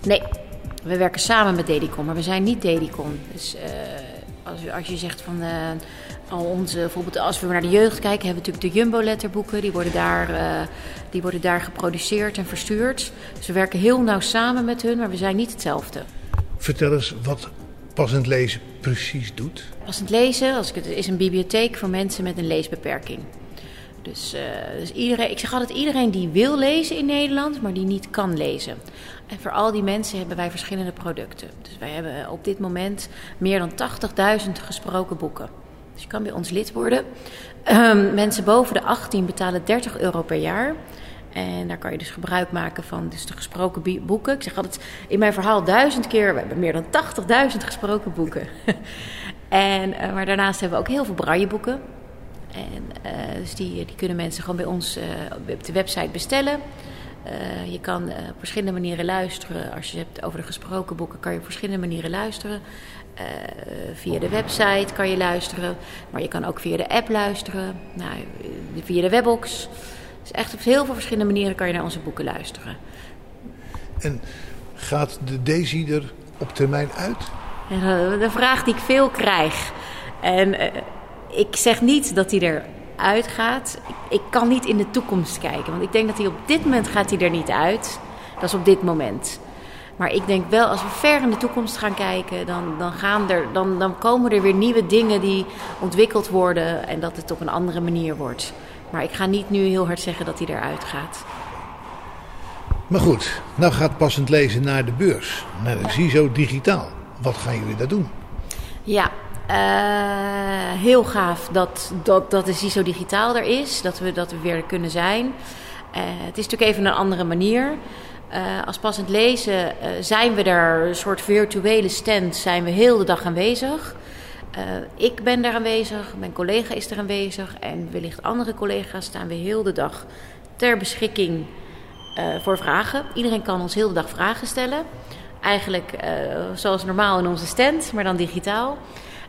Nee, we werken samen met Dedicon, maar we zijn niet Dedicon. Dus uh, als, als je zegt van al onze, bijvoorbeeld als we naar de jeugd kijken, hebben we natuurlijk de Jumbo-letterboeken. Die, worden daar, uh, die worden daar geproduceerd en verstuurd. Dus we werken heel nauw samen met hun, maar we zijn niet hetzelfde. Vertel eens wat passend lezen precies doet. Passend lezen als ik het, is een bibliotheek voor mensen met een leesbeperking. Dus, uh, dus iedereen, ik zeg altijd iedereen die wil lezen in Nederland, maar die niet kan lezen. En voor al die mensen hebben wij verschillende producten. Dus wij hebben op dit moment meer dan 80.000 gesproken boeken. Dus je kan bij ons lid worden. Um, mensen boven de 18 betalen 30 euro per jaar. En daar kan je dus gebruik maken van dus de gesproken boeken. Ik zeg altijd in mijn verhaal duizend keer, we hebben meer dan 80.000 gesproken boeken. en, uh, maar daarnaast hebben we ook heel veel brailleboeken. En uh, dus die, die kunnen mensen gewoon bij ons uh, op de website bestellen. Je kan op verschillende manieren luisteren. Als je het hebt over de gesproken boeken, kan je op verschillende manieren luisteren. Uh, via de website kan je luisteren, maar je kan ook via de app luisteren, nou, via de webbox. Dus echt op heel veel verschillende manieren kan je naar onze boeken luisteren. En gaat de Daisy er op termijn uit? Uh, de vraag die ik veel krijg. En uh, ik zeg niet dat hij er uitgaat. Ik, ik kan niet in de toekomst kijken, want ik denk dat hij op dit moment gaat hij er niet uit. Dat is op dit moment. Maar ik denk wel, als we ver in de toekomst gaan kijken, dan, dan, gaan er, dan, dan komen er weer nieuwe dingen die ontwikkeld worden en dat het op een andere manier wordt. Maar ik ga niet nu heel hard zeggen dat hij eruit gaat. Maar goed, nou gaat passend lezen naar de beurs, naar de CISO digitaal. Wat gaan jullie daar doen? Ja, uh, heel gaaf dat, dat, dat de CISO digitaal er is, dat we, dat we weer kunnen zijn. Uh, het is natuurlijk even een andere manier. Uh, als passend lezen uh, zijn we daar, een soort virtuele stand, zijn we heel de dag aanwezig. Uh, ik ben daar aanwezig, mijn collega is er aanwezig en wellicht andere collega's staan we heel de dag ter beschikking voor vragen. Iedereen kan ons heel de dag vragen stellen. Eigenlijk zoals normaal in onze stand, maar dan digitaal.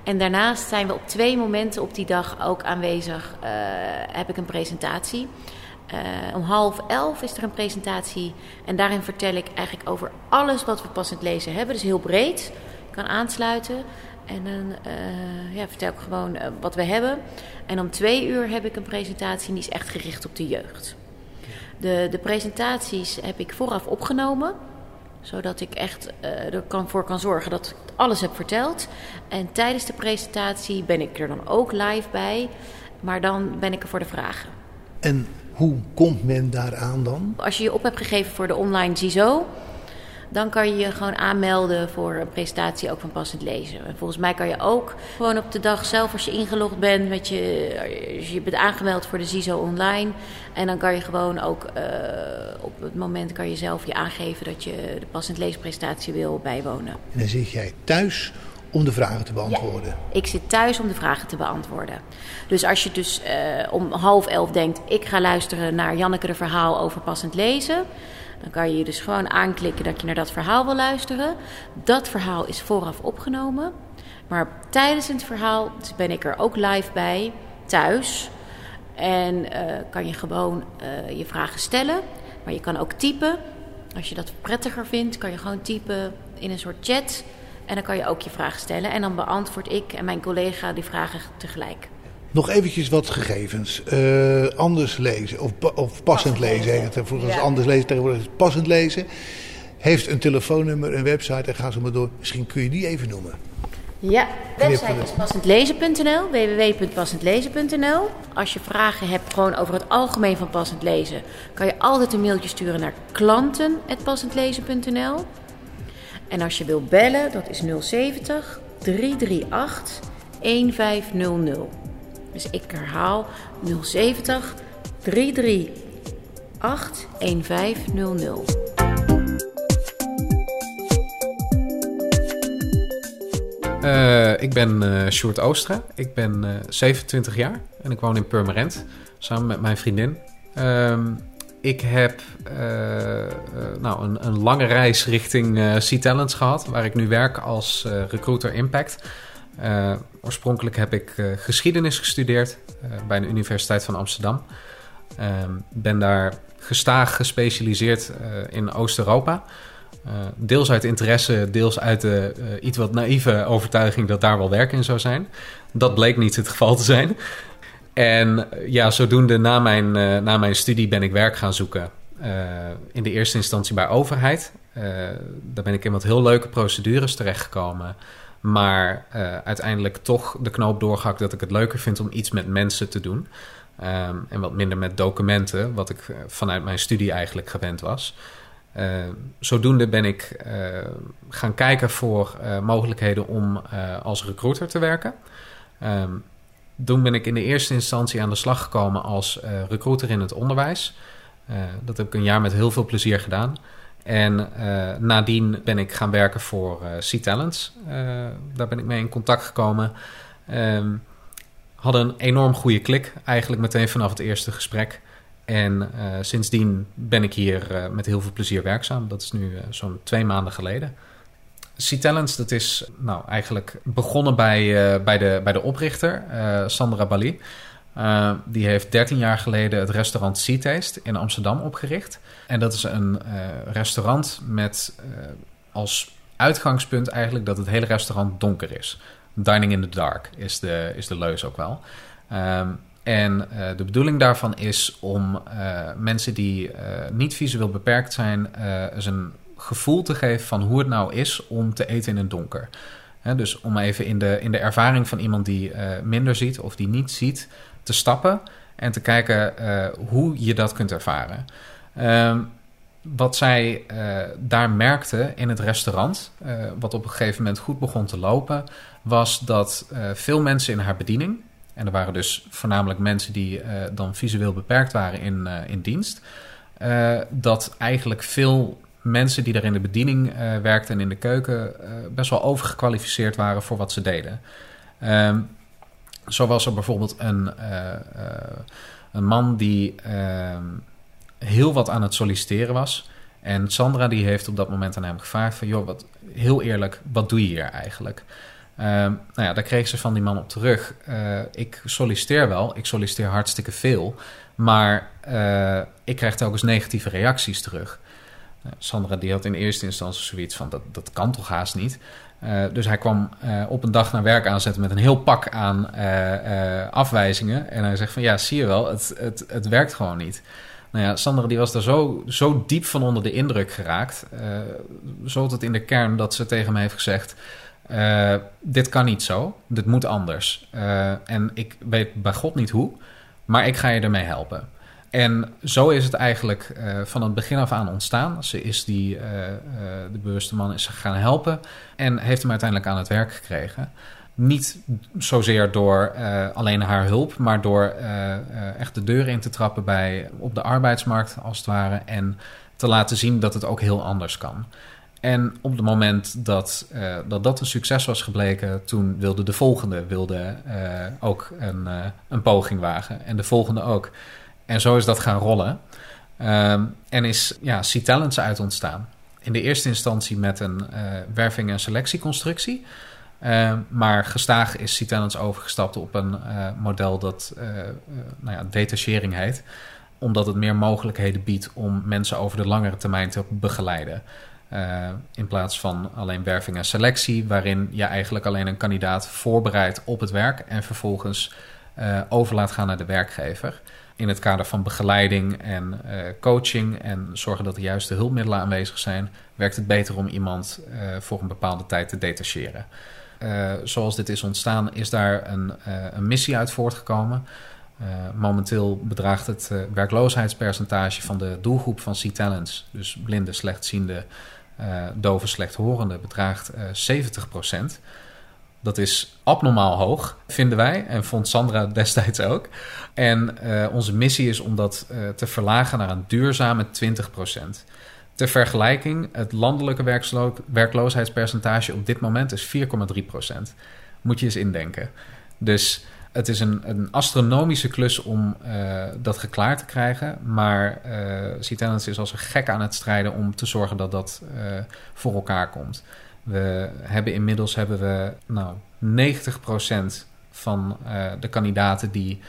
En daarnaast zijn we op twee momenten op die dag ook aanwezig. heb ik een presentatie. Uh, om half elf is er een presentatie en daarin vertel ik eigenlijk over alles wat we passend lezen hebben. Dus heel breed, je kan aansluiten. En dan uh, ja, vertel ik gewoon uh, wat we hebben. En om twee uur heb ik een presentatie die is echt gericht op de jeugd. De, de presentaties heb ik vooraf opgenomen zodat ik echt er kan, voor kan zorgen dat ik alles heb verteld. En tijdens de presentatie ben ik er dan ook live bij, maar dan ben ik er voor de vragen. En hoe komt men daaraan dan? Als je je op hebt gegeven voor de online CISO, dan kan je je gewoon aanmelden voor een presentatie ook van passend lezen. En volgens mij kan je ook gewoon op de dag zelf, als je ingelogd bent, met je, als je bent aangemeld voor de CISO online. En dan kan je gewoon ook uh, op het moment kan je zelf je aangeven dat je de passend leespresentatie wil bijwonen. En dan zit jij thuis om de vragen te beantwoorden. Ik zit thuis om de vragen te beantwoorden. Dus als je dus uh, om half elf denkt... ik ga luisteren naar Janneke de verhaal over passend lezen... dan kan je je dus gewoon aanklikken dat je naar dat verhaal wil luisteren. Dat verhaal is vooraf opgenomen. Maar tijdens het verhaal ben ik er ook live bij, thuis... En uh, kan je gewoon uh, je vragen stellen. Maar je kan ook typen. Als je dat prettiger vindt, kan je gewoon typen in een soort chat. En dan kan je ook je vragen stellen. En dan beantwoord ik en mijn collega die vragen tegelijk. Nog eventjes wat gegevens. Uh, anders lezen, of, of passend lezen. Vroeger was ja. anders lezen, tegenwoordig is het passend lezen. Heeft een telefoonnummer, een website en ga zo maar door. Misschien kun je die even noemen. Ja, website is passendlezen.nl, www.passendlezen.nl. Als je vragen hebt gewoon over het algemeen van passend lezen, kan je altijd een mailtje sturen naar klanten.passendlezen.nl. En als je wilt bellen, dat is 070 338 1500. Dus ik herhaal 070 338 1500. Uh, ik ben uh, Sjoerd Oostra. Ik ben uh, 27 jaar en ik woon in Purmerend samen met mijn vriendin. Uh, ik heb nou, een, een, lange reis richting C-Talents gehad, waar ik nu werk als recruiter Impact. oorspronkelijk heb ik geschiedenis gestudeerd bij de Universiteit van Amsterdam. ben daar gestaag gespecialiseerd in Oost-Europa. Uh, deels uit interesse, deels uit de uh, iets wat naïeve overtuiging dat daar wel werk in zou zijn. Dat bleek niet het geval te zijn. En ja, zodoende na mijn, na mijn studie ben ik werk gaan zoeken. in de eerste instantie bij overheid. daar ben ik in wat heel leuke procedures terechtgekomen. Maar uiteindelijk toch de knoop doorgehakt dat ik het leuker vind om iets met mensen te doen. Um, en wat minder met documenten, wat ik vanuit mijn studie eigenlijk gewend was. Uh, zodoende ben ik gaan kijken voor mogelijkheden om als recruiter te werken. Um, toen ben ik in de eerste instantie aan de slag gekomen als recruiter in het onderwijs. dat heb ik een jaar met heel veel plezier gedaan. En nadien ben ik gaan werken voor C-Talents. daar ben ik mee in contact gekomen. Um, hadden een enorm goede klik, eigenlijk meteen vanaf het eerste gesprek. En sindsdien ben ik hier met heel veel plezier werkzaam. Dat is nu zo'n twee maanden geleden. C-Talents, dat is nou eigenlijk begonnen bij, bij, de, bij de oprichter, Sandra Bali. die heeft 13 jaar geleden het restaurant Sea in Amsterdam opgericht. En dat is een restaurant met als uitgangspunt eigenlijk dat het hele restaurant donker is. Dining in the dark is de, is de leus ook wel. Um, en de bedoeling daarvan is om mensen die niet visueel beperkt zijn, een gevoel te geven van hoe het nou is om te eten in het donker. Dus om even in de, in de ervaring van iemand die minder ziet of die niet ziet, te stappen en te kijken hoe je dat kunt ervaren. Um, wat zij daar merkte in het restaurant, wat op een gegeven moment goed begon te lopen, was dat veel mensen in haar bediening, en er waren dus voornamelijk mensen die dan visueel beperkt waren in, in dienst. Dat eigenlijk veel mensen die daar in de bediening werkten en in de keuken best wel overgekwalificeerd waren voor wat ze deden. Um, zo was er bijvoorbeeld een, een man die ehm, heel wat aan het solliciteren was. En Sandra die heeft op dat moment aan hem gevraagd van... joh, wat, heel eerlijk, wat doe je hier eigenlijk? Uh, nou ja, daar kreeg ze van die man op terug. Uh, ik solliciteer wel, ik solliciteer hartstikke veel. Maar uh, ik krijg telkens negatieve reacties terug. Sandra die had in eerste instantie zoiets van, dat, dat kan toch haast niet? dus hij kwam op een dag naar werk aanzetten met een heel pak aan afwijzingen. En hij zegt van, ja, zie je wel, het, het, het werkt gewoon niet. Nou ja, Sandra die was daar zo, zo diep van onder de indruk geraakt. zo tot in de kern dat ze tegen me heeft gezegd... Dit kan niet zo, dit moet anders. En ik weet bij God niet hoe, maar ik ga je ermee helpen. En zo is het eigenlijk uh, van het begin af aan ontstaan. Ze is die, de bewuste man is gaan helpen en heeft hem uiteindelijk aan het werk gekregen. Niet zozeer door alleen haar hulp, maar door echt de deur in te trappen bij, op de arbeidsmarkt als het ware. En te laten zien dat het ook heel anders kan. En op het moment dat, dat dat een succes was gebleken, toen wilde de volgende wilde, ook een, een poging wagen. En de volgende ook. En zo is dat gaan rollen. Um, en is ja, C-Talents uit ontstaan. In de eerste instantie met een werving- en selectieconstructie. Ehm, maar gestaag is C-Talents overgestapt op een model dat nou ja, detachering heet. Omdat het meer mogelijkheden biedt om mensen over de langere termijn te begeleiden. Uh, in plaats van alleen werving en selectie, waarin je eigenlijk alleen een kandidaat voorbereidt op het werk en vervolgens uh, over laat gaan naar de werkgever. In het kader van begeleiding en uh, coaching en zorgen dat de juiste hulpmiddelen aanwezig zijn, werkt het beter om iemand voor een bepaalde tijd te detacheren. zoals dit is ontstaan, is daar een, een missie uit voortgekomen. momenteel bedraagt het werkloosheidspercentage van de doelgroep van C-Talents, dus blinde, slechtziende dove slechthorende bedraagt uh, 70%. Dat is abnormaal hoog, vinden wij. En vond Sandra destijds ook. En uh, onze missie is om dat uh, te verlagen naar een duurzame 20%. Ter vergelijking, het landelijke werkloosheidspercentage op dit moment is 4,3%. Moet je eens indenken. Dus het is een, een astronomische klus om uh, dat geklaard te krijgen. Maar uh, is als een gek aan het strijden om te zorgen dat dat voor elkaar komt. We hebben inmiddels hebben we nou, 90% van de kandidaten die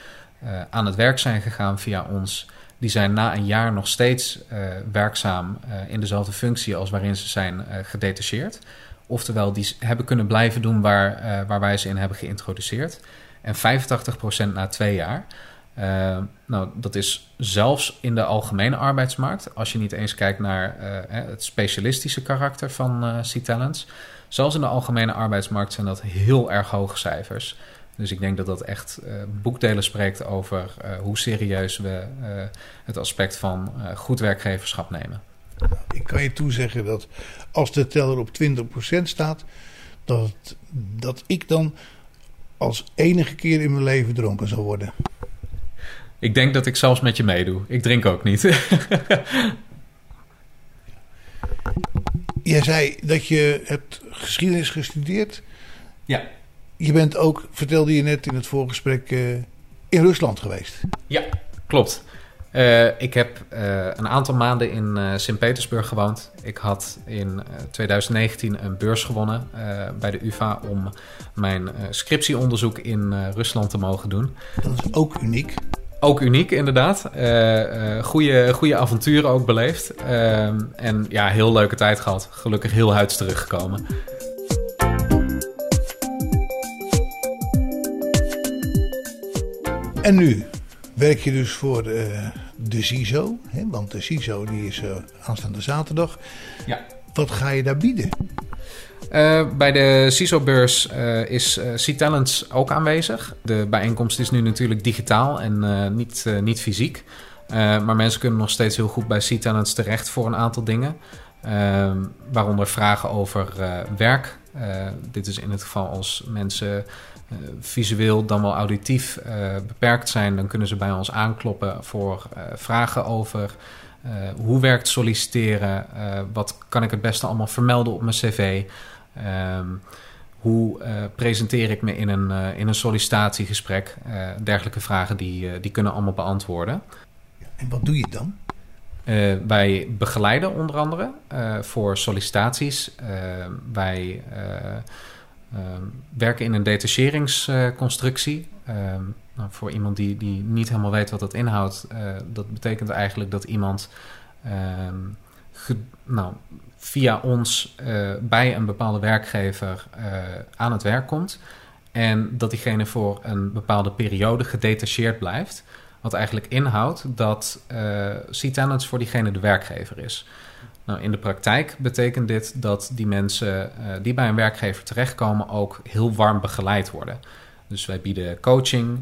aan het werk zijn gegaan via ons, die zijn na een jaar nog steeds werkzaam in dezelfde functie als waarin ze zijn gedetacheerd. Oftewel, die hebben kunnen blijven doen waar, waar wij ze in hebben geïntroduceerd. En 85% na twee jaar. Uh, nou, dat is zelfs in de algemene arbeidsmarkt, als je niet eens kijkt naar uh, het specialistische karakter van uh, C-Talents. Zelfs in de algemene arbeidsmarkt zijn dat heel erg hoge cijfers. Dus ik denk dat dat echt boekdelen spreekt over hoe serieus we het aspect van goed werkgeverschap nemen. Ik kan je toezeggen dat als de teller op 20% staat, dat, dat ik dan als enige keer in mijn leven dronken zal worden. Ik denk dat ik zelfs met je meedoe. Ik drink ook niet. Jij zei dat je hebt geschiedenis gestudeerd. Ja. Je bent ook, vertelde je net in het voorgesprek, uh, in Rusland geweest. Ja, klopt. Uh, ik heb uh, een aantal maanden in uh, Sint-Petersburg gewoond. Ik had in 2019 een beurs gewonnen bij de UvA om mijn scriptieonderzoek in Rusland te mogen doen. Dat is ook uniek. Ook uniek, inderdaad. goede, goede avonturen ook beleefd. Ehm, en ja, heel leuke tijd gehad. Gelukkig heel huids teruggekomen. En nu werk je dus voor de, de CISO. Hè? Want de CISO die is uh, aanstaande zaterdag. Ja. Wat ga je daar bieden? Uh, bij de CISO-beurs uh, is uh, C-Talents ook aanwezig. De bijeenkomst is nu natuurlijk digitaal en niet, niet fysiek. maar mensen kunnen nog steeds heel goed bij C-Talents terecht voor een aantal dingen. waaronder vragen over werk. dit is in het geval als mensen visueel dan wel auditief beperkt zijn, dan kunnen ze bij ons aankloppen voor vragen over hoe werkt solliciteren, wat kan ik het beste allemaal vermelden op mijn cv. Um, hoe uh, presenteer ik me in een, uh, in een sollicitatiegesprek? Uh, dergelijke vragen die, die kunnen allemaal beantwoorden. En wat doe je dan? wij begeleiden onder andere voor sollicitaties. wij ehm, werken in een detacheringsconstructie. Ehm, nou, voor iemand die, die niet helemaal weet wat dat inhoudt, dat betekent eigenlijk dat iemand nou, via ons uh, bij een bepaalde werkgever uh, aan het werk komt. En dat diegene voor een bepaalde periode gedetacheerd blijft. Wat eigenlijk inhoudt dat uh, C-Tenants voor diegene de werkgever is. Nou, in de praktijk betekent dit dat die mensen die bij een werkgever terechtkomen ook heel warm begeleid worden. Dus wij bieden coaching.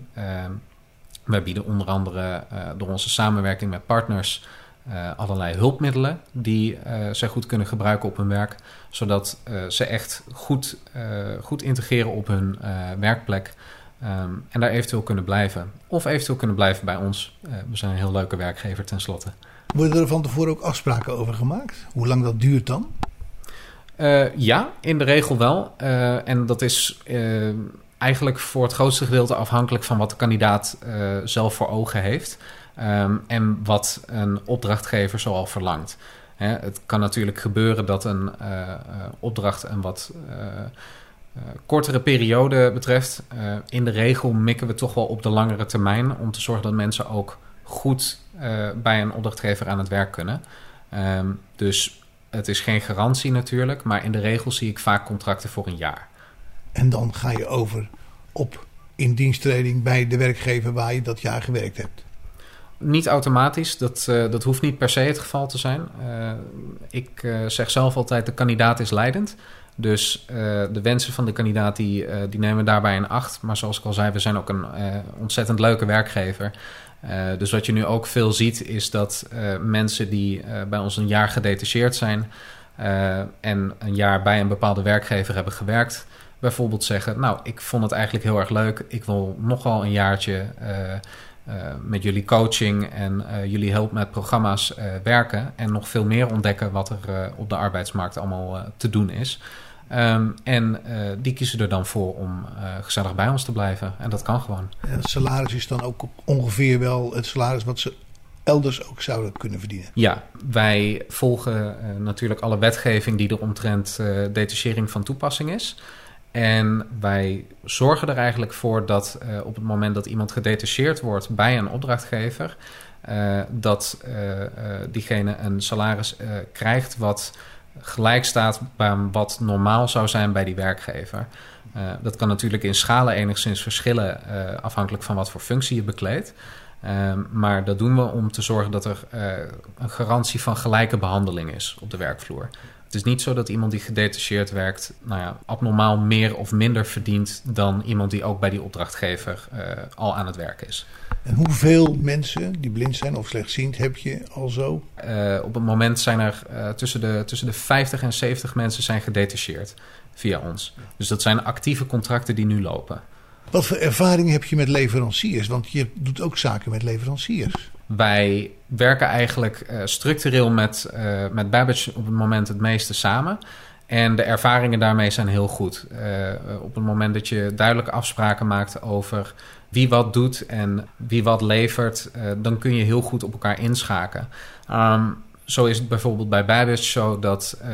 wij bieden onder andere door onze samenwerking met partners uh, allerlei hulpmiddelen die zij goed kunnen gebruiken op hun werk, zodat ze echt goed, goed integreren op hun werkplek um, en daar eventueel kunnen blijven. Of eventueel kunnen blijven bij ons. we zijn een heel leuke werkgever tenslotte. Worden er van tevoren ook afspraken over gemaakt? Hoe lang dat duurt dan? ja, in de regel wel. en dat is eigenlijk voor het grootste gedeelte afhankelijk van wat de kandidaat zelf voor ogen heeft. Um, en wat een opdrachtgever zoal verlangt. Het kan natuurlijk gebeuren dat een opdracht een wat kortere periode betreft. in de regel mikken we toch wel op de langere termijn om te zorgen dat mensen ook goed bij een opdrachtgever aan het werk kunnen. Um, dus het is geen garantie natuurlijk, maar in de regel zie ik vaak contracten voor een jaar. En dan ga je over op indiensttreding bij de werkgever waar je dat jaar gewerkt hebt. Niet automatisch, dat, uh, dat hoeft niet per se het geval te zijn. Uh, ik uh, zeg zelf altijd, de kandidaat is leidend. Dus de wensen van de kandidaat, die, die nemen daarbij in acht. Maar zoals ik al zei, we zijn ook een ontzettend leuke werkgever. Dus wat je nu ook veel ziet, is dat mensen die bij ons een jaar gedetacheerd zijn... en een jaar bij een bepaalde werkgever hebben gewerkt... bijvoorbeeld zeggen, nou, ik vond het eigenlijk heel erg leuk. Ik wil nogal een jaartje... Met jullie coaching en jullie hulp met programma's werken en nog veel meer ontdekken wat er op de arbeidsmarkt allemaal te doen is. Um, en die kiezen er dan voor om gezellig bij ons te blijven. En dat kan gewoon. En het salaris is dan ook ongeveer wel het salaris wat ze elders ook zouden kunnen verdienen. Ja, wij volgen natuurlijk alle wetgeving die er omtrent detachering van toepassing is. En wij zorgen er eigenlijk voor dat op het moment dat iemand gedetacheerd wordt bij een opdrachtgever, eh, dat eh, eh, diegene een salaris eh, krijgt wat gelijk staat aan wat normaal zou zijn bij die werkgever. Eh, dat kan natuurlijk in schalen enigszins verschillen eh, afhankelijk van wat voor functie je bekleedt. Ehm, maar dat doen we om te zorgen dat er eh, een garantie van gelijke behandeling is op de werkvloer. Het is niet zo dat iemand die gedetacheerd werkt, nou ja, abnormaal meer of minder verdient dan iemand die ook bij die opdrachtgever al aan het werk is. En hoeveel mensen die blind zijn of slechtziend heb je al zo? Eh, op het moment zijn er eh, tussen, de, tussen de 50 en 70 mensen zijn gedetacheerd via ons. Dus dat zijn actieve contracten die nu lopen. Wat voor ervaring heb je met leveranciers? Want je doet ook zaken met leveranciers. Wij werken eigenlijk eh, structureel met, met Babbage op het moment het meeste samen. En de ervaringen daarmee zijn heel goed. Eh, op het moment dat je duidelijke afspraken maakt over wie wat doet en wie wat levert, eh, dan kun je heel goed op elkaar inschakelen. Ehm, zo is het bijvoorbeeld bij Babbage zo dat eh,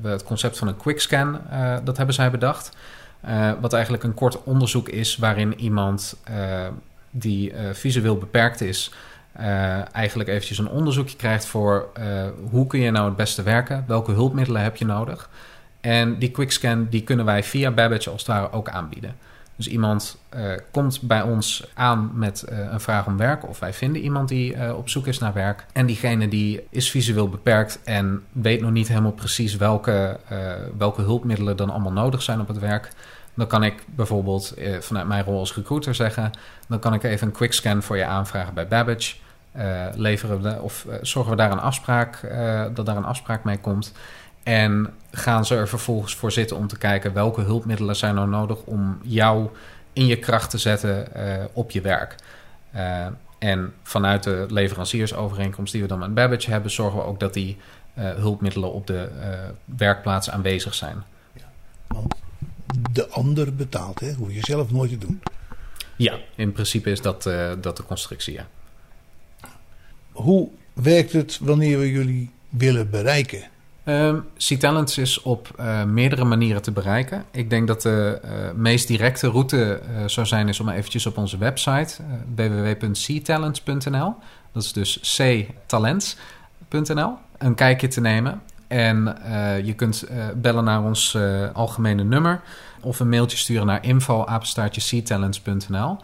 we het concept van een quickscan, dat hebben zij bedacht. Wat eigenlijk een kort onderzoek is waarin iemand die visueel beperkt is, eh, eigenlijk eventjes een onderzoekje krijgt voor eh, hoe kun je nou het beste werken, welke hulpmiddelen heb je nodig. En die quickscan die kunnen wij via Babbage als het ware ook aanbieden. Dus iemand eh, komt bij ons aan met een vraag om werk, of wij vinden iemand die op zoek is naar werk. En diegene die is visueel beperkt en weet nog niet helemaal precies welke, welke hulpmiddelen dan allemaal nodig zijn op het werk. Dan kan ik bijvoorbeeld vanuit mijn rol als recruiter zeggen: dan kan ik even een quickscan voor je aanvragen bij Babbage. Eh, leveren we of eh, zorgen we daar een afspraak, eh, dat daar een afspraak mee komt. En gaan ze er vervolgens voor zitten om te kijken welke hulpmiddelen zijn nou nodig om jou in je kracht te zetten op je werk. En vanuit de leveranciersovereenkomst die we dan met Babbage hebben, zorgen we ook dat die hulpmiddelen op de werkplaats aanwezig zijn. De ander betaalt, hè? hoef je zelf nooit te doen. Ja, in principe is dat, dat de constructie, ja. Hoe werkt het wanneer we jullie willen bereiken? Ehm C-Talents is op eh, meerdere manieren te bereiken. Ik denk dat de eh, meest directe route eh, zou zijn is om eventjes op onze website www.ctalents.nl, dat is dus ctalents.nl, een kijkje te nemen. En je kunt bellen naar ons algemene nummer of een mailtje sturen naar info@ctalents.nl.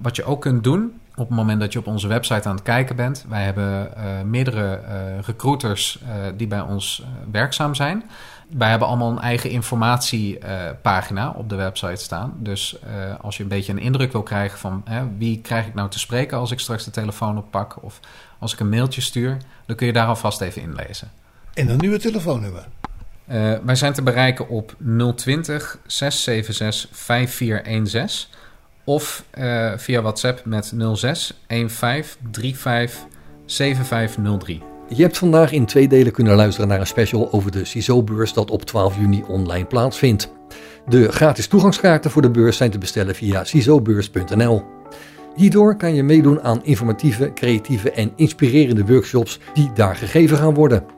wat je ook kunt doen op het moment dat je op onze website aan het kijken bent. Wij hebben uh, meerdere uh, recruiters uh, die bij ons werkzaam zijn. Wij hebben allemaal een eigen informatiepagina op de website staan. Dus als je een beetje een indruk wil krijgen van hè, wie krijg ik nou te spreken als ik straks de telefoon oppak of als ik een mailtje stuur, dan kun je daar alvast even inlezen. En een nieuwe telefoonnummer. wij zijn te bereiken op 020 676 5416 of uh, via WhatsApp met 06 15 35 7503. Je hebt vandaag in twee delen kunnen luisteren naar een special over de CISO-beurs dat op 12 juni online plaatsvindt. De gratis toegangskaarten voor de beurs zijn te bestellen via cisobeurs.nl. Hierdoor kan je meedoen aan informatieve, creatieve en inspirerende workshops die daar gegeven gaan worden.